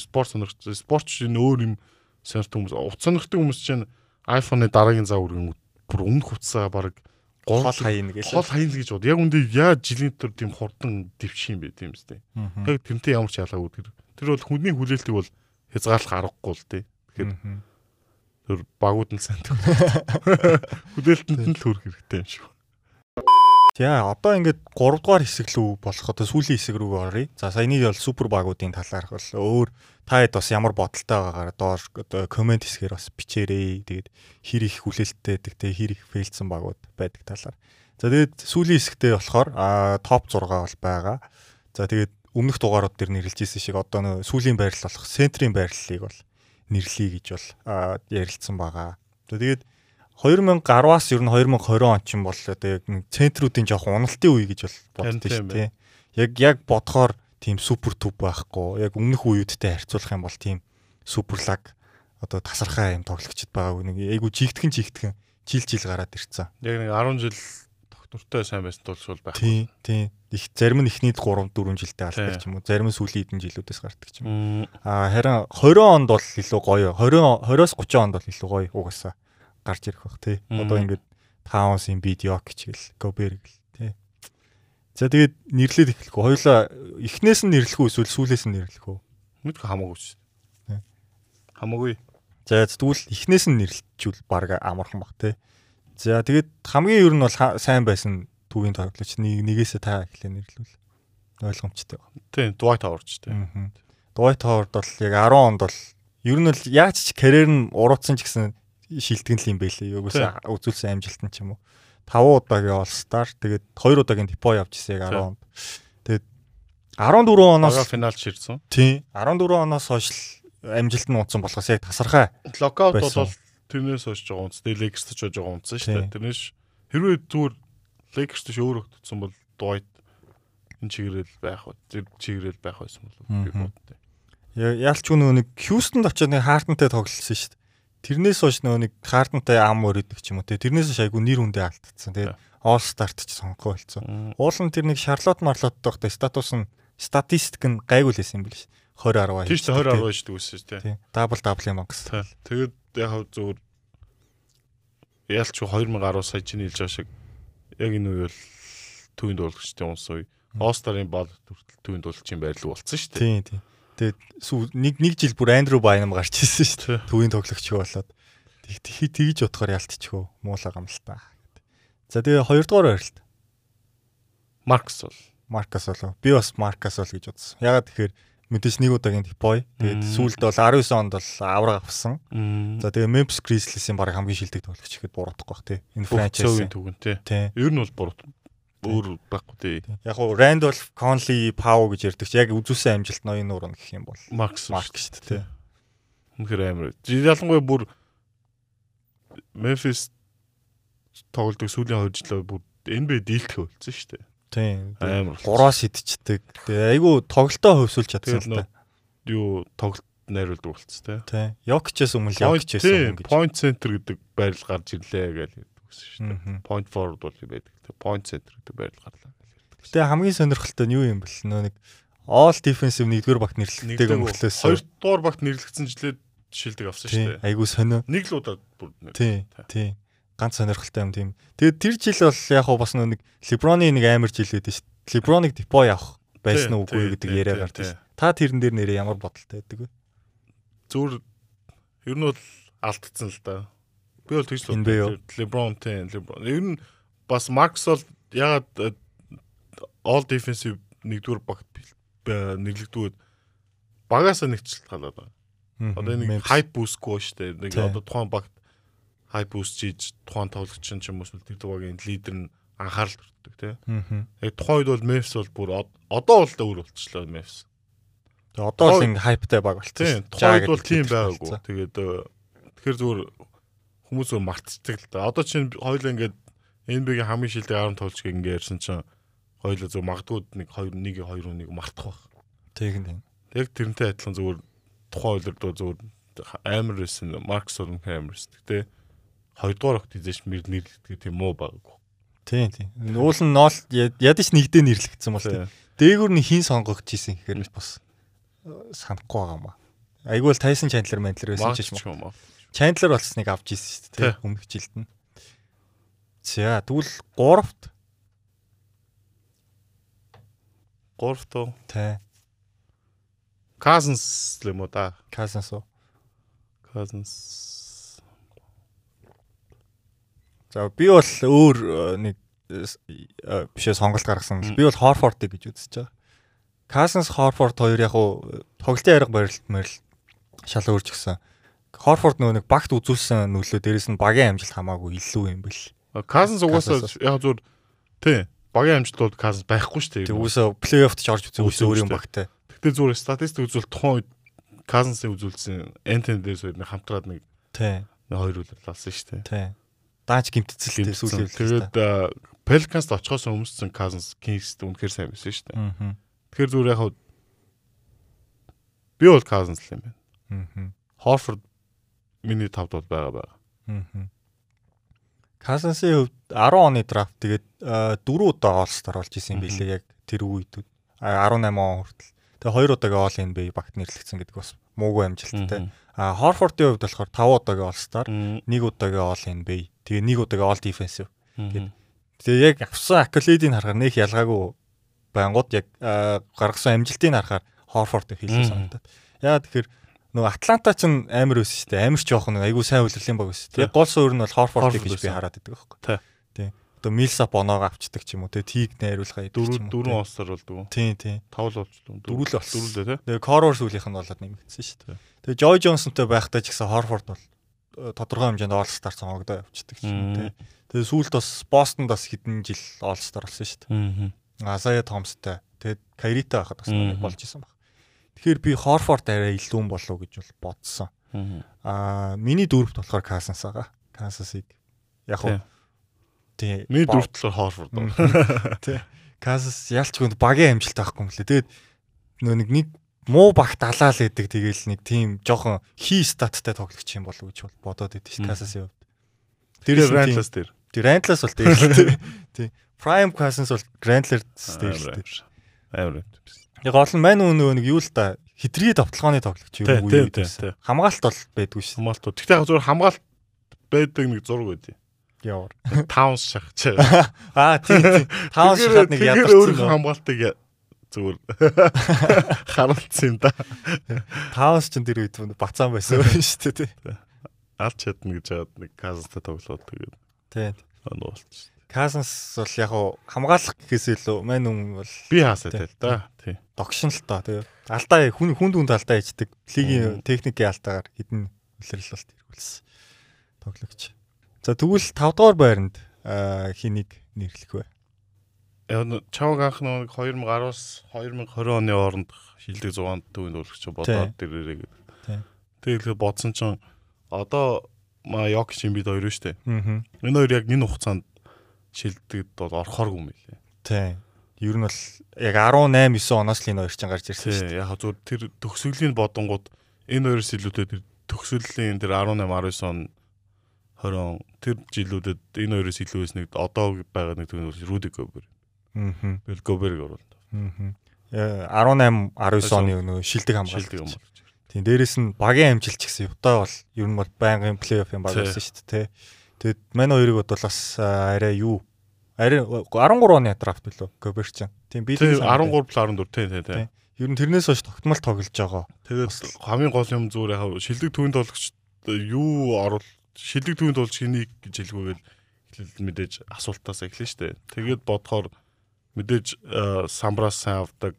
Speaker 3: спорт сонирхч спорт чинь өөр юм сонирхдаг хүмүүс утас сонирхдаг хүмүүс чинь iPhone-ы дараагийн зав үргэн бүр өмнөх хуцаа баг
Speaker 2: гол хаяна гэж
Speaker 3: гол хаяна гэж бод. Яг үндэ яаж жилийн төр тийм хурдан дэвчих юм бэ тийм үстэй. Яг тэрнтэй ямар ч ялгаагүй тэр. Тэр бол хүний хүлээлтийг бол хязгаарлах аргагүй л дээ. Тэгэхээр тэр багууд нь сайн *laughs* хүлээлтэнд нь л хүрэх хэрэгтэй юм шиг.
Speaker 2: За одоо ингээд 3 дугаар хэсэг лүү болох одоо сүүлийн хэсэг рүү оръё. За саяны бол супер багуудын талаарх бол өөр та хэд бас ямар бодолтой байгаагаар доор одоо комент хэсгээр бас бичээрэй. Тэгээд хэр их хүлээлттэй те хэр их фейлсэн багууд байдаг талаар. За тэгээд сүүлийн хэсэгтээ болохоор а топ 6 бол байгаа. За тэгээд өмнөх дугаарууд дээр нэрлэжсэн шиг одоо нөө сүүлийн байрлал болох центрийн байрлалыг бол нэрлэе гэж бол ярилцсан байгаа. За тэгээд 2010-аас ер нь 2020 он ч юм бол одоо яг центруудын жоох уналтын үе гэж бол боддог шүү дээ. Яг яг бодохоор тийм супер төв байхгүй. Яг өмнөх үеүүдтэй харьцуулах юм бол тийм суперлаг одоо тасархай юм тоглогчд байгаа. Нэг айгу жигтгэн жигтгэн жил жил гараад ирцэн.
Speaker 3: Яг нэг 10 жил тогтвортой сайн байсан тулш бол байхгүй.
Speaker 2: Тийм, тийм. Их зарим нь эхний 3 4 жилдээ алдаг ч юм уу. Зарим нь сүүлийн хэдэн жилүүдээс гардаг ч юм. Аа харин 20 онд бол илүү гоё. 20 20-оос 30 онд бол илүү гоё угаасаа гарч ирэх бах тий. Одоо ингээд Таунсын видео гэж гэл Гобер гэл тий. За тэгээд нэрлээд эхлэх үү? Хоёлаа эхнээс нь нэрлэх үү эсвэл сүүлээс нь нэрлэх үү?
Speaker 3: Мэдгүй хамаагүй шүү. Хамаагүй.
Speaker 2: За тэгвэл эхнээс нь нэрлэлчүүл баг амархан бах тий. За тэгээд хамгийн ер нь бол сайн байсан төвийн тоглогч нэг нэгээсээ та эхлээ нэрлүүл ойлгомжтой байна.
Speaker 3: Тийм, Dwight Howard ч
Speaker 2: тийм. Dwight Howard бол яг 10 онд бол ер нь л яаж ч карьер нь уруудсан ч гэсэн шилтгэн л юм байлээ. Юугаас үзүүлсэн амжилт нь ч юм уу. 5 удаагийн Star тэгээд 2 удаагийн Depo явж ирсэн яг 10 онд. Тэгээд 14 оноос
Speaker 3: финалд ширсэн.
Speaker 2: Тийм. 14 оноос хойш амжилт нь унтсан болохоос яг тасархай.
Speaker 3: Локаут бол тэрнээс хойш жоо унц. Тэгээд Lakers ч жоо унцсан шүү дээ. Тэрнээс хэрвээ зүгээр Lakers ч өөр өгдсөн бол Dwight энэ чигээрэл байх уу. Тэр чигээрэл байх байсан бол би боддоо.
Speaker 2: Яалч үнэ нэг Хьюстонд очиод нэг хаартантай тоглолсон шүү дээ. Тэрнээс хойш нөгөө нэг хаартантай ам өрөдөг ч юм уу те. Тэрнээс хойш айгу нэр хүндээ алдчихсан те. All Star-т ч сонгох болсон. Уул нь тэр нэг Шарлот Марлот доохтой статус нь статистик нь гайгүй л байсан юм биш. 20 10.
Speaker 3: Тийм шүү 20 10 шүү дүүсэн шүү те.
Speaker 2: Дабл дабл юм ангас.
Speaker 3: Тэгээд яг зөвөр яалч 2010 сая чинь хэлж байгаа шиг яг энэ үе бол төвийн дуулагчдын унс үе. All Star-ын бал хүртэл төвийн дуулагчийн байрлал болсон шүү
Speaker 2: дээ. Тийм тийм. Тэгээд нэг нэг жил бүр Андрю Байнам гарч ирсэн шүү дээ. Төвийн тоглогч болоод тэгж бодохоор ялтчихөө муулаа гам л та. За тэгээ хоёрдугаар байралт.
Speaker 3: Маркс бол
Speaker 2: Маркас болов. Би бас Маркас бол гэж бодсон. Ягаад тэгэхээр мэдээж нэг удаагийн Депой. Тэгээд сүүлд бол 19 онд бол авраг авсан. За тэгээ Memphis Grizzlies-ийн баг хамгийн шилдэг тоглогч ихэд буруутгах бах тий.
Speaker 3: Энэ франчайзын түгэн тий. Ер нь бол буруут өөр байхгүй тий.
Speaker 2: Яг уу Randolph Conley Pau гэж ярьдаг чи яг үзүүлсэн амжилт ноён нуурна гэх юм бол
Speaker 3: Max
Speaker 2: Max шүү дээ тий.
Speaker 3: Үнэхээр амар. Ялангуяа бүр Memphis тоглодог сүүлийн 2 жилөө бүр NBA дийлдэх болсон шүү дээ.
Speaker 2: Тийм. Амар. Гураас идчихдэг. Тэгээ айгүй тоглолтоо хөвсүүлж чадсан л та.
Speaker 3: Юу тоглолт найруулдаг болцсон тий.
Speaker 2: Тийм. Йокчээс өмнө Йокчээс
Speaker 3: өмнө гэж. Point center гэдэг байрал гарч ирлээ гэж гэсэн шүү дээ. Point forward бол байдаг. Point center гэдэг байрал гарлаа.
Speaker 2: Гэтэ хамгийн сонирхолтой нь юу юм бэл нөө нэг all defensive нэгдүгээр багт нэрлэгддэг өнгөлөөс
Speaker 3: хоёрдугаар багт нэрлэгдсэн жилээд шилдэг авсан шүү
Speaker 2: дээ. Айгуу сонио.
Speaker 3: Нэг л удаа бүр.
Speaker 2: Тий. Тий. Ганц сонирхолтой юм тийм. Тэгээд тэр жил бол яг хуу бас нэг LeBron-ы нэг амар жил байдаг шүү дээ. LeBron-ыг Depo явах байсан уугүй гэдэг яриа гардаг шүү. Та тэрэн дээр нэрээ ямар бодолтой байдаг вэ?
Speaker 3: Зүгээр ер нь бол алдцсан л да. Би бол тэгж л LeBron тийм LeBron. Ер нь бас Max бол ягаад э, all defensive нэгдүгээр багт нэрлэгдүүд багаасаа нэг шалтгаалаад байгаа.
Speaker 2: Мгм.
Speaker 3: Одоо нэг хайп бүүсгүй шүү дээ. Нэг одоо тухайн багт хайп бүүсч хийж тухайн тоглогч ч юм уу тэр багийн лидер нь анхаарал төрдөг тий. Яг тухайн үед бол Memphis бол бүр од- одоо бол өөр болчихлоо Memphis.
Speaker 2: Тэгээ одоо л ингэ хайптай баг болчихсон.
Speaker 3: Тухайн үед бол тийм байгаагүй. Тэгээд э, тэгэхээр зүгээр хүмүүс өөр мартцдаг л да. Одоо чинь хоёул ингээд NBA-гийн хамгийн шилдэг 10 тоглогч гэх ингээд ярьсан чинь хоёул зөв магадгүй нэг 2 1 2 1 мартах байх.
Speaker 2: Тэг юм.
Speaker 3: Яг тэрнтэй адилхан зүгээр тухайн дөө зүгээр амар байсан Маркс Орн Хамерс гэтээ хоёрдугаар огт хийжээч мэр нэрлэгдэх тийм муу байгаагүй.
Speaker 2: Тийм тийм. Уул нь ноол ядаж нэгдээ нэрлэгдсэн бол тийм. Дээгүүр нь хин сонгогч ийсэн гэхээр бас э, санахгүй байгаа маа. Айгүй л Тайсон Чандлер Мандлер байсан ч юм уу. Чандлер болсныг авч ийсэн шүү дээ. Өмнөх жилд нь. За тэгвэл 3-т
Speaker 3: Гуравт
Speaker 2: тий.
Speaker 3: Cousins л юм уу да.
Speaker 2: Казанс уу.
Speaker 3: Cousins
Speaker 2: За би бол өөр э, нэг э, бишээ сонголт гаргасан. Би бол Хорфордыг гэж үзэж байгаа. Казанс Хорфорд хоёр яг уу тоглолтын арга барилт мэрл шал өөрч гисэн. Хорфорд нөгөө нэг багт үзүүлсэн нөлөө дээрэс нь багийн амжилт хамаагүй илүү юм бэл.
Speaker 3: Cousins угаасаа яг зүгээр тий багийн амжилт бол Cousins байхгүй шүү дээ.
Speaker 2: Тэг үсээ плей-оффт ч орж үзсэн
Speaker 3: Үзсэн
Speaker 2: өөр юм багтай.
Speaker 3: Тэгтээ зүгээр статистик үзвэл тухайн үед Cousins-ыг үзүүлсэн Anthony Davis хоёрын хамтраад нэг
Speaker 2: Тий.
Speaker 3: нэг хоёр үлээлсэн шүү дээ.
Speaker 2: Тий. Даач гимтцэлтэй сүүлийн
Speaker 3: Тэгээд Pelicans-д очихоос өмнөсөн Cousins Kings-д үнэхээр сайн байсан шүү дээ.
Speaker 2: Аа.
Speaker 3: Тэгэхээр зүгээр яг би бол Cousins л юм байна.
Speaker 2: Аа.
Speaker 3: Horford миний тавд бол байгаа байгаа.
Speaker 2: Аа. Казансын хувьд 10 оны драфт тэгээд 4 удаа All-Star болж исэн билээ яг тэр үед. А, 18 он хүртэл. Тэгээ 2 удаагийн All NBA багт нэрлэгдсэн гэдэг бас муугүй амжилттай. А Horford-ийн хувьд болохоор 5 удаагийн All-Star, 1 удаагийн All NBA, тэгээ 1 удаагийн All Defensive. Тэгээ яг авсан accolade-ийг харахаар нэх ялгаагүй байнгут яг гаргасан амжилтыг харахаар хийлээ
Speaker 3: Мгм.
Speaker 2: санагдаад. Яа тэгэхээр нөгөө Атланта ч амар байсан шүү дээ. Амар ч жоох нэг айгүй сайн үлрэлийн баг байсан. Яг гол суурь нь бол Horford гэж би хараад байдаг байхгүй.
Speaker 3: Тий.
Speaker 2: Тий. Одоо Millsap оноог авчдаг ч юм уу. Тэгээ Тиг найруулга хийдэг ч
Speaker 3: Дөрөв
Speaker 2: юм уу.
Speaker 3: дөрвөн All-Star болдгоо.
Speaker 2: Тий, тий.
Speaker 3: Тавл болчихлоо.
Speaker 2: Дөрвөл болсон.
Speaker 3: Дөрвөлөө тий.
Speaker 2: Тэгээ Coror сүүлийнх нь болоод нэмэгдсэн шүү дээ. Тэгээ Joy Johnson-тэй байхдаа ч гэсэн Horford бол э, тодорхой хэмжээнд All-Star цонгогдоо явчихдаг ч юм уу. тий. Тэгээ сүүлд бас Boston бас хэдэн жил All-Star болсон шүү дээ. Асая Томстой. Тэгээд Кайритай байхад бас болж исэн баг. Тэгэхээр би Хорфорд арай илүү юм болов уу гэж бол бодсон. Аа миний дөрөвт болохоор Касанс байгаа. Касасыг яг уу тий.
Speaker 3: Миний дөрөвт Horford.
Speaker 2: Мм. *laughs* Тий. Касас ялч хүнд багийн амжилт авахгүй юм лээ. Тэгээд нөө нэг нэг муу багт алаал гэдэг тэгээл нэг тийм жоохон хий статтай тоглогч юм болов уу гэж бол бодоод идэв
Speaker 3: Мм.
Speaker 2: Касасын хувьд.
Speaker 3: Тэр Rantless дээр.
Speaker 2: тий Рантлас бол дээр л *laughs* тий. Prime Cousins бол Grantlers дээр л тий.
Speaker 3: Амар.
Speaker 2: Яг гол нь мань нөгөө нэг юу л да хитрхи товтлооны тоглогч
Speaker 3: Тий,
Speaker 2: юу
Speaker 3: тий,
Speaker 2: юу гэсэн. Хамгаалт бол байдгүй шин.
Speaker 3: Хамгаалт. Тэгтээ яг зүгээр хамгаалт байдаг нэг зураг байдیں۔
Speaker 2: Явар. *laughs*
Speaker 3: Таунс шахаж. *laughs*
Speaker 2: Аа тий тий. Таун шахаад нэг
Speaker 3: Тэгэхээр
Speaker 2: ядарсан.
Speaker 3: өөрөө хамгаалтыг зүгээр *laughs* харуулсан юм да.
Speaker 2: Таунс ч тэр үед бацаан байсан шүү дээ тий.
Speaker 3: Алт чадна гэж хаад нэг казантай тоглоод тэгээд
Speaker 2: Тий.
Speaker 3: оноо болчих.
Speaker 2: Касанс бол яг хамгаалах гэхээс илүү мань хүн бол
Speaker 3: Би хаасаа тэл да. Тий.
Speaker 2: Догшин л тоо тий. Алдаа хүн хүн дүнд алдаа хийдэг. Лигийн техникийн алдаагаар хідэн илэрлэлт эргүүлсэн. Тоглогч. За тэгвэл 5 дугаар байранд хэнийг нэрлэх вэ?
Speaker 3: Яг нь чавг анх нэг 2010-аас 2020 оны хооронд шилдэг 100-анд төвөнд үлгч бодоод дээрээ гэдэг. Тэгээд бодсон чинь одоо ма Йок Шимбид хоёр шүү дээ. Энэ хоёр яг энэ хугацаанд шилдэгд бол орохооргүй юм лээ.
Speaker 2: Тий. Ер нь бол яг 18 9 оноос л энэ хоёр ч гарч ирсэн шүү
Speaker 3: Тий, яг зөв тэр төгсгөлийн бодонгууд энэ хоёроос илүүтэй тэр төгсгөлийн тэр 18 19 он 20 он тэр жилүүдэд энэ хоёроос илүү байсныг одоо байгаа нэг төгнөл Руди Гобер.
Speaker 2: дээ. Аа.
Speaker 3: Тэгэл Гоберг оруулаад
Speaker 2: Аа. 18 19 оны өнөө шилдэг хамгаалт.
Speaker 3: шилдэг болж.
Speaker 2: Тийм дээрэс нь багийн амжилт ч гэсэн Юта бол ер нь бол байнгын плей-офф юм баг байсан шүү дээ. Тэгэд манай хоёрыг бол бас аа, арай юу арай 13 оны драфт билүү Гоберчин. Тийм би
Speaker 3: Тий
Speaker 2: тийм санагдав.
Speaker 3: 13 14 тий тий тий.
Speaker 2: Ер нь тэрнээс хойш тогтмол тоглож байгаа.
Speaker 3: Тэгээд хамгийн гол юм зүгээр яг шилдэг төвөнд болгоч юу оруул шилдэг төвөнд болж хэнийг гэж хэлгүйгээл эхлэл мэдээж асуултаас эхлэн штэ. Тэгээд бодохоор мэдээж э, самбраас сайн авдаг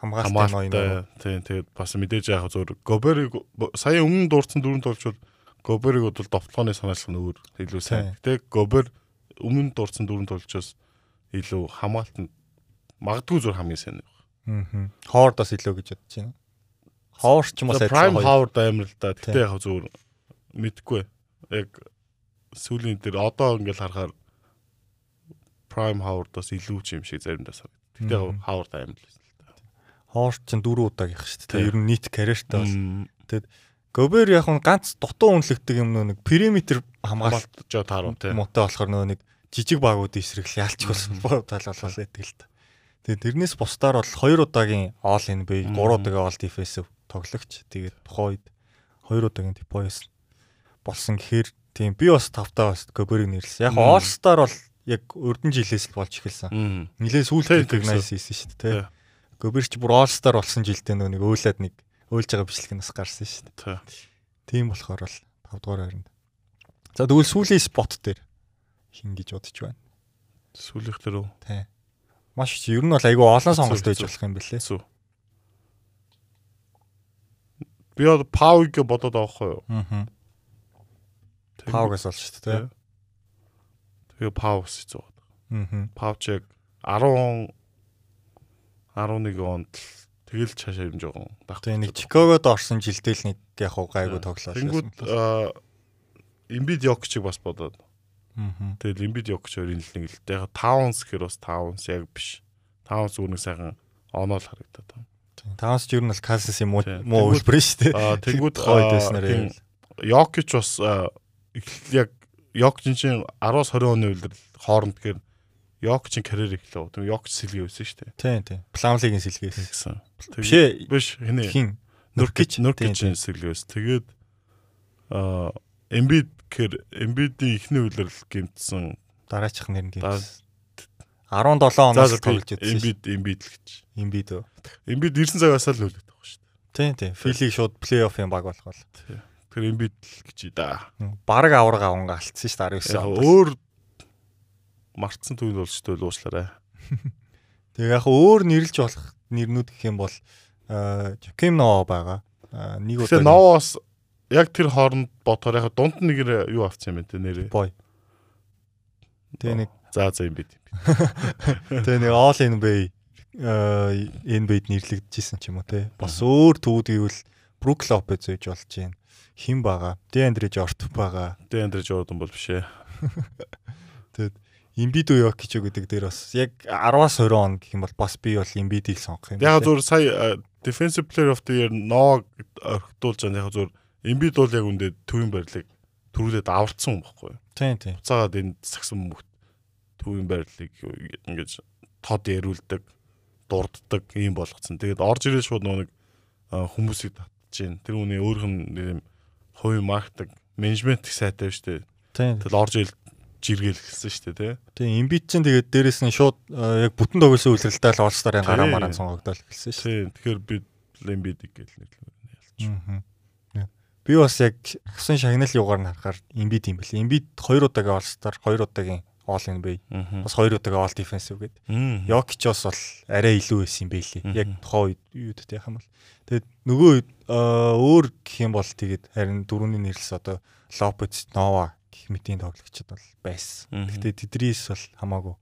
Speaker 2: хамгаалалтын ноён.
Speaker 3: тийм тэгээд бас мэдээж яг зөв Гобериг сая өмнө дуурсан дөрөв толчвол Гобериг бол довтлооны санаалах нь өөр илүү сайн. Гэтэ Гобер өмнө дуурсан дөрөв толчоос илүү хамгаалтанд магадгүй зөв хамгийн сайн байна.
Speaker 2: Аа. Ховард бас илүү гэж бодож байна. Ховард ч юм уу
Speaker 3: Prime Howard амар л да. Гэтэ яг зөв мэдгүй. Яг сүүлийн дээр одоо ингээл харахаар Prime Howard-аас илүү ч юм шиг заримдаа санагд. Гэтэ Howard амар л
Speaker 2: Ховард ч дөрөв удаагийнх шүү дээ. Ер нь нийт карьертай бол. Тэгэд Гобер яг нь ганц дутуу үнэлэгдэг юм нэг периметр хамгаалт
Speaker 3: жоо тааруу тийм.
Speaker 2: Муутай болохоор нөө нэг жижиг багуудын эсрэг ялч болсон тал болол байдаг л та. Тэгээд тэрнээс бусдаар бол хоёр удаагийн all NBA, 3 удаагийн all defensive тоглогч. Тэгээд тухайн үед хоёр удаагийн deploy болсон гэхээр тийм би бас тавтаа бас Гоберийг нэрлсэн. Яг all star бол яг өрдөн жилээс л болж эхэлсэн. Нилээ сүүлд recognize хийсэн шүү дээ. Гоберч бүр all star болсон жилдээ нэг өөлөд нэг өөлж байгаа бичлэг нас гарсан шүү дээ. Тийм болохоор бол 5 дугаар байранд. За тэгвэл сүүлийн спот дээр хин гэж бодож байна.
Speaker 3: Сүүлийнх үү?
Speaker 2: Тий. Маш ер нь бол айгүй олон сонголт байж болох юм бэлээ.
Speaker 3: Зү. Би одоо Пауг бодоод байгаа хгүй юу?
Speaker 2: Аа. Паугас бол шүү дээ.
Speaker 3: Тэгээ Паус хийж байгаа.
Speaker 2: Аа.
Speaker 3: Паучэг 10 11 онд тэгэл цаашаа юм жоохон
Speaker 2: баг. Тэгээ нэг Чикагод орсон жилдээ л нэг яг гайгүй тоглолоо.
Speaker 3: Тэнгүүд Эмбид Йокчиг бас бодоод. Аа. Тэгэл Эмбид Йокч хоёрын л нэг л яг Таунс гэхэр бас Таунс яг биш. Таунс үүнийг сайхан оноол харагдаад байна.
Speaker 2: Таунс ч ер нь бол Касас юм уу муу үлбэр шүү дээ.
Speaker 3: Тэнгүүд хойд байснараа. Йокч бас яг Йокч чинь 10-20 оны үлрэл хооронд гэхээр Йокчийн карьер эхлэв. Тэгм Йокч сэлгээ байсан шүү дээ.
Speaker 2: Тийм тийм. Пламлигийн сэлгээ
Speaker 3: гэсэн.
Speaker 2: Биш.
Speaker 3: Биш хинэ.
Speaker 2: Хин.
Speaker 3: Нуркич Нуркичийн сэлгээ байсан. Тэгээд аа Эмбид гэхэр Эмбидийн ихний үлрэл гэмтсэн
Speaker 2: дараачих нэр нь гэмтсэн. 17 оноос тоглож
Speaker 3: байсан. Эмбид Эмбид л гэж.
Speaker 2: Эмбид үү.
Speaker 3: Эмбид ирсэн цагаас л үлдэх таах шүү дээ.
Speaker 2: Тийм тийм. Филиг шууд плей-оффын баг болох бол.
Speaker 3: Тэр Эмбид л гэж да.
Speaker 2: Бараг авраг аванга алдсан шүү дээ 19
Speaker 3: онд. Өөр мартсан түүнд болчтой л уучлаарай. *laughs*
Speaker 2: Тэгээ яг өөр нэрлж болох нэрнүүд гэх юм бол Жаким Ноо байгаа. Нэг
Speaker 3: удаа Ноос яг тэр хооронд бодохоор яг дунд нэг юу авсан юм бэ те нэрээ.
Speaker 2: Бой. Тэгээ нэг
Speaker 3: за за юм бид. *laughs*
Speaker 2: Тэгээ нэг All NBA NBA-д нэрлэгдэжсэн ч юм уу те. Бас өөр төвд гэвэл Брук Лопез гэж болж байна. Хин байгаа. Деандре Жорт байгаа.
Speaker 3: Деандре Жордан бол биш ээ.
Speaker 2: Тэгээд Имбид уу Йокич гэдэг дээр бас яг 10-аас 20 он гэх юм бол бас би бол Имбидийг сонгох юм.
Speaker 3: Яг зөв сая defensive player of the year ноо орхитуулж байгаа яг зөв Имбид бол яг үндэ төвийн барилыг төрүүлээд аварцсан юм баггүй.
Speaker 2: Тийм тийм.
Speaker 3: Буцаагаад энэ сагсан мөхт төвийн барилыг ингэж тод ярүүлдэг, дурддаг юм болгоцсон. Тэгээд орж ирэл шууд нэг хүмүүсийг татж гин. Тэр үний өөрх нь хувийн маркетинг, менежмент сайтай шүү дээ. Тэгэл орж ирэл жиргэл гэсэн шүү дээ тий.
Speaker 2: Тийм имбит чинь тэгээд дээрэс нь шууд яг бүтэн тоглосон үйлрэлтэй л олстарын гараа мараа сонгогдол гэсэн шүү.
Speaker 3: Тийм тэгэхээр би имбитик гэж нэрлэв.
Speaker 2: Би бас яг агсан шагнал юугаар нь харахаар имбит юм бэл. Имбит 2 удаагийн олстар 2 удаагийн all in bay. Бас 2 удаагийн all defensive гэдэг. Йокичос бол арай илүү байсан юм байлээ. Яг тухайн үед үед яхам бол. Тэгээд нөгөө өөр гэх юм бол тэгээд харин дөрөвний нэрлс одоо Лопец, Нова гэх мэтийн тоглогчд бол байсан. Гэхдээ тэдрээс бол хамаагүй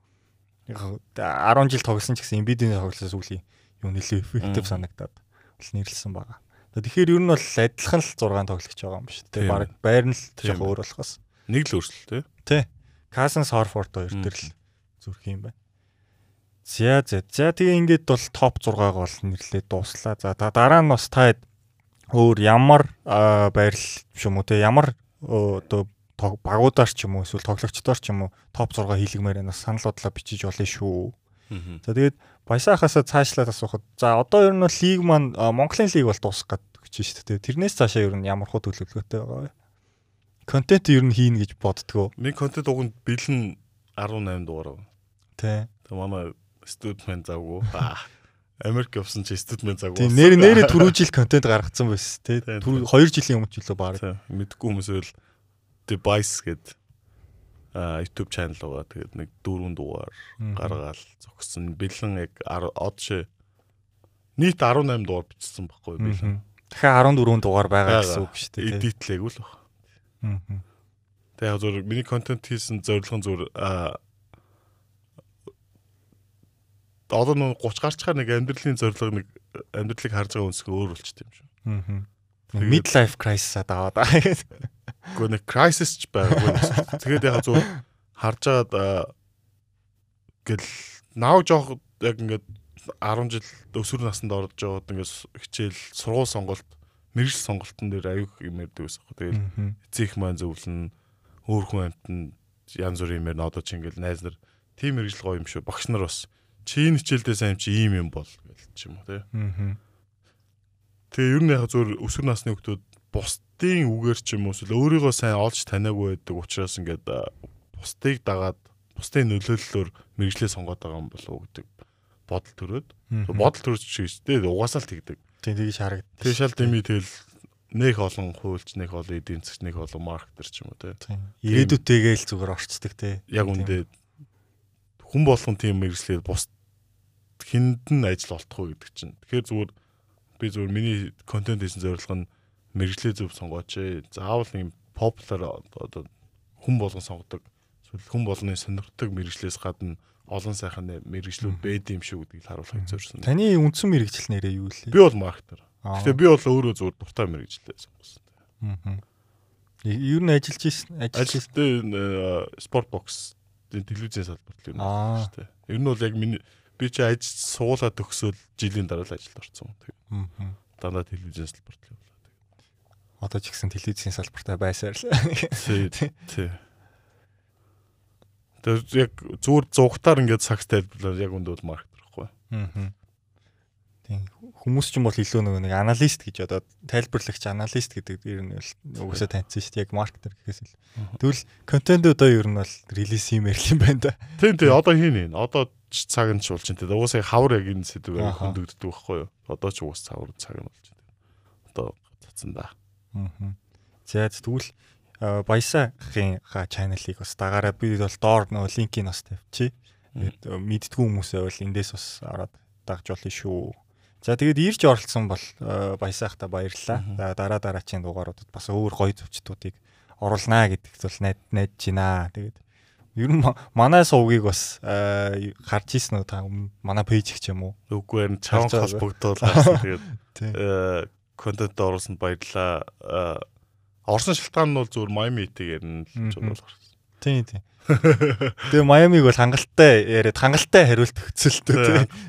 Speaker 2: 10 жил тоглосон ч гэсэн Embiid-ийн тоглолтоос үгүй юу нэлээд эффектив санагдаад нэрлсэн байгаа. Тэгэхээр ер нь бол адилхан л 6 тоглогч байгаа юм шүү дээ. Бараг байр нь л жоох өөр болохоос.
Speaker 3: Нэг л өөрчлөлт
Speaker 2: тий. Касен Сорфорд хоёр төр л зүрх юм байна. За за. За тэгээ ингээд бол топ 6-г бол нэрлээд дууслаа. За дараа нь бас та өөр ямар байрал юм уу те ямар одоо багуудаар ч юм уу эсвэл тоглогчдоор ч юм уу топ 6 хийлгмээр нас санал бодлоо бичиж болно шүү. За тэгээд Баясаахаас цаашлаад асуухад за одоо ер нь лиг маань Монголын лиг бол дуусах гэж шүү дээ. Тэрнээс цаашаа ер нь ямар хуу төлөвлөгөөтэй байгаа вэ? Контент ер нь хийнэ гэж боддгоо.
Speaker 3: Ми контент уг нь бэлэн 18 дугаар.
Speaker 2: Тэ.
Speaker 3: Тэг манай студмент завгүй. Америк явсан чи студмент завгүй.
Speaker 2: Тийм нэр нэрээ түрүү жил контент гаргацсан байсан тий. Түрүү 2 жилийн өмнө ч үлээ баг.
Speaker 3: Мэдгүй хүмүүс байл device гэдэг а YouTube channel байгаа. Тэгээд нэг дөрвөн дугаар гаргаал зогссон. Бэлэн яг од шээ нийт 18 дугаар бичсэн байхгүй би
Speaker 2: Тэгэхээр 14 дугаар байгаа гэсэн үг шүү дээ.
Speaker 3: Эдитлээгүй л баг.
Speaker 2: Аа.
Speaker 3: Тэгээ яг зөв миний контент хийсэн зорилго зөв а одоо нэг 30 гарчхаар нэг амьдралын зорилго нэг амьдралыг харж байгаа үнсгээ өөр болчт юм шүү.
Speaker 2: Аа. Midlife crisis аваад байгаа.
Speaker 3: Гэхдээ нэг crisis ч байгаагүй. Тэгээд яг зөв харж агаад гэл нав жоох яг ингээд 10 жил өсвөр наснд орж жоод ингээд хичээл сургууль сонголт мэрэгжил сонголтын дээр аюух юм ярьдаг байсан хөө. Тэгэл эцэг маань зөвлөн өөр хүн амтнд янз бүрийн юмэр нодож ингээл найз нар тийм мэрэгжил гоё юм шүү. Багш нар бас чи энэ хичээлдээ сайн чи ийм юм бол гэл ч юм уу тий. Тэгээ ер нь яг зөв өсвөр насны хүмүүс бусдын үгээр ч юм уу эсвэл өөрийгөө сайн олж таниагүй байдаг учраас ингээд бусдыг дагаад бусдын нөлөөллөөр мэрэгжлээ сонгоод байгаа юм болов уу гэдэг бодол төрөөд бодол төрөж ч гэжтэй угаасаа л тэгдэг.
Speaker 2: Тийм тэгж харагд.
Speaker 3: Тэгээ шал дэмий тэгэл нэг олон хуульч, нэг олон эдийн засаг, нэг олон маркетер ч юм уу те.
Speaker 2: Ирээдүйтэйгээ л зүгээр орцдог те.
Speaker 3: Яг үндэ хүн болгон тийм мэрэгчлэр бус хүнд нь ажил олдохгүй гэдэг чинь. Тэгэхээр зүгээр би зүгээр миний контент хийсэн зорилго нь мэрэгчлээ зөв сонгооч ээ. Заавал нэг popular одоо хүн болгон сонгодог хүн болгоны сонирхдаг мэрэгчлээс гадна олон сайхан мэрэгчлүүд байд юм шүү гэдгийг харуулахыг зорьсон.
Speaker 2: Таны үндсэн мэрэгжил нэрээ юу вэ?
Speaker 3: Би бол маркетер. Гэтэ би бол өөрөө зөв дуртай мэрэгчлээ сонгосон.
Speaker 2: Аа. Ер нь ажиллаж ирсэн
Speaker 3: ажиллаж ирсэн спорт бокс телевизийн салбарт л юм шүү дээ. Ер нь бол яг миний би чи ажил суулаад төгсөөл жилийн дараа л ажилд орсон.
Speaker 2: Аа.
Speaker 3: Дандаа телевизийн салбарт л явлаа.
Speaker 2: Одоо ч гэсэн телевизийн салбартаа байсаар л.
Speaker 3: Тий. *laughs* Тий. Тэгээд яг зүгээр зугатаар ингээд цагт тайлбарлаад яг өндөө маркетер байхгүй.
Speaker 2: Аа. Тийм хүмүүс ч юм бол илүү нөгөө нэг аналист гэж одоо тайлбарлагч аналист гэдэг ер нь бол угсаа таньсан шүү дээ яг маркетер гэхээс л. Тэгвэл контент одоо ер нь бол релиз хиймээр л юм байна да.
Speaker 3: Тийм тийм одоо хийн энэ. Одоо цаг нь ч болж байна. Тэгээд угсаа хавар яг энэ сэдв хөндөгддөг байхгүй юу? Одоо ч угс цавар цаг нь болж байна. Одоо цацсан да.
Speaker 2: Аа. За тэгвэл Баясаахын ха чаналыг бас дагаараа би бол доор нөгөө линкийг бас тавьчих. Тэгээд мэдтгүү хүмүүсээ бол эндээс бас ороод дагж болно шүү. За тэгээд ирж оролцсон бол Баясаахта баярлалаа. За дараа дараачийн дугааруудад бас өөр гоё төвчтүүдийг оруулнаа гэдэгт бол найд найдаж байна. Тэгээд ер нь манай сувгийг бас харж ийсэн үү та манай пэйж их ч юм уу?
Speaker 3: Үгүй ээ чаван холбогдуулаад тэгээд *laughs* контент оруулсанд баярлалаа Орсон шалтгаан нь бол зүгээр Miami Heat-ийг ярина л ч бол гарсан.
Speaker 2: Тийм тийм. Тэгээ Майамиг бол хангалттай яриад хангалттай хариулт өгцөлтөө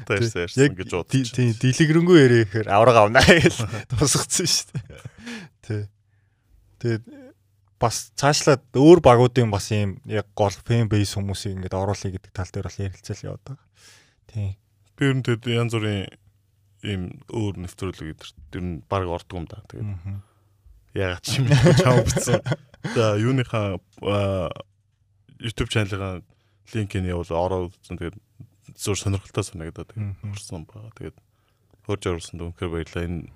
Speaker 3: тийм. Гэж бодчих.
Speaker 2: Тийм дэлгэрэнгүй яриа гэхээр авраг авнаа *laughs* гэж тусгацсан шүү дээ. Тий. Тэгээд бас цаашлаад өөр багуудын бас ийм яг гол фэн бейс хүмүүсийг ингээд оруулъя гэдэг тал дээр бол ярилцал яваад байгаа. Тийм.
Speaker 3: Би ер нь тэд янз бүрийн ийм өөр нэвтрүүлэг гэдэг ер нь баг ордог юм да. Тэгээд ягаад ч юм чам *laughs* бичсэн. За юуныхаа YouTube чаналын линкийг явуул ороод үзсэн. Тэгээд зур сонирхолтой санагдаад орсон баа. Тэгээд хөрж оруулсан дүнхээр баярлаа. Энэ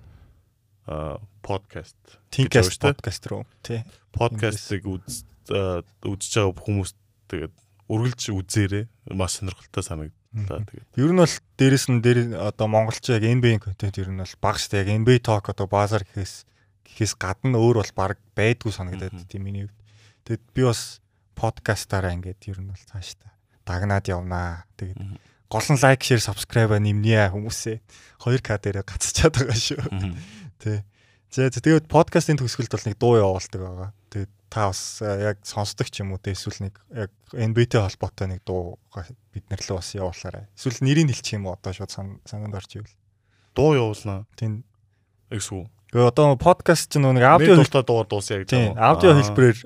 Speaker 3: подкаст.
Speaker 2: Тинкаст подкаст руу тий.
Speaker 3: Подкастыг үз үзэж байгаа хүмүүс тэгээд үргэлж үзээрэй. Маш сонирхолтой санагдлаа тэгээд.
Speaker 2: Ер нь бол дээрэс нь дээр одоо монголч яг NBA контент ер нь бол баг штэ яг NBA talk одоо базар гэхээс гэхээс гадна өөр бол баг байдгүй санагдаад тийм миний хувьд. Тэгэд би бас подкастаараа ингээд ер нь бол цааш та дагнаад явнаа. Тэгээд гол нь лайк, шеэр, сабскрайба нэмнэ хүмүүсээ 2К дээр гацчаад байгаа шүү. Тэ. За тэгээд подкастын төгсгөлд бол нэг дуу явуулдаг байгаа. Тэгээд та бас яг сонсдог ч юм уу те эсвэл нэг яг NBT холбоотой нэг дуу бид нар л бас явуулаарай. Эсвэл нэрийг хэлчих юм уу одоо шууд санаанд орж ивэл.
Speaker 3: Дуу явуулнаа.
Speaker 2: Тийм.
Speaker 3: Эксүү.
Speaker 2: Гэхдээ одоо подкаст чинь нэг аудио
Speaker 3: дуугаар дуусъя гэж
Speaker 2: байна. Тийм, аудио хэлбэрээр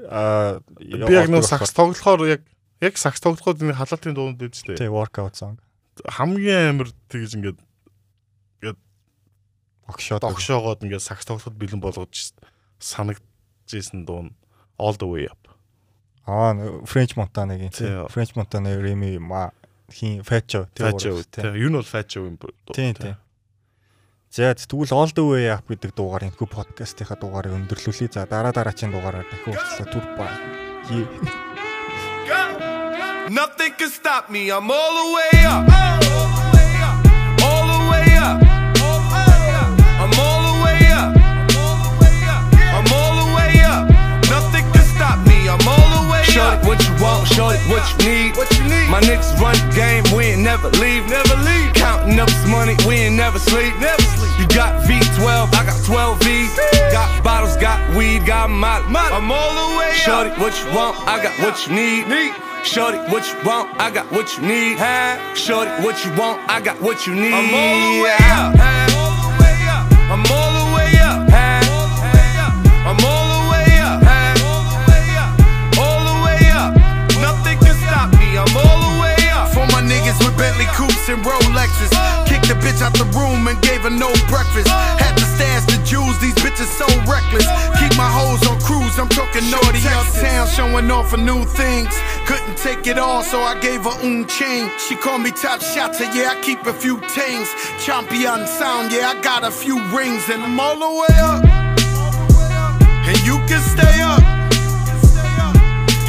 Speaker 3: би яг нэг сакс тоглохоор яг яг сакс тоглоход нэг халаатын дуунд дэвч тээ.
Speaker 2: Тийм, workout song.
Speaker 3: Хамгийн амар тэгж ингээд ингээд
Speaker 2: огшоод
Speaker 3: огшоогоод ингээд сакс тоглоход бэлэн болгож санагдчихсэн дуу нь all the way up.
Speaker 2: Аа, French Montana-гийн тийм. French Montana Remy ма хин Fatcho
Speaker 3: тийм. Юу нь бол Fatcho юм.
Speaker 2: Тийм, тийм. За тэгвэл all the way up гэдэг дугаар энэ подкастынхаа дугаарыг өндөрлүүлье. За дараа дараачийн дугаараар дахин уулзлаа түр ба. Nothing can stop me. I'm. All the way up.
Speaker 4: Shorty, what you want? Shorty, what you need? What you need? My niggas run the game, we ain't never leave, never leave. Counting up this money, we ain't never sleep, never sleep. You got V12, I got 12 V. Got bottles, got weed, got my, I'm all the way Shorty, what you want? I got what you need. need. Shorty, what you want? I got what you need. Shorty, what you want? I got what you need. I'm all the way. I'm
Speaker 5: And Rolexes. Kicked the bitch out the room and gave her no breakfast. Had to stash the jewels. These bitches so reckless. Keep my hoes on cruise. I'm talking naughty uptown, showing off for new things. Couldn't take it all, so I gave her un chain. She called me top shotter, yeah, I keep a few tings. Champion sound, yeah, I got a few rings, and I'm all the way up. And you can stay up.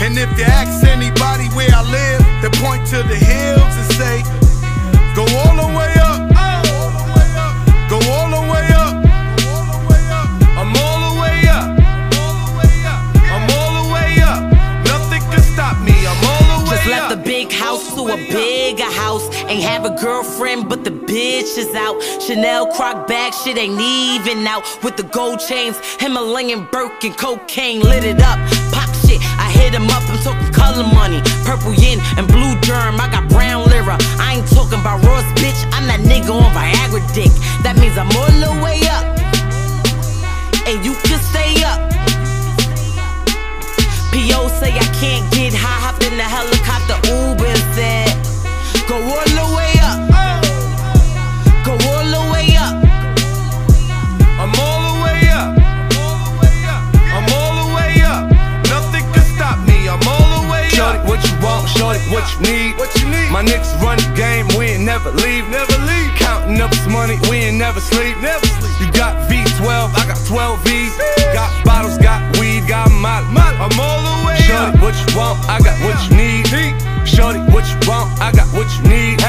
Speaker 5: And if you ask anybody where I live, they point to the hills and say, Go all the way up. Go all the way up.
Speaker 4: I'm all the way up. I'm all the way up. Nothing can stop me. I'm all the way
Speaker 6: Just left
Speaker 4: up.
Speaker 6: the big house to a bigger house. Ain't have a girlfriend, but the bitch is out. Chanel croc bag, shit ain't even out. With the gold chains, Himalayan Birkin, cocaine lit it up. Pop shit, I hit him up. I'm talking color money, purple yin and blue germ. I got brown lira. I ain't talking about Ross, bitch. I'm that nigga on Viagra dick. That means I'm all the way up, and you can stay up. P.O. say I can't get high, hopped in the helicopter, Uber
Speaker 4: what you need? What you need? My niggas run the game. We ain't never leave. Never leave. Counting up this money. We ain't never sleep. Never sleep. You got V12. I got 12 V. Got bottles. Got weed. Got my. I'm all the way Shorty, up. what you want? I got what you need. Shorty, what you want? I got what you need.